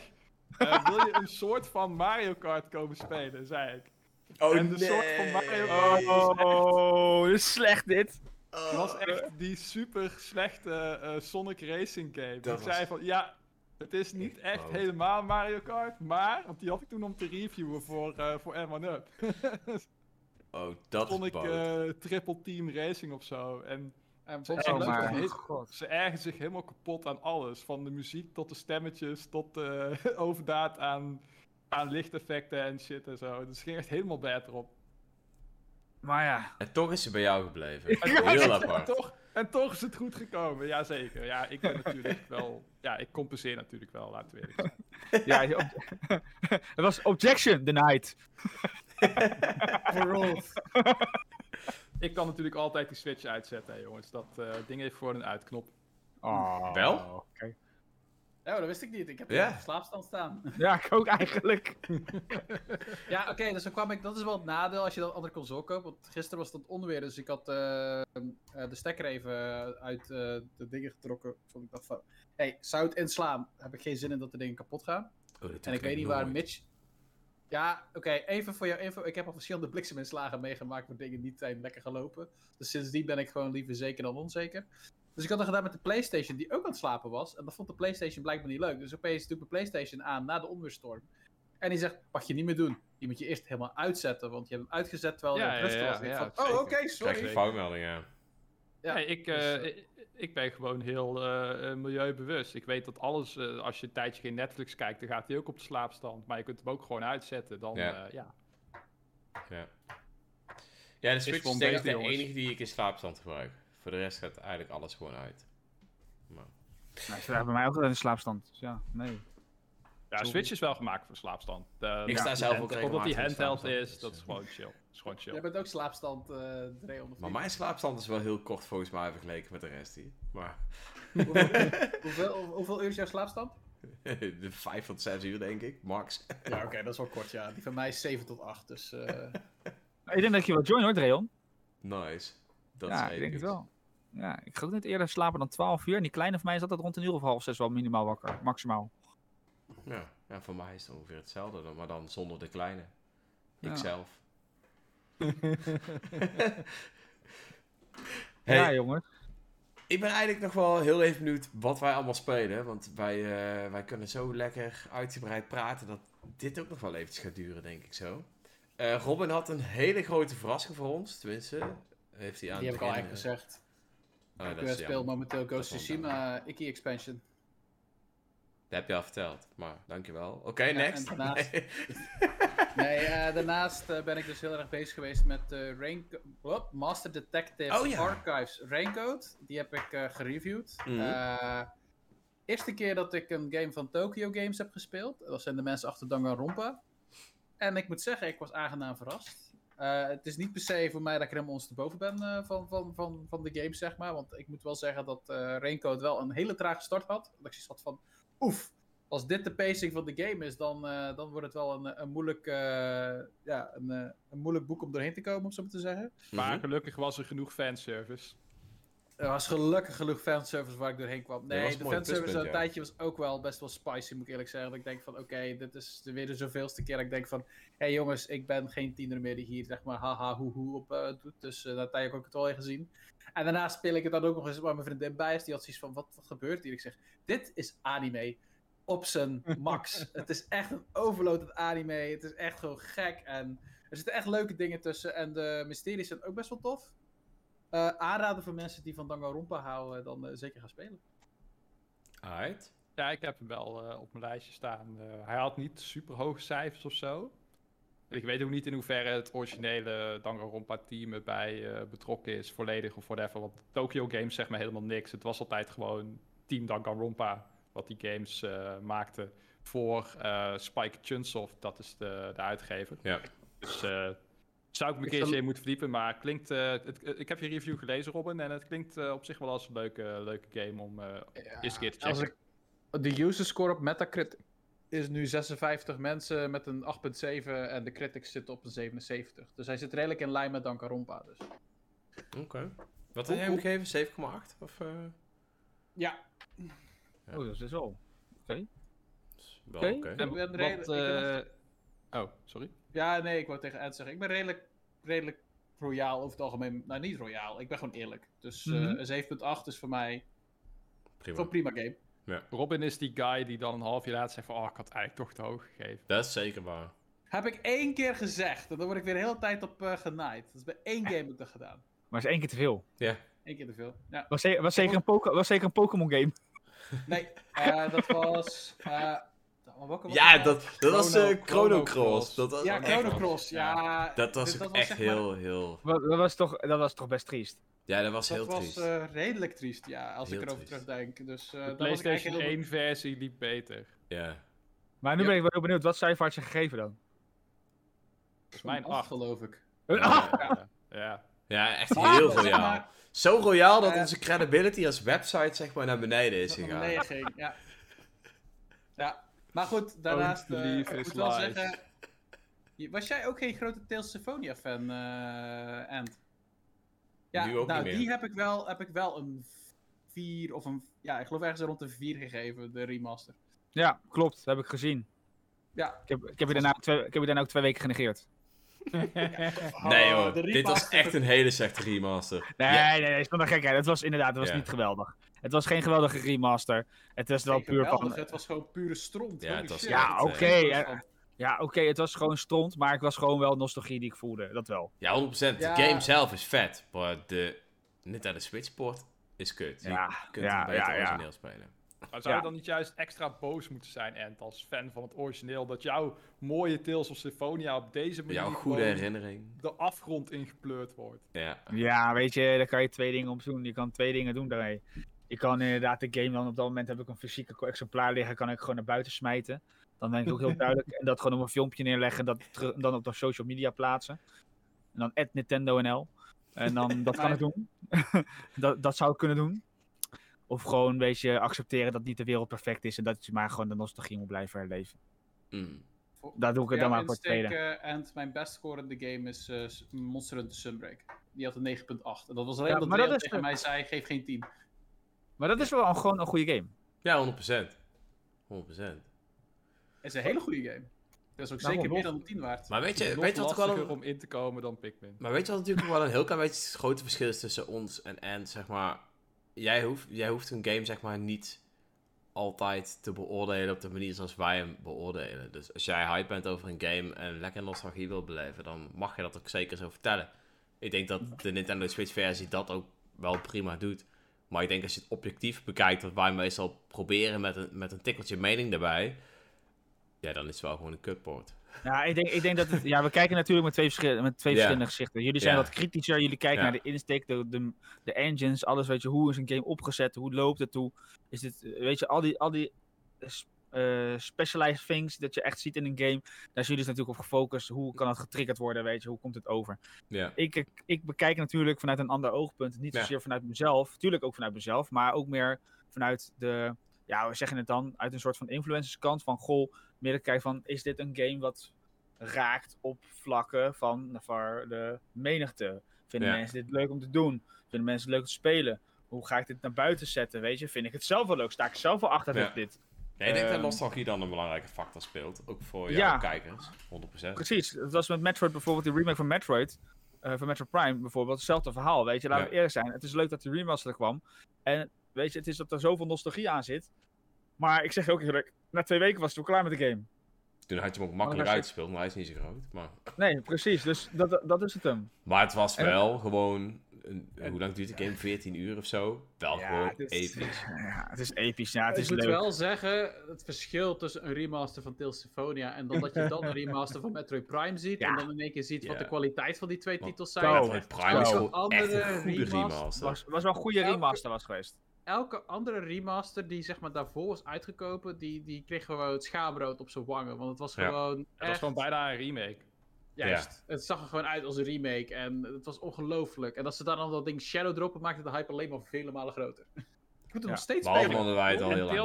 eh, wil je een soort van Mario Kart komen spelen, zei ik. oh en de soort van Mario Kart Oh, was echt- dit is slecht dit. Oh. was echt die super slechte eh, Sonic Racing game. Dat ik was- zei van, ja, het is niet echt helemaal Mario Kart, maar, want die had ik toen om te reviewen voor, eh voor M1-Up. [laughs] Oh, dat Vond ik eh, Triple Team Racing of zo. En En Oh, maar-? God. Ze ergen zich helemaal kapot aan alles. Van de muziek tot de stemmetjes, tot de [laughs] overdaad aan, aan lichteffecten en shit en zo. Dus ging echt helemaal bad erop. Maar ja, En toch is ze bij jou gebleven. [laughs] En Heel en apart. toch, en toch is het goed gekomen, jazeker. Ja, ik ben natuurlijk wel... Ja, ik compenseer natuurlijk wel, laten we eerlijk zijn. ja je ob- het [laughs] was objection denied. [laughs] Ik kan natuurlijk altijd die switch uitzetten, hè, jongens. Dat eh, ding heeft voor een uitknop. Oh, Wel? oké. Oh, dat wist ik niet. Ik heb Ja. hier op slaapstand staan. [laughs] Ja, ik ook eigenlijk. [laughs] Ja, oké, dus dan kwam ik. Dat is wel het nadeel als je dan een andere console koopt. Want gisteren was het onweer, dus ik had eh, eh, de stekker even uit eh, de dingen getrokken. Want ik dacht van, hey, zou het inslaan? Heb ik geen zin in dat de dingen kapot gaan. Oh, dat En ik weet niet waar nooit. Mitch. Ja, oké, even voor jouw info. Ik heb al verschillende blikseminslagen meegemaakt waar dingen niet zijn lekker gelopen. Dus sindsdien ben ik gewoon liever zeker dan onzeker. Dus ik had dat gedaan met de PlayStation, die ook aan het slapen was. En dat vond de PlayStation blijkbaar niet leuk. Dus opeens doe ik mijn PlayStation aan na de onweerstorm. En die zegt: Mag je niet meer doen. Die moet je eerst helemaal uitzetten, want je hebt hem uitgezet terwijl Ja, het rustig ja, was. En ik ja, van, zeker. oh, oké, Krijg je sorry. een foutmelding, ja. Ja, nee, ik, dus, eh, ik, ik ben gewoon heel eh, eh, milieubewust. Ik weet dat alles, eh, als je een tijdje geen Netflix kijkt, dan gaat hij ook op de slaapstand. Maar je kunt hem ook gewoon uitzetten. Dan, Ja. ja. ja. Ja, ja de Switch is denk ik de jongens. enige die ik in slaapstand gebruik. Voor de rest gaat eigenlijk alles gewoon uit. Maar, Nou, ze hebben bij mij ook in de slaapstand. Dus ja, nee. Ja, Switch is wel gemaakt voor slaapstand. De, Ik sta zelf ook regelmatig Omdat die in handheld is, dus, dat is eh. gewoon chill. Dat is gewoon chill. Jij bent ook slaapstand, eh Dreon. maar mijn slaapstand is wel heel kort volgens mij vergeleken met de rest hier. Maar hoeveel, [laughs] hoeveel, hoeveel uur is jouw slaapstand? de 5 tot 6 uur denk ik, max. Ja, oké, dat is wel kort, ja. Die van mij is 7 tot 8, dus... eh, [laughs] Ik denk dat je wel join hoor, Dreon. Nice. Dat ja, is ik denk het wel. Ja, ik ga ook niet eerder slapen dan 12 uur. En die kleine van mij is altijd rond een uur of half zes wel minimaal wakker. Maximaal. Ja, ja, voor mij is het ongeveer hetzelfde, dan- maar dan zonder de kleine. Ikzelf. [laughs] Ja, Hey, jongens. ik ben eigenlijk nog wel heel even benieuwd wat wij allemaal spelen. Want wij, eh, wij kunnen zo lekker uitgebreid praten dat dit ook nog wel eventjes gaat duren, denk ik zo. Eh, Robin had een hele grote verrassing voor ons, tenminste. Heeft hij aan die heb het ik al eigenlijk eh, gezegd. Oh, ik eh, speel jammer. momenteel Ghost of Tsushima uh, Iki Expansion. Dat heb je al verteld, maar dankjewel. Oké, next. daarnaast- [laughs] Nee, eh, daarnaast eh, ben ik dus heel erg bezig geweest met eh Rain? Master Detective Oh, ja. Archives Raincoat. Die heb ik eh, gereviewd. Mhm. Eh, eerste keer dat ik een game van Tokyo Games heb gespeeld. Dat zijn de mensen achter Danganronpa. En ik moet zeggen, ik was aangenaam verrast. Eh, het is niet per se voor mij dat ik er helemaal ondersteboven ben eh, van, van, van, van de game, zeg maar. Want ik moet wel zeggen dat eh Raincoat wel een hele trage start had. Dat ik zoiets had van, oef, als dit de pacing van de game is, dan, eh, dan wordt het wel een, een, moeilijk, eh, ja, een, eh, een moeilijk boek om doorheen te komen, om zo maar te zeggen. Maar Mhm. gelukkig was er genoeg fanservice. Er was gelukkig genoeg fanservice waar ik doorheen kwam. Nee, de fanservice pluspunt, een tijdje was ook wel best wel spicy, moet ik eerlijk zeggen. Dat ik denk van, oké, dit is weer de zoveelste keer dat ik denk van... Hé hey jongens, ik ben geen tiener meer die hier, zeg maar, haha, hoe hoe op eh, doet. Dus eh dat heb ik ook het wel weer gezien. En daarna speel ik het dan ook nog eens waar mijn vriendin bij is. Die had zoiets van, wat, wat gebeurt hier? Ik zeg, dit is anime op zijn max. [laughs] het is echt een overloaded anime. Het is echt gewoon gek. En er zitten echt leuke dingen tussen. En de mysteries zijn ook best wel tof. Eh aanraden voor mensen die van Danganronpa houden, dan eh, zeker gaan spelen. Alright. Ja, ik heb hem wel eh, op mijn lijstje staan. Eh, hij had niet super hoge cijfers of zo. Ik weet ook niet in hoeverre het originele Danganronpa-team erbij eh, betrokken is, volledig of whatever. Want Tokyo Games zegt me helemaal niks. Het was altijd gewoon Team Danganronpa wat die games eh, maakte voor eh, Spike Chunsoft, dat is de, de uitgever. Ja. Dus eh, zou ik me een keertje in moeten verdiepen, maar het klinkt, eh, het, ik heb je review gelezen, Robin, en het klinkt eh, op zich wel als een leuke, leuke game om eh eerst een keer te Als checken. ik, de user score op Metacritic is nu 56 mensen met een 8.7 en de critics zitten op een 77. Dus hij zit redelijk in lijn met Danganronpa. Dus. Oké. Wat heb jij hem gegeven? 7,8? Of, eh, Ja, Ja. Oh, dat is wel. Oké. oké. Wat, eh, Oh, sorry. Ja, nee, ik wou tegen Ed zeggen. Ik ben redelijk, redelijk royaal over het algemeen. Nou, niet royaal. Ik ben gewoon eerlijk. Dus eh, een 7.8 is voor mij Prima. gewoon prima game. Robin is die guy die dan een half jaar later zegt van... Oh, ik had eigenlijk toch te hoog gegeven. Dat is zeker waar. Heb ik één keer gezegd. En dan word ik weer de hele tijd op eh genaaid. Dat is bij één game heb ik dat gedaan. Maar is één keer te veel. Ja. Eén keer te veel. Ja. Was, ze- was, zeker, een was zeker een Pokémon game. Nee, eh, dat was... welke was Ja, nou? dat, dat was Chrono- eh, Chrono Cross. Dat was Ja, ook Chrono echt- Cross. Ja, Dat was was echt maar- heel, heel... Dat, dat was toch, dat was toch best triest. Ja, dat was Dat heel was triest. eh, redelijk triest, ja, als Heel ik erover triest. terugdenk. Dus, eh De dat was PlayStation eigenlijk heel... 1 versie liep beter. Ja. Maar nu Ja. ben ik wel heel benieuwd, wat cijfer had je gegeven dan? Dat is mijn Een 8. geloof ik. Ah! Ja, ja. Ja, echt Maar, heel royaal. maar, Zo royaal dat onze credibility als website zeg maar naar beneden is dat gegaan. naar beneden ging, ja. [laughs] Ja, maar goed, daarnaast, eh, believe ik moet wel zeggen... Was jij ook geen grote Tales Symphonia fan, eh Ant? Ja, Nu ook nou, niet meer. die heb ik, wel, heb ik wel een 4 of een... Ja, ik geloof ergens rond de 4 gegeven, de remaster. Ja, klopt. Dat heb ik gezien. Ja. Ik heb, ik heb, je, daarna, twee, ik heb je daarna ook twee weken genegeerd. [laughs] Nee Oh, hoor, de dit was echt een hele slechte remaster. Nee, Ja. nee, nee, zonder gekheid. Het was inderdaad, het was Ja. niet geweldig. Het was geen geweldige remaster. Het was wel puur geweldig, van... Het was gewoon pure stront. Ja, het was. Ja, echt, oké. eh, eh, ja, oké, het was gewoon stront, maar ik was gewoon wel nostalgie die ik voelde. Dat wel. Ja, 100%. Ja. De game zelf is vet, maar de Nintendo Switch port is kut. Je Ja, kunt ja, het beter ja, ja. origineel spelen. Maar zou Ja. je dan niet juist extra boos moeten zijn, Ant, als fan van het origineel, dat jouw mooie Tales of Symphonia op deze manier Jouw goede herinnering. de afgrond ingepleurd wordt? Ja. Ja, weet je, daar kan je twee dingen op doen. Je kan twee dingen doen daarmee. Je kan inderdaad de game dan op dat moment heb ik een fysieke exemplaar liggen, kan ik gewoon naar buiten smijten. Dan ben ik ook heel [laughs] duidelijk. En dat gewoon op een filmpje neerleggen en dat dan op de social media plaatsen. En dan at Nintendo NL. En dan, [laughs] dat kan ik doen. [laughs] dat, dat zou ik kunnen doen. Of gewoon een beetje accepteren dat niet de wereld perfect is en dat je maar gewoon de nostalgie moet blijven herleven. Mm. Daar doe ik het dan maar voor insteek, tweede. eh, en mijn best scorende game is eh, S- Monster Hunter Sunbreak. Die had een 9.8. En dat was alleen Ja, omdat dat is tegen de- mij zei, geef geen 10. Maar dat is wel een- gewoon een goede game. Ja, 100%. 100%. Het is een hele goede game. Dat is ook Nou, zeker nog- meer dan een 10 waard. Maar weet je, weet je wat ook wel een, om in te komen dan Pikmin. maar weet je wat natuurlijk wel een heel klein beetje het grote verschil is tussen ons en Ant, zeg maar. Jij hoeft, jij hoeft een game, zeg maar, niet altijd te beoordelen op de manier zoals wij hem beoordelen. Dus als jij hype bent over een game en lekker nostalgie wil beleven, dan mag je dat ook zeker zo vertellen. Ik denk dat de Nintendo Switch versie dat ook wel prima doet. Maar ik denk als je het objectief bekijkt, wat wij meestal proberen met een, met een tikkeltje mening erbij, ja, dan is het wel gewoon een kutport. Ja, ik denk, ik denk dat het, ja, we kijken natuurlijk met twee, verschil- met twee verschillende gezichten. Jullie zijn wat kritischer, jullie kijken naar de insteek, de, de, de engines, alles weet je, hoe is een game opgezet, hoe loopt het, hoe is dit, weet je, al die, al die, eh, specialized things dat je echt ziet in een game. Daar is jullie dus natuurlijk op gefocust. Hoe kan het getriggerd worden, weet je? Hoe komt het over? Ik, ik, bekijk natuurlijk vanuit een ander oogpunt. Niet zozeer vanuit mezelf. Tuurlijk ook vanuit mezelf. Maar ook meer vanuit de... Ja, we zeggen het dan? Uit een soort van influencerskant. Van, goh, meer te kijken van... Is dit een game wat raakt op vlakken van de menigte? Vinden mensen dit leuk om te doen? Vinden mensen het leuk om te spelen? Hoe ga ik dit naar buiten zetten, weet je? Vind ik het zelf wel leuk? Sta ik zelf wel achter dat dit? Ja, ik denk dat Ehm, nostalgie dan een belangrijke factor speelt. Ook voor jouw Ja. kijkers. 100%. Precies. Het was met Metroid bijvoorbeeld, die remake van Metroid. eh, van Metroid Prime bijvoorbeeld. Hetzelfde verhaal, weet je. Laten we Ja. eerlijk zijn. Het is leuk dat die remaster er kwam. En weet je, het is dat er zoveel nostalgie aan zit. Maar ik zeg ook eerlijk, na twee weken was het wel klaar met de game. Toen had je hem ook makkelijk daar zit- uitgespeeld, maar hij is niet zo groot. Maar, Nee, precies. Dus dat, dat is het hem. maar het was En- wel gewoon... Een, hoe lang duurt de game? 14 uur of zo? Wel gewoon het is, episch. [laughs] Ja, het is episch. Ja, het ik is moet leuk. wel zeggen, het verschil tussen een remaster van Tales of Symphonia en dan dat je dan een remaster van Metroid Prime ziet Ja. en dan in één keer ziet wat Ja. de kwaliteit van die twee Want- titels zijn. Metroid Prime is gewoon echt een goede remaster. remaster. was, was wel een goede remaster was geweest. Elke andere remaster die zeg maar daarvoor was uitgekomen, die, die kreeg gewoon het schaamrood op zijn wangen. Want het was Ja. gewoon Het was gewoon bijna een remake. Juist. Het zag er gewoon uit als een remake en het was ongelooflijk. En als ze daar dan dat ding Shadow droppen, maakte de hype alleen maar vele malen groter. Ik moet het Ja. nog steeds Behalve spelen. wij het al En heel lang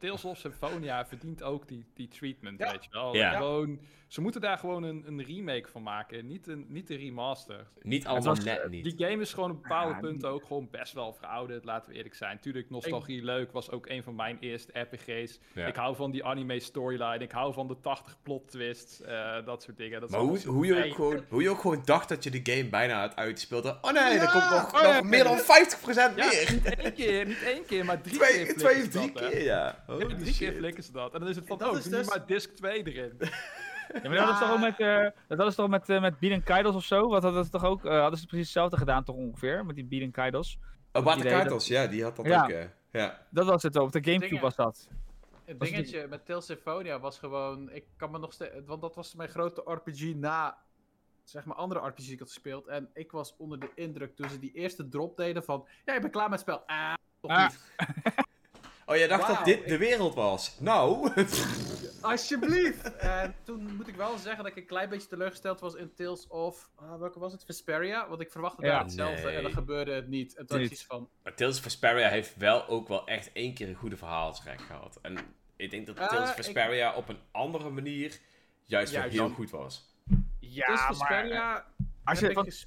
Tales, of Symphonia verdient ook die, die treatment, Ja. weet je wel. Ja. Gewoon, ze moeten daar gewoon een, een remake van maken, niet een, niet een remaster. Niet allemaal was- net niet. Die game is gewoon op bepaalde Ja, punten ook gewoon best wel verouderd, laten we eerlijk zijn. Tuurlijk, nostalgie leuk, was ook een van mijn eerste RPG's. Ja. Ik hou van die anime storyline, ik hou van de 80 plot twists, eh, dat soort dingen. Dat is Maar hoe, hoe, je ook gewoon, hoe je ook gewoon dacht dat je de game bijna had uitgespeeld. Oh nee, er komt nog, Oh nog ja. meer dan 50% Ja, meer. niet één keer, niet één keer, maar drie Twee, keer. twee of drie dat, keer, ja. Ja, Holy drie keer shit. flikken ze dat. En dan is het van, Dat oh, is dus- maar disc 2 erin. Ja, maar dat is toch ook met, eh, dat is toch met, met Beat Kaidos of zo? Wat hadden ze toch ook? eh, hadden ze precies hetzelfde gedaan toch ongeveer? Met die Beat Kaidos. Oh, Bart idee Kaitos, ja, die had dat Ja. ook. eh, ja. Dat was het ook. Op de Gamecube Dingen. was dat. Het Was dingetje met Tales of Symphonia was gewoon, ik kan me nog steeds, want dat was mijn grote RPG na, zeg maar, andere RPG's die ik had gespeeld. En ik was onder de indruk toen ze die eerste drop deden van, ja, ik ben klaar met het spel. Ah, toch Ah. [laughs] Oh, jij dacht dat dit de wereld was? Nou. [laughs] Alsjeblieft! En toen moet ik wel zeggen dat ik een klein beetje teleurgesteld was in Tales of, ah, welke was het? Vesperia? Want ik verwachtte Ja. daar hetzelfde en dan gebeurde het niet. En toen had van, maar Tales of Vesperia heeft wel ook wel echt één keer een goede verhaaltrek gehad. En ik denk dat Ah, Tales of ik- Vesperia op een andere manier juist heel dan. goed was. Ja, Tales of maar... Vesperia Als je, ik van- ges-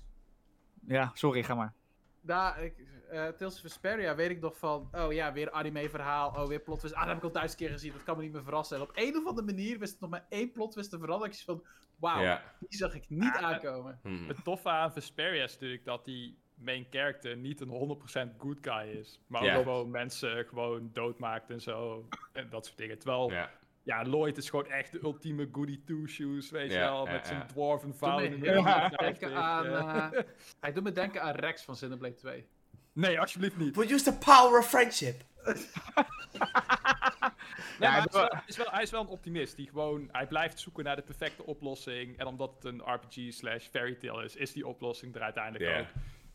Ja, sorry, ga maar. Daar, ik, eh, Tales of Vesperia weet ik nog van, oh ja, weer anime verhaal, oh weer plot twist. Ah, dat heb ik al duizend keer gezien, dat kan me niet meer verrassen. En op een of andere manier wist het nog maar één plot twist te veranderen. Ik van, wauw, Ja. die zag ik niet Ah, aankomen. Hmm. Het toffe aan Vesperia is natuurlijk dat die main character niet een 100% good guy is. Maar Ja. ook gewoon mensen gewoon doodmaakt en zo. En dat soort dingen. Terwijl, ja, Ja. Lloyd is gewoon echt de ultieme goody two-shoes, weet je Ja, wel. ja, Met zijn ja. dwarven 50, [laughs] denken aan, eh. eh, hij doet me denken aan Rex van Xenoblade 2. Nee, alsjeblieft niet. We use the power of friendship. [laughs] Nee, maar ik hij, is wel, is wel- hij is wel een optimist. Die gewoon, hij blijft zoeken naar de perfecte oplossing. En omdat het een RPG slash fairy tale is, is die oplossing er uiteindelijk ook.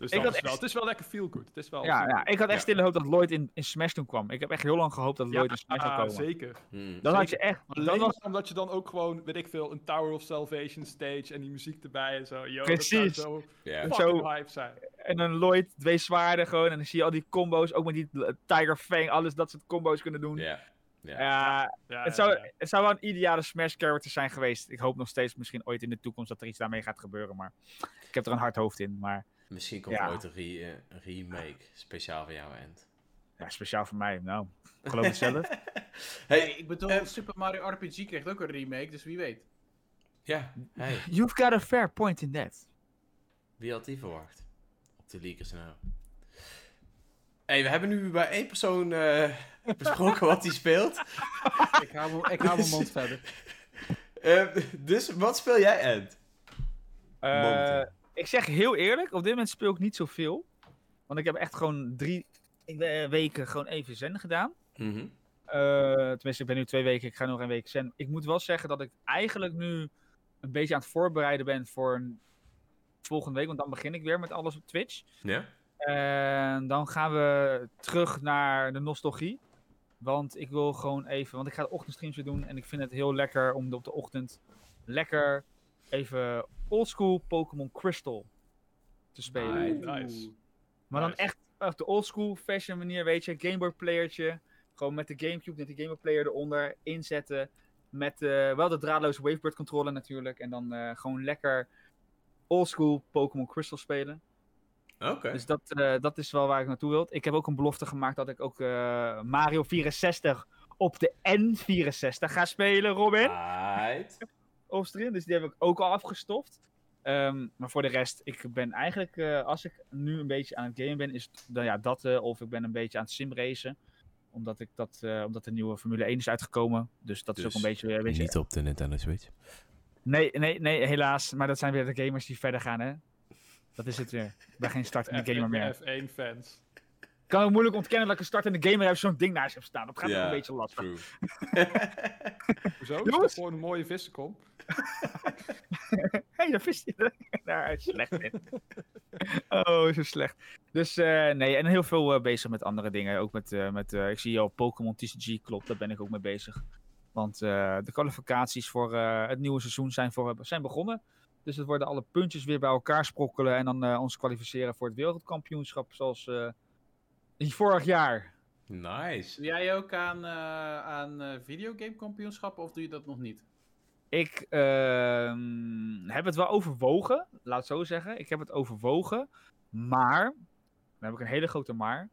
Dus Ik dat had wel, echt- het is wel lekker feel good. Het is wel Ja, feel ja, ik had echt Ja. stille hoop dat Lloyd in, in Smash toen kwam. Ik heb echt heel lang gehoopt dat Lloyd in Smash zou ah, komen. zeker. Hmm. Dan had je echt... Alleen Dan was, omdat je dan ook gewoon, weet ik veel, een Tower of Salvation stage en die muziek erbij en zo. Yo, Precies. Dat zou zo zo- hype zijn. en een Lloyd, twee zwaarden gewoon. En dan zie je al die combo's. Ook met die Tiger Fang, alles dat soort combo's kunnen doen. Ja. Ja. Het, ja, zou, ja. het zou wel een ideale Smash character zijn geweest. Ik hoop nog steeds misschien ooit in de toekomst dat er iets daarmee gaat gebeuren. Maar ik heb er een hard hoofd in. Maar Misschien komt Ja. er ooit een, re- een remake speciaal voor jou, End. ja, speciaal voor mij. Nou, ik geloof het zelf. [laughs] Hey, ik bedoel, eh, Super Mario RPG kreeg ook een remake, dus wie weet. ja, hey, [laughs] You've got a fair point in that. wie had die verwacht? Op de leakers nou. Hey, we hebben nu bij één persoon eh, [laughs] besproken wat hij speelt. ik hou, mijn- ik hou mijn mond verder. Eh, dus wat speel jij, Ed? Eh. Ik zeg heel eerlijk, op dit moment speel ik niet zoveel. Want ik heb echt gewoon drie eh, weken gewoon even zen gedaan. Mhm. Eh, tenminste, ik ben nu twee weken, ik ga nog een week zen. Ik moet wel zeggen dat ik eigenlijk nu een beetje aan het voorbereiden ben voor een volgende week. Want dan begin ik weer met alles op Twitch. Ja? En dan gaan we terug naar de nostalgie. Want ik wil gewoon even, want ik ga de ochtendstreams weer doen. En ik vind het heel lekker om op de ochtend lekker even oldschool Pokémon Crystal te spelen. Nice. nice. Maar dan Nice. echt op de oldschool fashion manier, weet je. Game Boy playertje. Gewoon met de Gamecube, met de Game Boy player eronder inzetten. Met eh, wel de draadloze Wavebird controller natuurlijk. En dan eh, gewoon lekker oldschool Pokémon Crystal spelen. Oké. Dus dat, eh, dat is wel waar ik naartoe wil. Ik heb ook een belofte gemaakt dat ik ook eh, Mario 64 op de N64 ga spelen, Robin. Right. Dus die heb ik ook al afgestoft. Ehm, maar voor de rest, ik ben eigenlijk, eh, als ik nu een beetje aan het gamen ben, is het dan ja, dat eh, of ik ben een beetje aan het simracen. Omdat, ik dat, eh, omdat de nieuwe Formule 1 is uitgekomen. Dus dat is Dus ook een beetje, een beetje... Niet op de Nintendo Switch. Nee, nee, nee, helaas. Maar dat zijn weer de gamers die verder gaan, hè. Dat is het weer. Ik ben geen startende gamer meer. F1-fans. Ik kan ook moeilijk ontkennen dat ik een startende gamer heb zo'n ding naast heb staan. Dat gaat ook een beetje lastig. [laughs] Hoezo? Is dat gewoon een mooie vissenkom? Hé, [laughs] hey, daar vist hij daar is slecht in. Oh, zo slecht. Dus eh, nee, en heel veel eh, bezig met andere dingen. Ook met, eh, met eh, ik zie al Pokémon TCG, klopt, daar ben ik ook mee bezig. Want eh, de kwalificaties voor eh, het nieuwe seizoen zijn, voor, zijn begonnen. Dus het worden alle puntjes weer bij elkaar sprokkelen en dan eh, ons kwalificeren voor het wereldkampioenschap zoals eh, in vorig jaar. Nice. Doe jij ook aan, eh aan eh, videogamekampioenschappen of doe je dat nog niet? Ik ehm, heb het wel overwogen, laat het zo zeggen. Ik heb het overwogen, maar, dan heb ik een hele grote maar.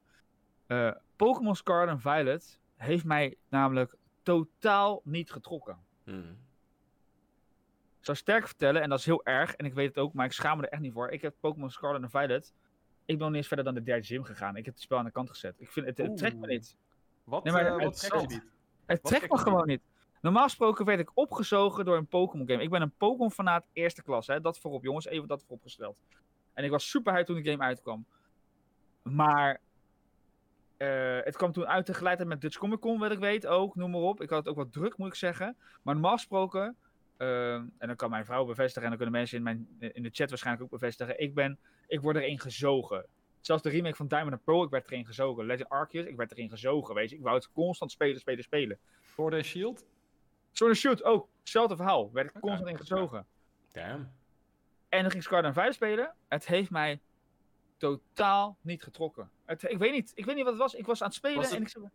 Eh, Pokémon Scarlet en Violet heeft mij namelijk totaal niet getrokken. Hmm. Ik zou sterk vertellen, en dat is heel erg, en ik weet het ook, maar ik schaam me er echt niet voor. Ik heb Pokémon Scarlet en Violet. Ik ben nog niet eens verder dan de derde gym gegaan. Ik heb het spel aan de kant gezet. Ik vind het, het trekt me niet. Wat, Nee, maar eh, wat trekt je niet? Het Wat trekt me gewoon niet. Normaal gesproken werd ik opgezogen door een Pokémon game. Ik ben een Pokémon fanaat eerste klas, hè. Dat voorop, jongens. Even dat vooropgesteld. En ik was super hyped toen de game uitkwam. Maar eh, het kwam toen uit tegelijkertijd met Dutch Comic Con, wat ik weet ook. Noem maar op. Ik had het ook wat druk, moet ik zeggen. Maar normaal gesproken, eh, en dan kan mijn vrouw bevestigen en dan kunnen mensen in, mijn, in de chat waarschijnlijk ook bevestigen. Ik, ben, ik word erin gezogen. Zelfs de remake van Diamond and Pearl, ik werd erin gezogen. Legend Arceus, ik werd erin gezogen, weet je. Ik wou het constant spelen, spelen, spelen. Sword and Shield? Sword and Shield ook. Hetzelfde verhaal. Werd ik constant in gezogen. Damn. En dan ging Scarlet 5 spelen. Het heeft mij totaal niet getrokken. Het, ik weet niet. Ik weet niet wat het was. Ik was aan het spelen Was het- en ik...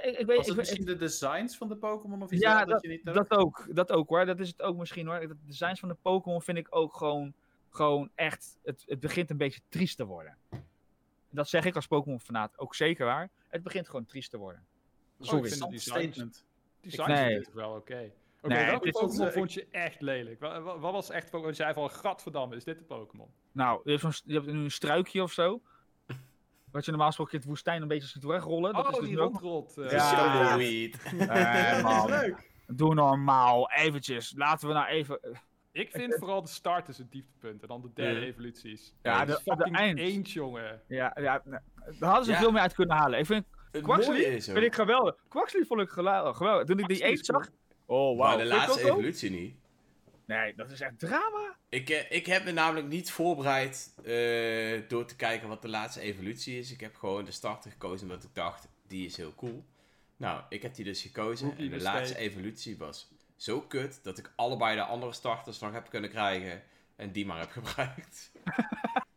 zei- Ik, ik weet, Was ik het misschien de designs van de Pokémon of iets Ja, dat, je niet dat ook. Dat ook hoor. Dat is het ook misschien hoor. De designs van de Pokémon vind ik ook gewoon, gewoon echt... Het, het begint een beetje triest te worden. Dat zeg ik als Pokémon-fanaat ook zeker waar. Het begint gewoon triest te worden. Oh, Sorry. ik vind het design, statement. design Nee. is wel oké. Oké, Nee, welke Pokémon eh, vond je echt lelijk? Wat, wat wat was echt Pokémon? Je zei van, gadverdamme, is dit de Pokémon? Nou, je hebt, je hebt nu een struikje of zo. Wat je normaal gesproken in het woestijn een beetje ziet wegrollen. Dat oh, is dus die rondrolt. eh, Ja. Eh, man. [laughs] leuk. Doe normaal, eventjes. Laten we nou even... Ik vind vooral de start is het dieptepunt en dan de derde Ja. evoluties. Ja, de, fucking eind. eend, jongen. Ja, ja, nee, daar hadden ze Ja. veel meer uit kunnen halen. Ik vind Het Quaxley vind ook, ik geweldig. Quaxley vond ik geweldig. Toen ik die Quaxley is zag... Oh, maar wauw. de laatste evolutie niet. Nee, dat is echt drama. Ik, eh, ik heb me namelijk niet voorbereid eh, door te kijken wat de laatste evolutie is. Ik heb gewoon de starter gekozen omdat ik dacht, die is heel cool. Nou, ik heb die dus gekozen en de laatste evolutie was zo kut dat ik allebei de andere starters nog heb kunnen krijgen en die maar heb gebruikt. [laughs]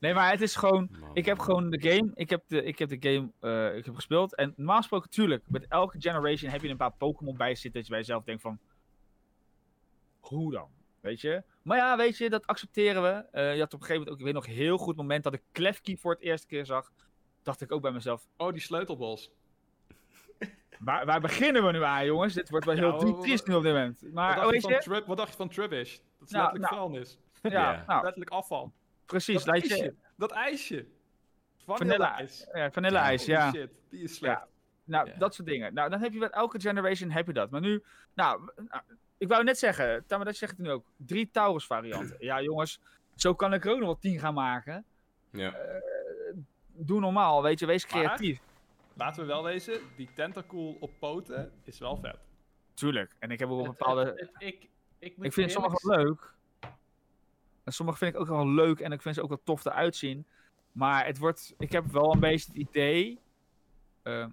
Nee, maar het is gewoon... Man. Ik heb gewoon de game... Ik heb de, ik heb de game eh, ik heb gespeeld. En normaal gesproken, tuurlijk. Met elke generation heb je een paar Pokémon bij zitten. Dat je bij jezelf denkt van... Hoe dan? Weet je? Maar ja, weet je, dat accepteren we. Eh, je had op een gegeven moment ook... Ik weet nog een heel goed moment dat ik Klefki voor het eerste keer zag. Dacht ik ook bij mezelf... Oh, die sleutelbos. [laughs] Waar, waar beginnen we nu aan, jongens? Dit wordt wel heel wat- wat- triest nu op dit moment. Wat Maar, dacht, oh, je weet van wat dacht je van Trubbish? Dat is Nou, letterlijk nou. vuilnis. Ja, nou, Letterlijk afval. precies. dat je, ijsje. Dat ijsje. Vanille-ijs. ja, vanille-ijs, ja. Shit, die is slecht. Nou, dat soort dingen. Nou, dan heb je bij elke generation heb je dat. Maar nu, nou, nou, ik wou net zeggen, Tamadat zegt het nu ook, drie Taurus varianten. ja, jongens, zo kan ik er ook nog wel tien gaan maken. Ja. Doe normaal, weet je, wees Maar- creatief. Laten we wel wezen, die tentacool op poten is wel vet. Tuurlijk. En ik heb ook een bepaalde... het- het- ik, ik, moet ik vind sommige wel leuk. En sommige vind ik ook wel leuk en ik vind ze ook wel tof eruit zien. Maar het wordt, ik heb wel een beetje het idee. eh,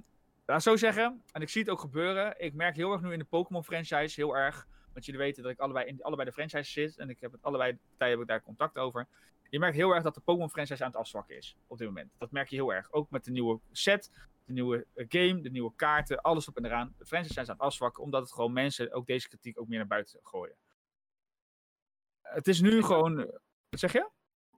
laat zo zeggen, en ik zie het ook gebeuren. Ik merk heel erg nu in de Pokémon franchise, heel erg. Want jullie weten dat ik allebei in allebei de franchises zit. En ik heb het allebei partijen heb ik daar contact over. Je merkt heel erg dat de Pokémon franchise aan het afzwakken is op dit moment. Dat merk je heel erg. Ook met de nieuwe set, de nieuwe eh, game, de nieuwe kaarten, alles op en eraan. De franchise zijn aan het afzwakken, omdat het gewoon mensen ook deze kritiek ook meer naar buiten gooien. Het is nu gewoon. eh, Wat zeg je?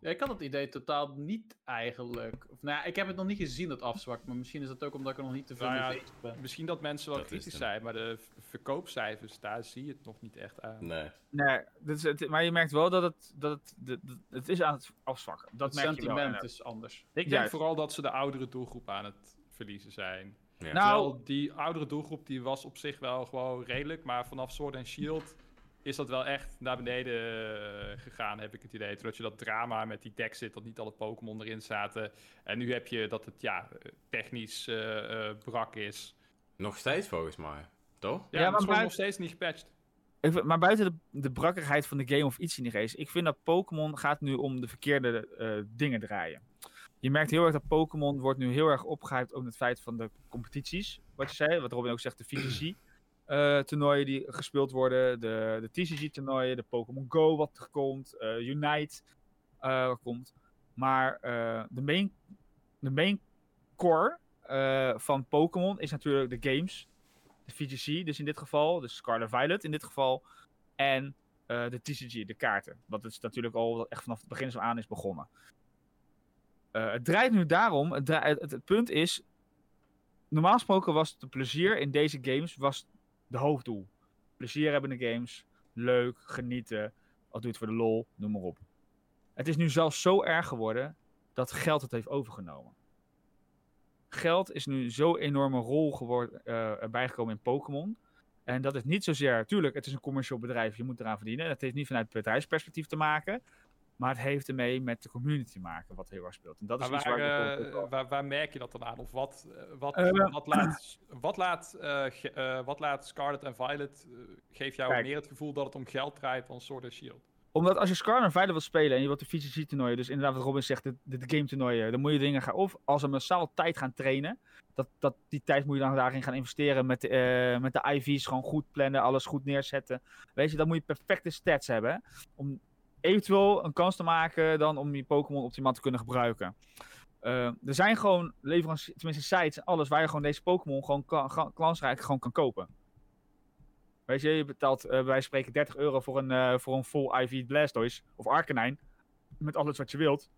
Ja, ik had het idee totaal niet eigenlijk. Of, nou ja, ik heb het nog niet gezien, dat afzwakt. Maar misschien is dat ook omdat ik er nog niet te veel Nou ja, mee bezig ben. Misschien dat mensen wel Dat kritisch zijn, maar de verkoopcijfers, daar zie je het nog niet echt aan. Nee. Nee, dit is het, maar je merkt wel dat het, dat het, dat- het is aan het afzwakken. Dat het merk je wel. sentiment En, is anders. Ik denk Juist. vooral dat ze de oudere doelgroep aan het verliezen zijn. Ja. Nou- Terwijl die oudere doelgroep die was op zich wel gewoon redelijk, maar vanaf Sword and Shield is dat wel echt naar beneden eh, gegaan, heb ik het idee. Zodat je dat drama met die deck zit, dat niet alle Pokémon erin zaten. En nu heb je dat het ja, technisch eh, eh, brak is. Nog steeds volgens mij. Toch? Ja, Ja, maar het is nog steeds niet gepatcht. Ik maar buiten de, de brakkigheid van de game of iets in die race, ik vind dat Pokémon gaat nu om de verkeerde eh, dingen draaien. Je merkt heel erg dat Pokémon wordt nu heel erg opgehyped over het feit van de competities. Wat je zei, wat Robin ook zegt, de VGC. Eh, toernooien die gespeeld worden, de, de TCG toernooien, de Pokémon Go wat er komt, eh, Unite eh, wat komt. Maar de, main, de main core van Pokémon is natuurlijk de games. De VGC, dus in dit geval, de Scarlet Violet in dit geval. En de TCG, de kaarten. Wat is natuurlijk al echt vanaf het begin zo aan is begonnen. Het draait nu daarom, het, het, punt is, normaal gesproken was het plezier in deze games was de hoofddoel. Plezier hebben in de games, leuk, genieten, al doe je het voor de lol, noem maar op. Het is nu zelfs zo erg geworden dat geld het heeft overgenomen. Geld is nu zo'n enorme rol geworden, eh, erbij gekomen in Pokémon. En dat is niet zozeer, tuurlijk, het is een commercieel bedrijf, je moet eraan verdienen. Het heeft niet vanuit bedrijfsperspectief te maken. Maar het heeft ermee met de community te maken, wat heel erg speelt. En dat is Maar waar, waar ook- waar, waar merk je dat dan aan? Of wat, eh, wat, Eh, wat laat, wat, laat, wat laat Scarlet en Violet, geeft jou Kijk. meer het gevoel dat het om geld draait dan Sword and Shield? Omdat als je Scarlet en Violet wilt spelen en je wilt de VGC toernooien, dus inderdaad wat Robin zegt, de, de, game toernooien, dan moet je dingen gaan, of als ze massaal tijd gaan trainen, dat, dat, die tijd moet je dan daarin gaan investeren met, de, met de IV's, gewoon goed plannen, alles goed neerzetten. Weet je, dan moet je perfecte stats hebben, om eventueel een kans te maken dan om je Pokémon optimaal te kunnen gebruiken. Eh, er zijn gewoon leveranciers, tenminste sites en alles waar je gewoon deze Pokémon gewoon gewoon kan kopen. Weet je, je betaalt eh wij spreken 30 euro voor een, eh, voor een full IV Blastoise of Arcanine. Met alles wat je wilt.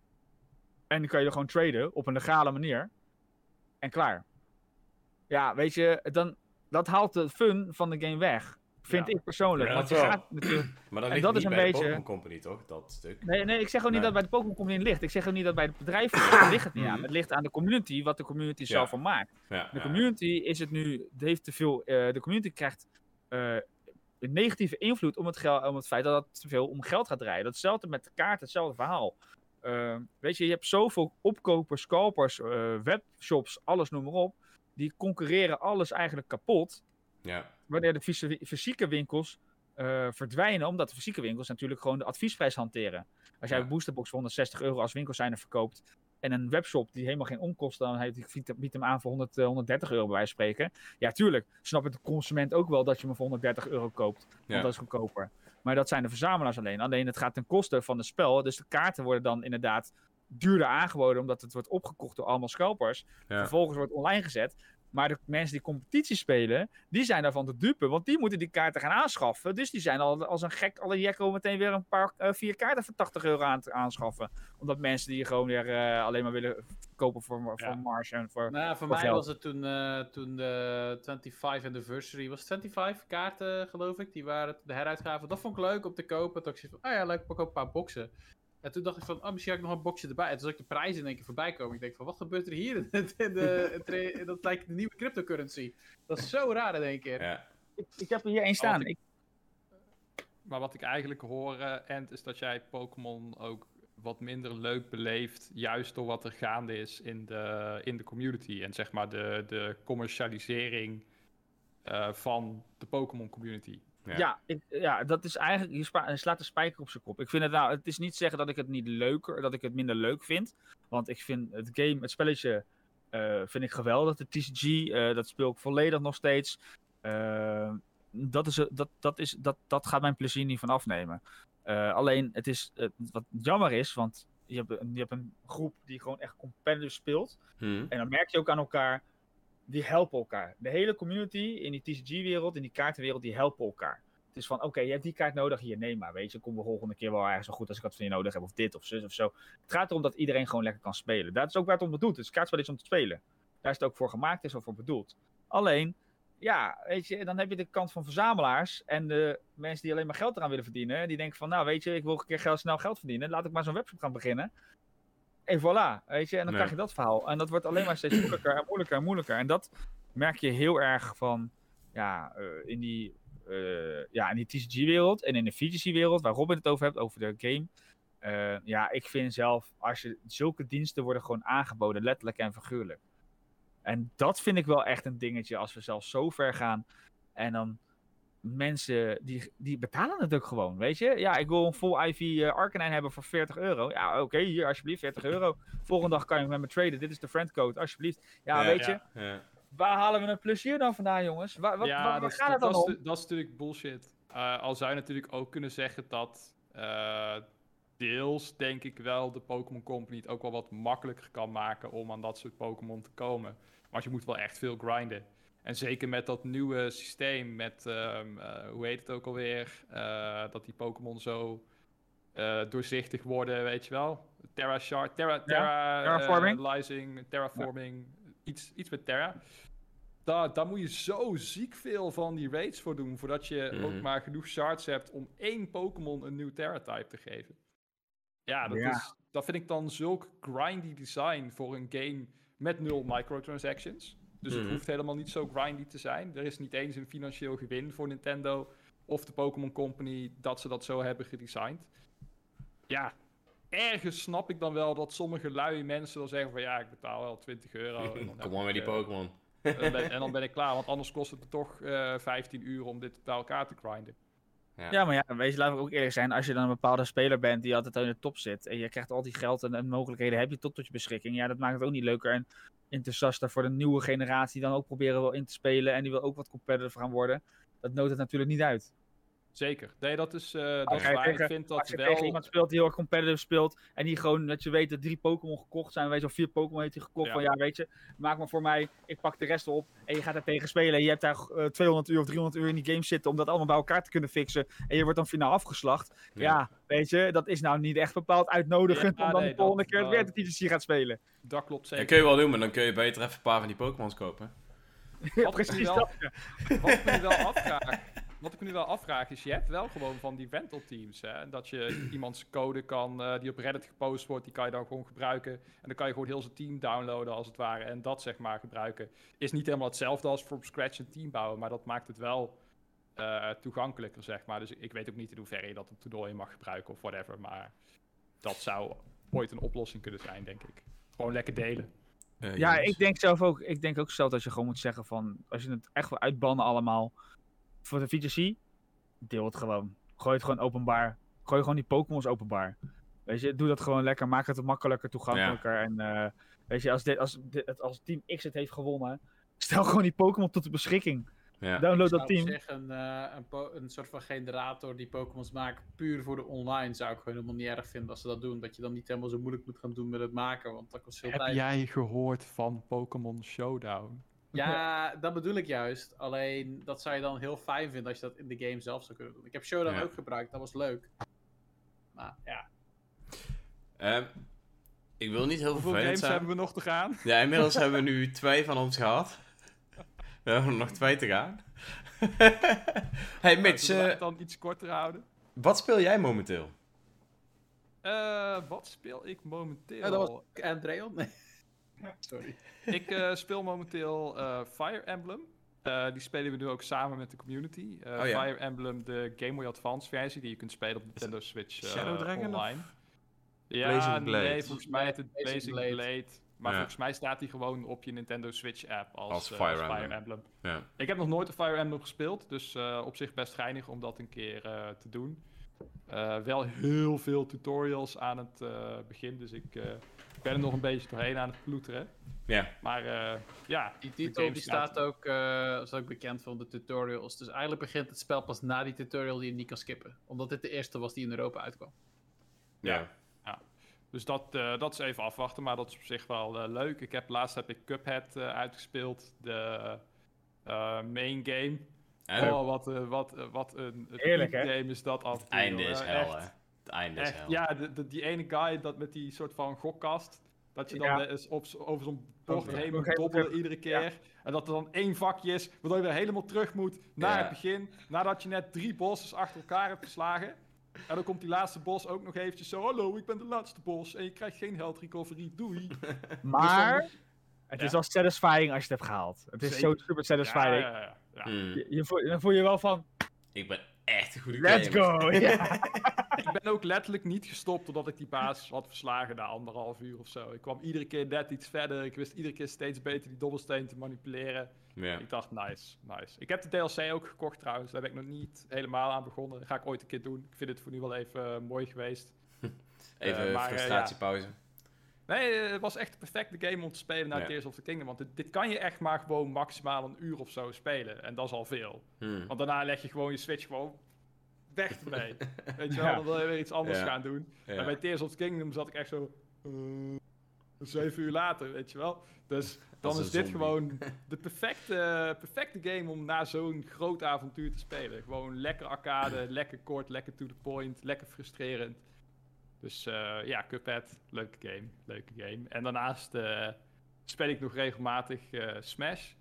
En dan kan je er gewoon traden op een legale manier. En klaar. Ja, weet je, dan, dat haalt de fun van de game weg. Vind Ja. ik persoonlijk. Ja, want je gaat natuurlijk... [clears throat] Maar dat En ligt dat is een bij de beetje- Pokémon Company, toch? Dat stuk. Nee, nee, ik zeg ook niet Nee. dat bij de Pokémon Company ligt. Ik zeg ook niet dat bij het bedrijf ligt. Daar [clears throat] ligt het niet aan. Het ligt aan de community, wat de community Ja. zelf van maakt. Ja, De ja. community is het nu, heeft te veel, eh, de community krijgt eh, een negatieve invloed om het, gel- om het feit dat het te veel om geld gaat draaien. Datzelfde met de kaart, hetzelfde verhaal. Eh, weet je, je hebt zoveel opkopers, scalpers, eh, webshops, alles noem maar op. Die concurreren alles eigenlijk kapot. Ja. Wanneer de fysi- fysieke winkels eh, verdwijnen, omdat de fysieke winkels natuurlijk gewoon de adviesprijs hanteren. Als jij Ja. een boosterbox voor 160 euro als winkelzijner verkoopt en een webshop die helemaal geen onkosten dan heeft, die biedt- hem aan voor 100, eh, 130 euro bij wijze van spreken. Ja, tuurlijk, snap het de consument ook wel dat je hem voor 130 euro koopt, want Ja. dat is goedkoper. Maar dat zijn de verzamelaars alleen. Alleen het gaat ten koste van het spel, dus de kaarten worden dan inderdaad duurder aangeboden omdat het wordt opgekocht door allemaal scalpers. Ja. Vervolgens wordt online gezet. Maar de mensen die competitie spelen, die zijn daarvan te dupe. Want die moeten die kaarten gaan aanschaffen. Dus die zijn al als een gek, alle jekko meteen weer een paar, eh, vier kaarten voor 80 euro aan te aanschaffen. Omdat mensen die gewoon weer eh, alleen maar willen kopen voor, voor Ja. marge en voor... Nou, voor Voor mij geld. was het toen, eh, toen de 25 anniversary, was het 25 kaarten geloof ik, die waren de heruitgaven. Dat vond ik leuk om te kopen. Toen ik van, oh ja, leuk, ik pak ook een paar boxen. En toen dacht ik van, oh, misschien heb ik nog een boxje erbij. En toen zag ik de prijzen in één keer voorbij komen. Ik denk van, wat gebeurt er hier? in de, in de, in- dat lijkt de nieuwe cryptocurrency. Dat is zo raar in één keer. Ja. Ik, ik heb er hier één staan. ik- Maar wat ik eigenlijk hoor, eh, Ent, is dat jij Pokémon ook wat minder leuk beleeft, juist door wat er gaande is in de, in de community. En zeg maar de, de commercialisering eh, van de Pokémon community. Ja. ja, ik, ja, dat is eigenlijk, je, spa- je slaat de spijker op zijn kop. Ik vind het nou, het is niet zeggen dat ik het niet leuker, dat ik het minder leuk vind. Want ik vind het game, het spelletje, Eh, vind ik geweldig. De TCG, eh, dat speel ik volledig nog steeds. Eh, dat, is, dat, dat, is, dat, dat gaat mijn plezier niet van afnemen. Alleen, het is, wat jammer is, want je hebt, een- je hebt een groep die gewoon echt competitive speelt. Hm. En dan merk je ook aan elkaar, die helpen elkaar. De hele community in die TCG-wereld, in die kaartenwereld, die helpen elkaar. Het is van, oké, je hebt die kaart nodig, hier, neem maar. Weet je, kom de volgende keer wel ergens zo goed als ik wat van je nodig heb. Of dit, of zus, of zo. Het gaat erom dat iedereen gewoon lekker kan spelen. Dat is ook waar het om doet. Het kaartspel is om te spelen. Daar is het ook voor gemaakt, is ook voor bedoeld. Alleen, ja, weet je, dan heb je de kant van verzamelaars en de mensen die alleen maar geld eraan willen verdienen. Die denken van, nou weet je, ik wil een keer snel geld verdienen. Laat ik maar zo'n webshop gaan beginnen. En voilà, weet je, en dan krijg je dat verhaal. En dat wordt alleen maar steeds moeilijker en moeilijker en moeilijker. En dat merk je heel erg van, ja, eh, in die, eh, ja, in die TCG-wereld en in de VGC-wereld, waar Robin het over hebt, over de game. Eh, ja, ik vind zelf, als je zulke diensten worden gewoon aangeboden, letterlijk en figuurlijk. En dat vind ik wel echt een dingetje als we zelfs zo ver gaan. En dan mensen, die, die betalen het ook gewoon, weet je. Ja, ik wil een full IV uh, Arcanine hebben voor 40 euro. Ja, oké, hier alsjeblieft, 40 euro. Volgende dag kan je met me traden. Dit is de friendcode, alsjeblieft. Ja, weet je, Ja. waar halen we een plezier dan vandaan, jongens? Waar, wat, waar, dat, gaat het dan dat, om? is, dat is natuurlijk bullshit. Eh, al zou je natuurlijk ook kunnen zeggen dat eh, deels, denk ik wel, de Pokémon Company het ook wel wat makkelijker kan maken om aan dat soort Pokémon te komen. Maar je moet wel echt veel grinden. En zeker met dat nieuwe systeem, met, ehm, eh, hoe heet het ook alweer, Eh, dat die Pokémon zo eh, doorzichtig worden, weet je wel. Terra Shard, Terra, Terra, terraforming? Terraforming, iets, iets met Terra. Daar, daar moet je zo ziek veel van die raids voor doen, voordat je ook Mhm. maar genoeg shards hebt om één Pokémon een nieuw Terra-type te geven. Ja, dat, Ja. Is, dat vind ik dan zulk grindy design voor een game met nul microtransactions. Dus Mhm. het hoeft helemaal niet zo grindy te zijn. Er is niet eens een financieel gewin voor Nintendo of de Pokémon Company dat ze dat zo hebben gedesigned. Ja, ergens snap ik dan wel dat sommige luie mensen dan zeggen van ja, ik betaal wel 20 euro. [laughs] Kom maar met die eh, Pokémon. [laughs] en, dan ben ik klaar, want anders kost het me toch eh 15 uur om dit bij elkaar te grinden. Ja, maar ja, wees, laten we ook eerlijk zijn. Als je dan een bepaalde speler bent die altijd in de top zit. en je krijgt al die geld en, en mogelijkheden heb je tot tot je beschikking. Ja, dat maakt het ook niet leuker en enthousiaster voor de nieuwe generatie. dan ook proberen wel in te spelen. en die wil ook wat competitive gaan worden. Dat nodigt het natuurlijk niet uit. Zeker. Nee, dat is, eh dat Als is waar. Ik vind Als dat je wel... tegen iemand speelt die heel erg competitive speelt. en die gewoon, dat je weet dat drie Pokémon gekocht zijn. weet je, of vier Pokémon heeft hij gekocht. Ja. van ja, weet je, maak maar voor mij. Ik pak de rest op. En je gaat daar tegen spelen. en je hebt daar eh, 200 uur of 300 uur in die game zitten. om dat allemaal bij elkaar te kunnen fixen. en je wordt dan finaal afgeslacht. Ja, weet je, dat is nou niet echt bepaald uitnodigend. Ja, om dan nee, de volgende dat- keer dat- weer de TCC gaat spelen. Dat klopt Dat zeker. kun je wel doen, maar dan kun je beter even een paar van die Pokémons kopen. [laughs] Ja, Wat precies wel- dat. Wat me wel afvraag, wat ik me nu wel afvraag is, je hebt wel gewoon van die rental teams, hè? Dat je iemands code kan, eh, die op Reddit gepost wordt, die kan je dan gewoon gebruiken. En dan kan je gewoon heel zijn team downloaden als het ware en dat zeg maar gebruiken. Is niet helemaal hetzelfde als from scratch een team bouwen, maar dat maakt het wel eh, toegankelijker, zeg maar. Dus ik weet ook niet in hoeverre je dat op toernooien mag gebruiken of whatever, maar dat zou ooit een oplossing kunnen zijn, denk ik. Gewoon lekker delen. Eh, Ja, ik denk zelf ook. Ik denk ook zelf dat je gewoon moet zeggen van. Als je het echt wil uitbannen allemaal. Voor de VGC. Deel het gewoon. Gooi het gewoon openbaar. Gooi gewoon die Pokémons openbaar. Weet je, doe dat gewoon lekker. Maak het makkelijker, toegankelijker. En eh, weet je, als, dit, als, dit, als Team X het heeft gewonnen. Stel gewoon die Pokémon tot de beschikking. Ja. Download zou dat team. zich een, eh, een, een soort van generator die Pokémons maken puur voor de online zou ik gewoon helemaal niet erg vinden als ze dat doen. Dat je dan niet helemaal zo moeilijk moet gaan doen met het maken, want dat kost veel Heb tijd. jij gehoord van Pokémon Showdown? Ja, dat bedoel ik juist. Alleen dat zou je dan heel fijn vinden als je dat in de game zelf zou kunnen doen. Ik heb Showdown Ja. ook gebruikt, dat was leuk. Maar ja, Ehm, ik wil niet heel Hoeveel vervelend games zijn. hebben we nog te gaan? Ja, inmiddels hebben we nu twee van ons gehad. We hebben er nog twee te gaan. [laughs] hey Mitch, Zullen we eh, het dan iets korter houden? wat speel jij momenteel? Eh, wat speel ik momenteel? Oh, dat was Andreon? Nee. Sorry. [laughs] Ik eh, speel momenteel eh, Fire Emblem. Eh, die spelen we nu ook samen met de community. Eh, Oh ja. Fire Emblem, de Game Boy Advance versie, die je kunt spelen op Nintendo Switch eh, Shadow Dragon of online. Ja, Blazing Blade? nee, volgens mij het Blazing Blade. Blade. Maar Ja. volgens mij staat hij gewoon op je Nintendo Switch app als, Als eh, Fire als Emblem. Emblem. Ja. Ik heb nog nooit een Fire Emblem gespeeld, dus eh, op zich best geinig om dat een keer eh, te doen. Eh, wel heel veel tutorials aan het eh, begin, dus ik eh, ben er nog een beetje doorheen aan het ploeteren. Ja. Maar eh, ja, Die titel die staat ook, eh is ook bekend van de tutorials. Dus eigenlijk begint het spel pas na die tutorial die je niet kan skippen. Omdat dit de eerste was die in Europa uitkwam. Ja. Dus dat, eh, dat is even afwachten, maar dat is op zich wel leuk. Ik heb, laatst heb ik Cuphead eh, uitgespeeld, de eh, main game. En Oh, wat, eh, wat, wat een Heerlijk, hè? game is dat af het einde joh. is hel, hè. Het einde is Echt, ja, de, de- die ene guy dat met die soort van gokkast. Dat je dan Ja. eens op, over zo'n bord heen moet dobbelen iedere keer. En dat er dan één vakje is, waardoor je weer helemaal terug moet naar Ja. het begin. Nadat je net drie bosses achter elkaar hebt verslagen. En dan komt die laatste bos ook nog eventjes zo... Hallo, ik ben de laatste bos en je krijgt geen health recovery, doei. [laughs] Maar het Ja. is wel satisfying als je het hebt gehaald. Het is zo super satisfying. ja, ja, ja. Hmm. Je, je voel, dan voel je wel van, Ik ben echt een goede let's gamer. go! [laughs] [laughs] Ik ben ook letterlijk niet gestopt totdat ik die baas had verslagen na anderhalf uur of zo. Ik kwam iedere keer net iets verder. Ik wist iedere keer steeds beter die dobbelsteen te manipuleren. Ja. Ik dacht, nice, nice. Ik heb de DLC ook gekocht trouwens. Daar ben ik nog niet helemaal aan begonnen. Dat ga ik ooit een keer doen. Ik vind het voor nu wel even eh, mooi geweest. [laughs] Even eh, frustratiepauze. Nee, het was echt de perfecte game om te spelen naar Ja. Tears of the Kingdom. Want dit, dit kan je echt maar gewoon maximaal een uur of zo spelen. En dat is al veel. Hmm. Want daarna leg je gewoon je Switch gewoon weg ermee. [laughs] Weet je wel, Ja. dan wil je weer iets anders Ja. gaan doen. Ja. En bij Tears of Kingdom zat ik echt zo... eh, zeven uur later, weet je wel. Dus [laughs] dan is dit zombie. gewoon [laughs] de perfecte, perfecte game om na zo'n groot avontuur te spelen. Gewoon lekker arcade, lekker kort, lekker to the point, lekker frustrerend. Dus eh, ja, Cuphead, leuke game, leuke game. En daarnaast eh, speel ik nog regelmatig eh, Smash.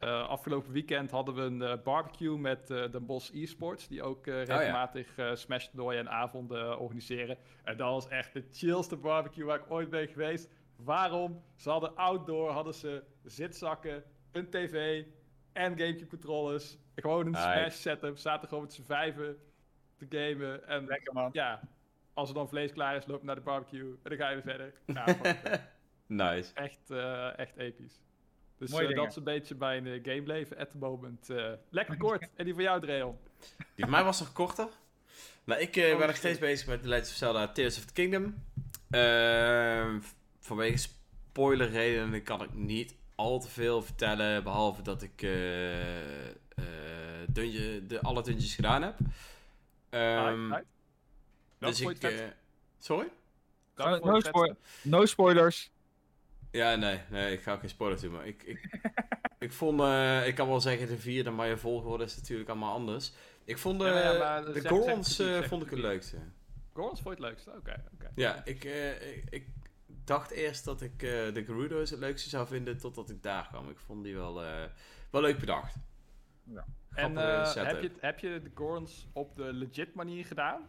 Eh, afgelopen weekend hadden we een eh, barbecue met eh Den Bosch eSports, die ook eh, ja. regelmatig eh Smash toernooien en avonden organiseren. En dat was echt de chillste barbecue waar ik ooit ben geweest. Waarom? Ze hadden outdoor, hadden ze zitzakken, een tv en Gamecube controllers. Gewoon een. Smash setup, zaten gewoon met z'n vijven te gamen. En Lekker man. ja, als er dan vlees klaar is, loop naar de barbecue en dan ga je weer verder. [laughs] Nou, Nice. echt, eh, echt episch. Dus eh, dat is een beetje mijn uh, gameleven at the moment. Eh, lekker [laughs] kort. en die van jou, Dreon? Die van mij was nog korter. Nou, ik eh, Oh, ben nog steeds bezig met The Legend of Zelda Tears of the Kingdom. Ehm, vanwege spoilerredenen kan ik niet al te veel vertellen. Behalve dat ik eh, eh, dungeon, de, alle dungeons gedaan heb. Ehm, Right, right. Dat dus ik... eh, sorry? Dat No, no, spoil- no spoilers. Ja, nee, nee, ik ga ook geen spoilers doen. Maar ik, ik, [laughs] ik vond, eh, ik kan wel zeggen, de vierde, maar je volgorde is natuurlijk allemaal anders. Ik vond de, Ja, de zeg- Gorons zeg het eh, vond ik het leukste. Gorons vond je het leukste? Oké, oké. Ja, ik, eh, ik, ik dacht eerst dat ik eh, de Gerudo's het leukste zou vinden, totdat ik daar kwam. Ik vond die wel, eh, wel leuk bedacht. Ja. En eh, heb, je, heb je de Gorons op de legit manier gedaan?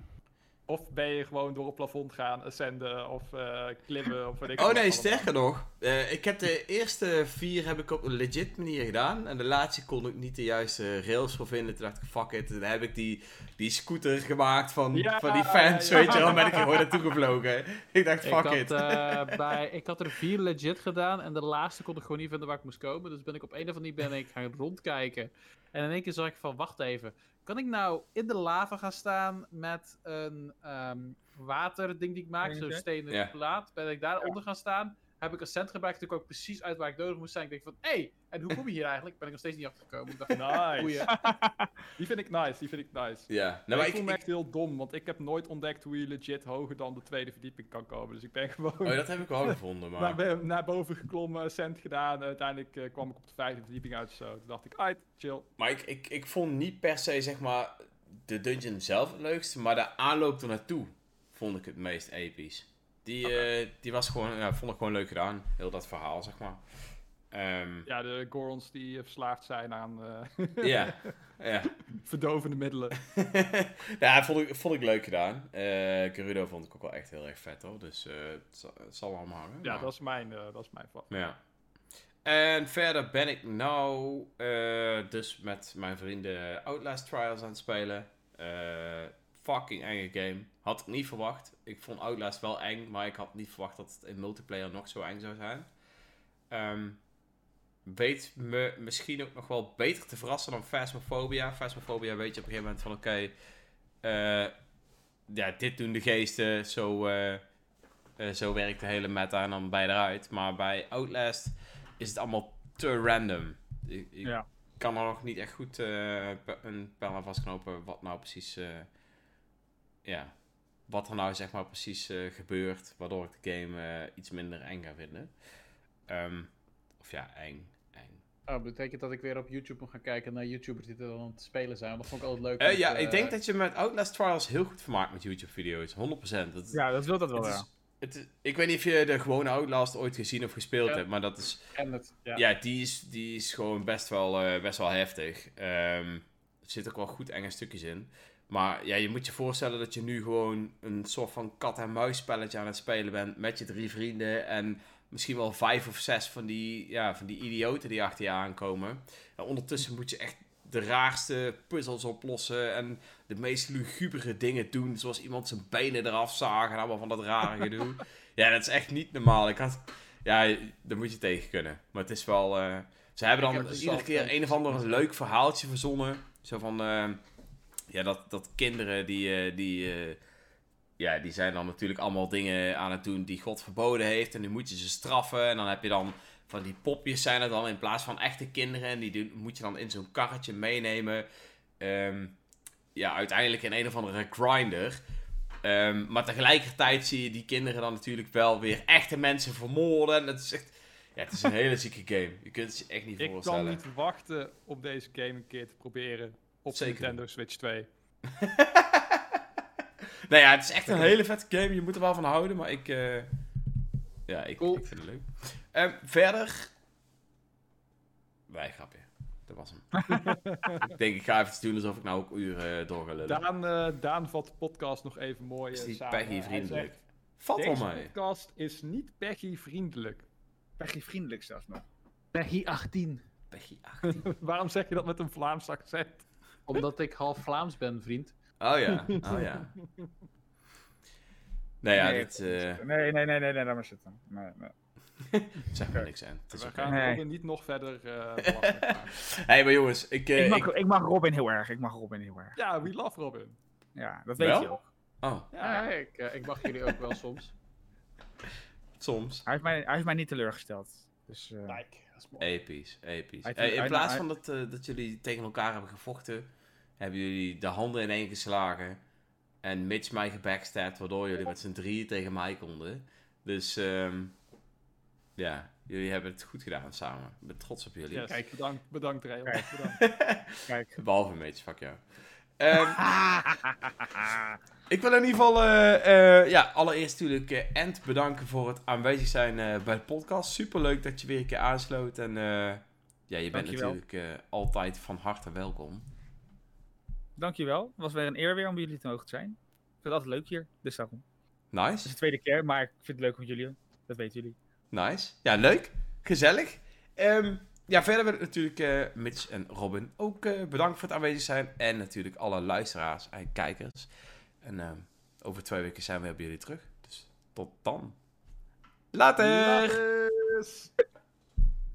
Of ben je gewoon door het plafond gaan, ascenden of eh, klimmen of weet ik Oh nee, allemaal? sterker nog. eh, ik heb de eerste vier heb ik op een legit manier gedaan. En de laatste kon ik niet de juiste rails voor vinden. Toen dacht ik, fuck it. Toen heb ik die, die scooter gemaakt van, Ja, van die fans, ja. weet je wel. Ben ik er gewoon naartoe gevlogen. Ik dacht, Ik fuck had, it. eh, bij, ik had er vier legit gedaan en de laatste kon ik gewoon niet vinden waar ik moest komen. Dus ben ik op een of andere manier ben ik gaan rondkijken. En in één keer zag ik van, wacht even. Kan ik nou in de lava gaan staan met een ehm waterding die ik maak, zo'n stenen Ja. plaat? Ben ik daaronder gaan staan? Heb ik een cent gebruikt, toen kwam ik precies uit waar ik nodig moest zijn. Ik denk van, hé, hey, en hoe kom je hier eigenlijk? Ben ik nog steeds niet achtergekomen. Ik dacht, Nice. Goeie. [laughs] Die vind ik nice, die vind ik nice. Ja, Nou, nou, maar ik voel ik, me ik- echt heel dom, want ik heb nooit ontdekt hoe je legit hoger dan de tweede verdieping kan komen. Dus ik ben [laughs] gewoon oh, dat heb ik wel gevonden, [laughs] naar, maar... be- naar boven geklommen, cent gedaan. Uiteindelijk eh, kwam ik op de vijfde verdieping uit zo. Toen dacht ik, uit, chill. Maar ik, ik, ik vond niet per se, zeg maar, de dungeon zelf het leukste, maar de aanloop er naartoe vond ik het meest episch. Die, eh, die was gewoon, ja, vond ik gewoon leuk gedaan. Heel dat verhaal, zeg maar. Ehm, Ja, de Gorons die eh, verslaafd zijn aan eh, [laughs] ja, ja. verdovende middelen. [laughs] ja, vond ik, vond ik leuk gedaan. Eh Gerudo vond ik ook wel echt heel erg vet hoor. Dus het, zal, het zal wel hangen. Ja, maar- dat is mijn, dat is mijn vat. Ja. En verder ben ik nou dus met mijn vrienden Outlast Trials aan het spelen. Fucking enge game. Had ik niet verwacht. Ik vond Outlast wel eng, maar ik had niet verwacht dat het in multiplayer nog zo eng zou zijn. Ehm, weet me misschien ook nog wel beter te verrassen dan Phasmophobia. Phasmophobia weet je op een gegeven moment van oké, eh, ja, dit doen de geesten, zo, eh, eh, zo werkt de hele meta en dan bij eruit. Maar bij Outlast is het allemaal te random. Ik, ik Ja. kan er nog niet echt goed een pijl aan vastknopen wat nou precies, ja, wat er nou zeg maar precies eh, gebeurt, waardoor ik de game eh, iets minder eng ga vinden. Ehm, of ja, eng, eng. Oh, betekent dat ik weer op YouTube moet gaan kijken naar YouTubers die er dan aan het spelen zijn? Dat vond ik altijd leuk. Eh, met, ja, ik denk dat je met Outlast Trials heel goed vermaakt met YouTube-video's. 100%. Dat, Ja, dat wil dat wel, het ja. is, het is- ik weet niet of je de gewone Outlast ooit gezien of gespeeld Ja. hebt, maar dat is... En het, ja. Ja, die, is, die is gewoon best wel, eh, best wel heftig. Ehm, er zitten ook wel goed enge stukjes in. Maar ja, je moet je voorstellen dat je nu gewoon een soort van kat-en-muis spelletje aan het spelen bent met je drie vrienden. En misschien wel vijf of zes van die, ja, van die idioten die achter je aankomen. En ondertussen moet je echt de raarste puzzels oplossen en de meest lugubere dingen doen. Zoals iemand zijn benen eraf zagen en allemaal van dat rare gedoe. [laughs] ja, dat is echt niet normaal. Ik had, ja, daar moet je tegen kunnen. Maar het is wel... eh, ze hebben dan iedere keer een of ander [laughs] leuk verhaaltje verzonnen. Zo van... eh, ja, dat, dat kinderen die... eh, die eh, ja, die zijn dan natuurlijk allemaal dingen aan het doen die God verboden heeft. En nu moet je ze straffen. En dan heb je dan van die popjes zijn er dan in plaats van echte kinderen. En die doen- moet je dan in zo'n karretje meenemen. Ehm, ja, uiteindelijk in een of andere grinder. Ehm, maar tegelijkertijd zie je die kinderen dan natuurlijk wel weer echte mensen vermoorden. En dat is echt... Ja, het is een hele zieke game. Je kunt het je echt niet Ik kan voorstellen. niet wachten om deze game een keer te proberen op de Zeker. Nintendo Switch 2. [laughs] nou ja, het is echt een hele vette game. Je moet er wel van houden, maar ik... eh, ja, ik, Cool. ik vind het leuk. Ehm, verder... Nee, grapje. Dat was hem. [laughs] ik denk, ik ga even doen alsof ik nou ook uren eh, door ga lullen. Daan, eh, Daan vat de podcast nog even mooi is eh, die samen. Peggy vriendelijk. Valt wel Deze mee. podcast is niet Peggy vriendelijk. Peggy vriendelijk zelfs nog. Peggy 18. Peggy 18. [laughs] Waarom zeg je dat met een Vlaams accent? Omdat ik half Vlaams ben, vriend. Oh ja, oh ja. Nou ja, Nee, dit eh Nee, nee, nee, nee, nee, laat maar zitten. Nee, nee. [laughs] zegt me niks aan. We oké. gaan Nee. Robin niet nog verder eh [laughs] maken. hey, maar jongens, ik... eh, Ik, mag, ik- ik mag Robin heel erg. Ik mag Robin heel erg. Ja, we love Robin. Ja, dat weet Wel? je ook. Oh, Ja, ik, eh, ik mag jullie ook wel soms. [laughs] soms. Hij heeft mij, hij heeft mij niet teleurgesteld. Dus, eh, Kijk, dat is mooi. Episch, episch. Hey, in uit- plaats uit- van dat, eh, dat jullie tegen elkaar hebben gevochten, hebben jullie de handen ineen geslagen. En Mitch mij gebackstabbed, waardoor jullie met z'n drieën tegen mij konden. Dus, ehm, ja, jullie hebben het goed gedaan samen. Ik ben trots op jullie. Yes, Kijk. bedankt, bedankt Rayon. Kijk. Bedankt. [laughs] kijk. Behalve Mitch, fuck jou. Ehm, [laughs] ik wil in ieder geval, eh, eh, ja, allereerst natuurlijk eh, Ent bedanken voor het aanwezig zijn eh, bij de podcast. Super leuk dat je weer een keer aansloot. En eh, ja, je bent Dankjewel. natuurlijk eh, altijd van harte welkom. Dankjewel. Het was weer een eer weer om bij jullie te mogen zijn. Ik vind het altijd leuk hier. Dus daarom. Het is Nice, de tweede keer, maar ik vind het leuk met jullie. Dat weten jullie. nice. Ja, leuk. Gezellig. Ehm, ja, verder wil ik natuurlijk eh, Mitch en Robin ook eh, bedankt voor het aanwezig zijn. En natuurlijk alle luisteraars en kijkers. En ehm, over twee weken zijn we weer bij jullie terug. Dus tot dan. Later! Later.